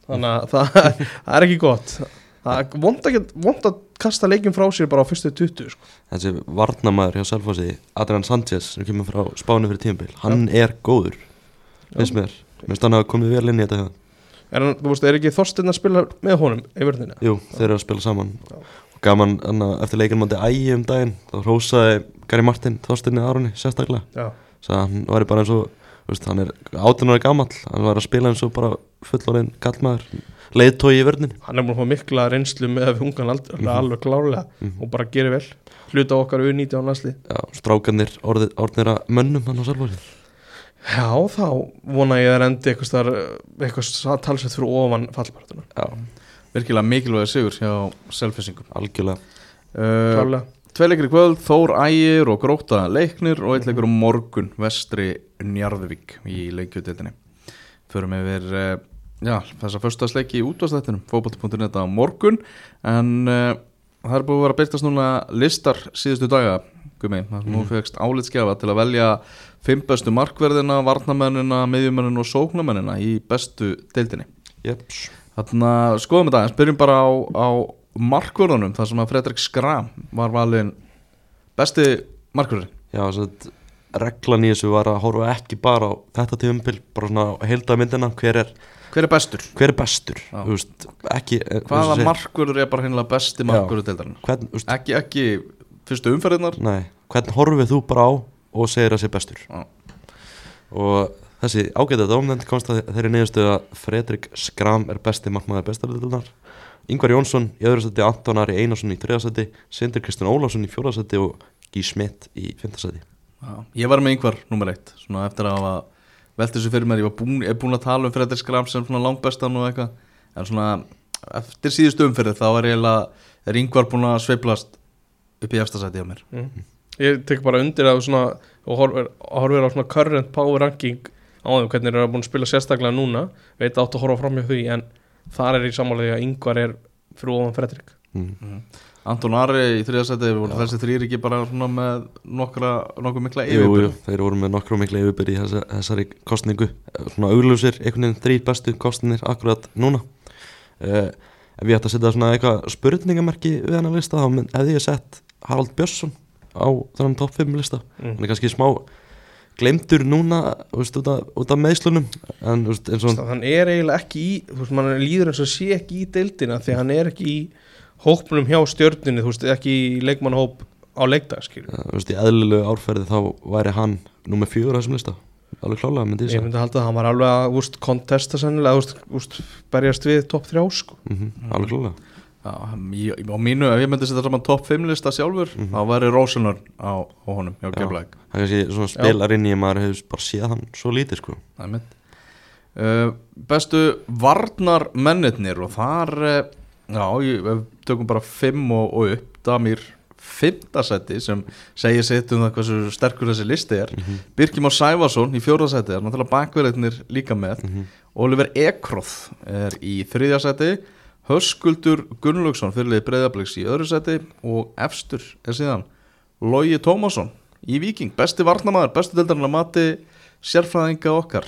[SPEAKER 3] Þannig að það, það er ekki gott. Það vond að, vont að kasta leikin frá sér bara á fyrstu 20 sko.
[SPEAKER 5] þessi varnamæður hjá Selfossi Adrian Sanchez sem kemur frá Spáni fyrir tímabil hann er góður finnst mér, finnst hann að komið vel inn í þetta
[SPEAKER 3] er, hann, veist, er ekki Þorsteinn að spila með honum í vörðina?
[SPEAKER 5] Jú, þeir eru að spila saman. Og gaman anna, eftir leikin mátti ægi um daginn þá hrósaði Gary Martin Þorstinni Aroni sérstaklega.
[SPEAKER 3] Já,
[SPEAKER 5] Sæði að hann væri bara eins og veist, hann er 18 ára gamall hann var að spila eins og bara fullorinn kallmaður leiðtói í vörninni.
[SPEAKER 3] Hann er búin að fá mikla reynslu með að við ungan aldur,
[SPEAKER 5] Mhm.
[SPEAKER 3] alveg klárlega
[SPEAKER 5] Mhm.
[SPEAKER 3] og bara gerir vel, hluta okkar U19 á næsli
[SPEAKER 5] Já, strákanir orðir, orðnir að mönnum hann á Selfossi.
[SPEAKER 3] Já, þá vona ég að endi eitthvað, eitthvað talsett fyrir ofan fallpartuna
[SPEAKER 5] Já,
[SPEAKER 1] Virkilega mikilvæg sigur hjá Selfissingum
[SPEAKER 5] algjörlega.
[SPEAKER 1] Uh,
[SPEAKER 3] Klárlega
[SPEAKER 1] Tvei leikir í kvöld, Þór Ægir og Gróta leiknir og eitt leikur um morgun Vestri Njarðvík í leikjutildinni Förum yfir uh, já, þessa föstasleiki í útvastættinum fótboll.net á morgun. En uh, það er búið að vera byrtast núna listar síðustu daga Gumi, það nú
[SPEAKER 5] Mhm.
[SPEAKER 1] fegst álitskjafa til að velja fimm bestu markverðina, varnamennina, miðjumennina og sóknamennina í bestu deildinni.
[SPEAKER 5] Jeps.
[SPEAKER 1] Þannig að skoðum þetta, en spyrjum bara á, á markvörðunum, þar sem að Fredrik Skram var valinn besti markvörðin.
[SPEAKER 5] Já, þess að reglan í þessu var að horfa ekki bara á þetta tíðumbil bara svona á heildamyndina hver er,
[SPEAKER 1] Hver er bestur?
[SPEAKER 5] hver er bestur veist, ekki eh,
[SPEAKER 1] Hvaða markvörður er bara hinnlega besti markvörður deildarinn? Ekki, ekki fyrstu umferðinnar?
[SPEAKER 5] nei, hvern horfið þú bara á og segir að sé bestur
[SPEAKER 1] Já.
[SPEAKER 5] og þessi ágæta dómnend komst að þeirri niðurstöðu að Fredrik Skram er besti markmaður bestaröldunar Ingvar Jónsson í öðru seti, Anton Ari Einarsson í þriðasæti Sindur Kristján Ólafsson í fjórðasæti og Gí Schmidt í fymtasæti
[SPEAKER 1] Já. Ég var með yngvar nummer eitt, svona eftir að hafa velt þessu fyrir mér, ég var búin, ég er búin að tala um Fredrik Skram sem svona langbestan og eitthvað, en svona eftir síðustu umferði þá er eiginlega, er yngvar búin að sveiplast upp í efstasæti á mér.
[SPEAKER 3] mm. Ég tek bara undir að svona og horfir, horfir á svona current power ranking á þeim hvernig þeir eru búin að spila sérstaklega núna veit átt að horfa fram hjá því en þar er í samanlega að yngvar er fyrir ofan Fredrik.
[SPEAKER 5] Mm.
[SPEAKER 1] Anton Ari í þriðasæti, voru þessi þrýr ekki bara svona með nokkra, nokkuð mikla
[SPEAKER 5] Jú, jú, þeir voru með nokkru mikla yfirbyrði í þessa, þessari kostningu svona augljósir, einhvern veginn þrýr bestu kostninir akkurat núna. Uh, ef ég ætti að setja svona eitthvað spurningamerki við hennar lista þá hefði ég sett Harald Björnsson á þennan topp 5 lista.
[SPEAKER 3] Mm.
[SPEAKER 5] hann er kannski smá glemdur núna veist, út, af, út af meðslunum en veist, og
[SPEAKER 3] hann er eiginlega ekki í veist, mann líður eins og sé ekki í deildina því að hann er ekki í hópnum hjá stjörnunni, ekki í leikmannhóp á leikdag,
[SPEAKER 5] veist, í eðlilegu árferði þá væri hann númer fjögur á þessum lista. Alveg klálega myndi ég
[SPEAKER 3] myndi halda að hann var alveg að kontesta sennilega, berjast við topp þrjá, sko.
[SPEAKER 5] Mm alveg klálega
[SPEAKER 1] Já, ég, á mínu, ef ég myndi setja saman topp 5 lista sjálfur,
[SPEAKER 5] Mhm.
[SPEAKER 1] þá væri Rósunar á, á honum,
[SPEAKER 5] Já.
[SPEAKER 1] Keflæk.
[SPEAKER 5] það er kannski svona spilar inn í að maður hefur bara séð hann svo lítið sko.
[SPEAKER 1] Uh, bestu varnar mennirnir og þar, uh, já, við tökum bara 5 og, og upp, Damir fimmtasæti sem segir sitt um það hversu sterkur þessi listi er.
[SPEAKER 5] mm -hmm.
[SPEAKER 1] Birkjum Már Sæfarsson í fjórðasæti, er náttúrulega bakverðinir líka með. Oliver Ekroth er í þriðjasæti Höskuldur Gunnlaugsson fyrirlið breyðabliks í öðru seti og efstur er síðan Logi Tómasson í Viking, besti varnamaður, bestu deldarinn að mati sérfræðinga okkar.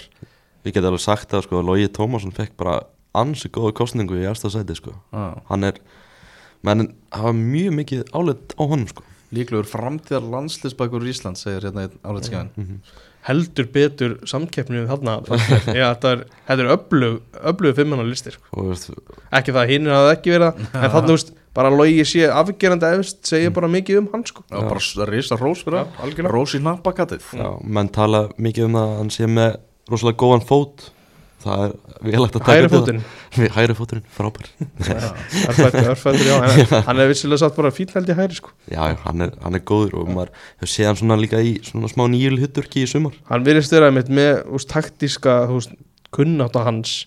[SPEAKER 5] Við getum alveg sagt að sko, Logi Tómasson fekk bara ansi góða kostningu í ersta sæti sko.
[SPEAKER 1] ah,
[SPEAKER 5] hann er menn hafa mjög mikið álit á honum sko.
[SPEAKER 1] líklegur framtíðar landslisbakur í Ísland segir hérna einn áleitskjæðin
[SPEAKER 5] mm
[SPEAKER 3] heldur betur samkeppnið þarna Já, þetta er, þetta er öflug fimmana listir sko. ekki það að hinn ekki verið það en þannig, þú veist, bara logi sé afgerandi efst segja bara mikið um hann sko.
[SPEAKER 1] Já, bara s- risa rós fyrir
[SPEAKER 3] Já, algjörlega.
[SPEAKER 1] Rós í nappakatið
[SPEAKER 5] Já, menn tala mikið um það að hann sé með rosalega góðan fót það er velagt að taka það. hæri fóturinn, frábær.
[SPEAKER 3] Örfættur, örfættur, já. En hann er vissilega satt bara fín held í hæri sko.
[SPEAKER 5] Já, hann er, hann er góður og maður hefur séð hann svona líka í svona smá nýjul hutturki í sumar.
[SPEAKER 3] Hann virðist vera einmitt með úst, taktíska úst, kunnáta hans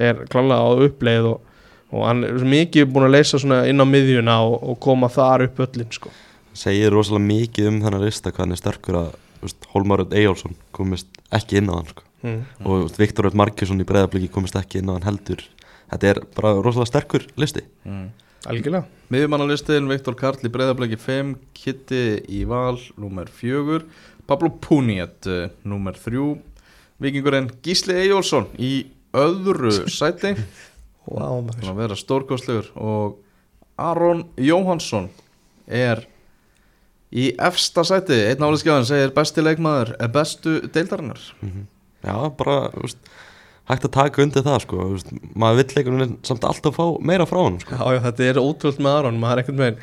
[SPEAKER 3] er klálega á uppleið og, og hann er mikið búin að leysa svona inn á miðjuna og, og koma þar upp öllin sko.
[SPEAKER 5] Segir rosalega mikið um þennan lista hvað hann er sterkur að veist, Hólmar Örn Eyjálsson komist ekki inn á hann sko.
[SPEAKER 3] Mm.
[SPEAKER 5] og Viktor Örn Markesson í breyðabliki komist ekki inn á hann heldur. Þetta er bara rosalega sterkur listi.
[SPEAKER 1] Mm.
[SPEAKER 3] algjörlega.
[SPEAKER 1] Miðjumannalistin, Viktor Karl í breyðabliki 5 Kitty í val, númer 4 Pablo Puniet, uh, númer 3 Vikingurinn Gísli Eyjólfsson í öðru sæti.
[SPEAKER 3] Wow,
[SPEAKER 1] að vera stórkostlegur. Og Aron Jóhansson er í efsta sæti. Einn áliðskjáðan segir besti leikmaður er bestu deildarinnar
[SPEAKER 5] já, bara veist, hægt að taka undir það sko. veist, maður vill leikunum samt alltaf fá meira frá hann sko.
[SPEAKER 3] já, já, þetta er ótrúld með Aron maður er einhvern veginn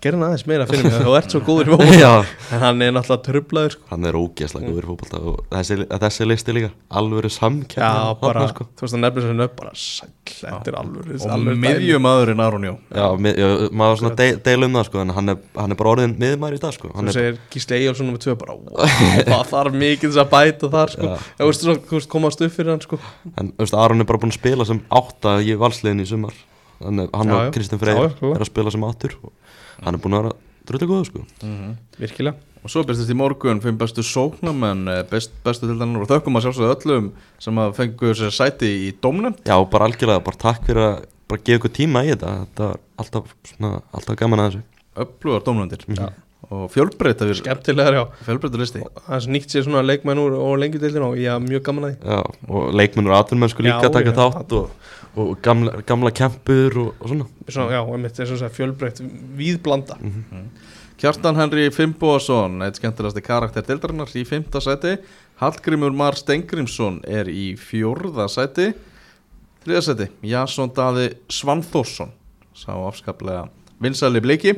[SPEAKER 3] gerði hann aðeins meira fyrir mig þú ert svo góður í fólk
[SPEAKER 5] já,
[SPEAKER 3] en hann er náttúrulega trublaður sko.
[SPEAKER 5] hann er ógeðslega góður í fótbolta og þessi, þessi listi líka alvöru
[SPEAKER 3] bara,
[SPEAKER 5] sko.
[SPEAKER 3] þú veist að nefnir sér nöpp bara sæll, þetta er alveg
[SPEAKER 1] og miðjumadurinn Aron Jó
[SPEAKER 5] já, mið, já, maður var svona deil, deil um það sko, en hann er, hann er bara orðin miðmæri í dag sko. hann
[SPEAKER 3] þú
[SPEAKER 5] er,
[SPEAKER 3] segir Gísli Eyjálsson nummer 2 bara, wow, það þarf mikið þess að bæta þar sko.
[SPEAKER 5] Já.
[SPEAKER 3] þú veist, þú veist, komast upp fyrir hann sko.
[SPEAKER 5] en þú veist, Aron er bara búin að spila sem átta í valsliðin í sumar hann, er- hann
[SPEAKER 3] Já,
[SPEAKER 5] og
[SPEAKER 3] já.
[SPEAKER 5] Kristinn
[SPEAKER 3] Já,
[SPEAKER 5] Freyr er að spila sem áttur og hann er búin að vera drullu góður sko.
[SPEAKER 3] virkilega.
[SPEAKER 1] Og svo byrstist í morgun fimm bestu sóknamenn eh, best, bestu deildarinnar og þökkum að sjálfsögðu öllum sem að fengu sér sæti í dómnefnd
[SPEAKER 5] já, bara algjörlega, bara takk fyrir að bara gefa ykkur tíma í þetta. Þetta er alltaf, svona, alltaf gaman að þessu.
[SPEAKER 1] Öflugar dómnefndir.
[SPEAKER 3] Já.
[SPEAKER 1] og fjölbreyta við
[SPEAKER 3] skemmtilegar, já.
[SPEAKER 1] Fjölbreyta listi.
[SPEAKER 3] Hans nýtt sér svona leikmenn úr og lengjudeildin og ég er mjög gaman að því.
[SPEAKER 5] Já, og leikmennur og atvinnmennsku líka
[SPEAKER 3] Já,
[SPEAKER 5] taka
[SPEAKER 3] já.
[SPEAKER 5] þátt og, og gamla, gamla kempur og, og svona.
[SPEAKER 3] Svona, já, einmitt, það er svona fjölbreytt víðblanda.
[SPEAKER 1] Kjartan Henry Fimboason eitt skemmtilegasti karakter deildarinnar í fymta sæti. Hallgrímur Mar Stengrimsson er í fjórða sæti. Þriða sæti Jason Daði Svanþórsson. Sá afskaplega vinsæli bliki.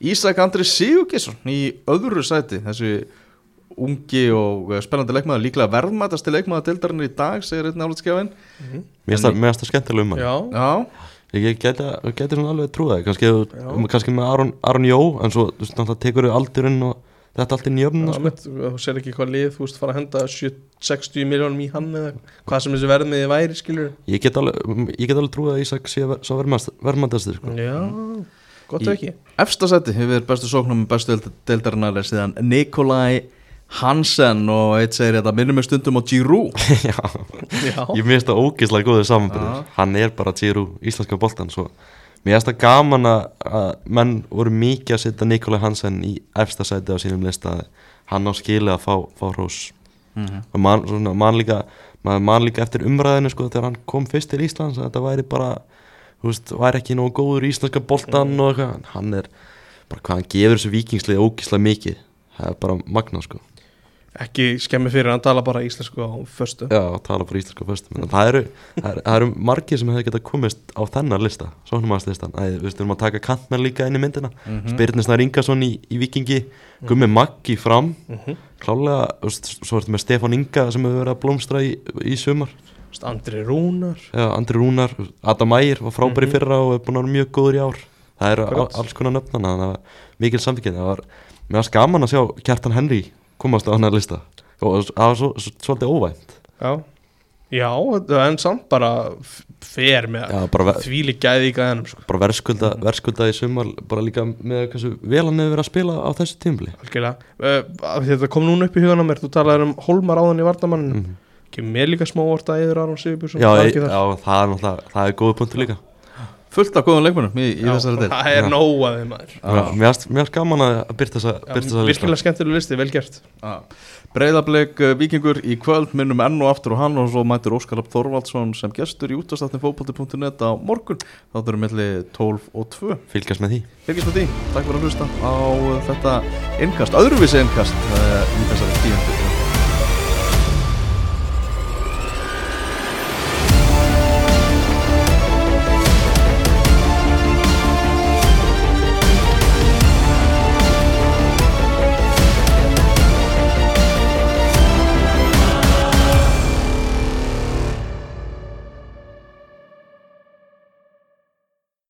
[SPEAKER 1] Ísak Andri Sigurgesson í öðru sæti þessi ungi og eh, spennandi leikmaður líklega verðmætasti leikmaður deildarinnar í dag segir einn álutskjafin
[SPEAKER 5] mér finnst það- mér finnst það skemmtilega um hann ég geti, geti svona alveg trúið kannski,
[SPEAKER 3] Já.
[SPEAKER 5] kannski með Aron, Aron Jó en svo tekur þau aldurinn og þetta allt í
[SPEAKER 3] Já,
[SPEAKER 5] sko.
[SPEAKER 3] þú sér ekki hvað lið, þú veist, fara að henda 7 60 miljónum í hann eða hvað sem þessi verðmiði væri, skilur
[SPEAKER 5] ég get alveg, ég get alveg trúið að Ísak sé ver- sá verðmættastur sko.
[SPEAKER 3] Já, gott ef ekki
[SPEAKER 1] efsta sæti hefur bestu sóknum með bestu deildarinnar síðan Nikolai Hansen og eitt segir þetta minnum við stundum á Giroud.
[SPEAKER 5] Já,
[SPEAKER 3] Já,
[SPEAKER 5] ég minnst það ógeðslega góðið samanbyrður hann er bara Giru, íslenska boltan svo. Mér finnst það gaman að menn voru mikið að setja Nikolai Hansen í efsta sæti á sínum lista. Hann á skili að fá, fá hrós. Og man, svona, man, líka, man, man líka eftir umræðinu sko, þegar hann kom fyrst til Íslands að þetta væri bara þú veist, væri ekki nógu góður íslenska boltan og eitthvað, hann er bara hvað hann gefur þessu vikingslið ógislega mikið. Það er bara magnað sko
[SPEAKER 3] ekki skemmi fyrir hann tala bara íslensku á föstu.
[SPEAKER 5] Já, tala fyrir íslenska föstum en það eru, það eru, það eru margir sem hefur getað komist á þennan lista Sóknumarslistan, við veistum að taka kantmenn líka inn í myndina. Mm
[SPEAKER 1] Mhm.
[SPEAKER 5] -hmm. Spyrnisnar Ingason í, í Vikingi Gummi Maggi fram.
[SPEAKER 3] Mhm.
[SPEAKER 5] klálega, þú veist, svo ertu með Stefán Inga sem hefur verið að blómstra í, í sumar.
[SPEAKER 3] Andri Rúnar.
[SPEAKER 5] Já, Andri Rúnar, Adam Ægir var frábæri
[SPEAKER 3] Mhm.
[SPEAKER 5] í fyrra og er búin að vera mjög góður í ár. Það eru al- alls konar nöfnana þannig að mikil samfélgin það var, mér var skaman að sjá Kjartan Henry komast á annar lista. Og það var svo, svo, svolítið óvænt.
[SPEAKER 3] Já, já en samt bara fer með þvíli gæði í gæðinum sko.
[SPEAKER 5] bara verðskulda, verðskulda í sumar bara líka með hversu vel hann hefur verið að spila á þessu tímli
[SPEAKER 3] uh, Þetta kom núna upp í hugan á mér Þú talaði um Hólmar áðan í vardamann mm. Kemur mér líka smá orta eður Aron Sigurbjörnsson
[SPEAKER 5] já,
[SPEAKER 3] ekki þar?
[SPEAKER 5] já, það er það er góða punktur líka
[SPEAKER 1] fullt af góðum leikmennum í, í þessari deil
[SPEAKER 3] Það er nóg að þeim maður.
[SPEAKER 5] Já, mér finnst- gaman að byrta þessa.
[SPEAKER 3] Virkilega skemmtileg listi, vel gert.
[SPEAKER 1] Breiðablik vikingur í kvöld minnum enn og aftur og hann og svo mætur Óskar Þorvaldsson sem gestur í útastáttin fótbolti.net á morgun. Þá þurfum milli 12 og 2
[SPEAKER 5] fylgjast með því.
[SPEAKER 1] Fylgjast með því, takk fyrir að hlusta á uh, þetta innkast, öðruvísi innkast uh, í þessari tíundu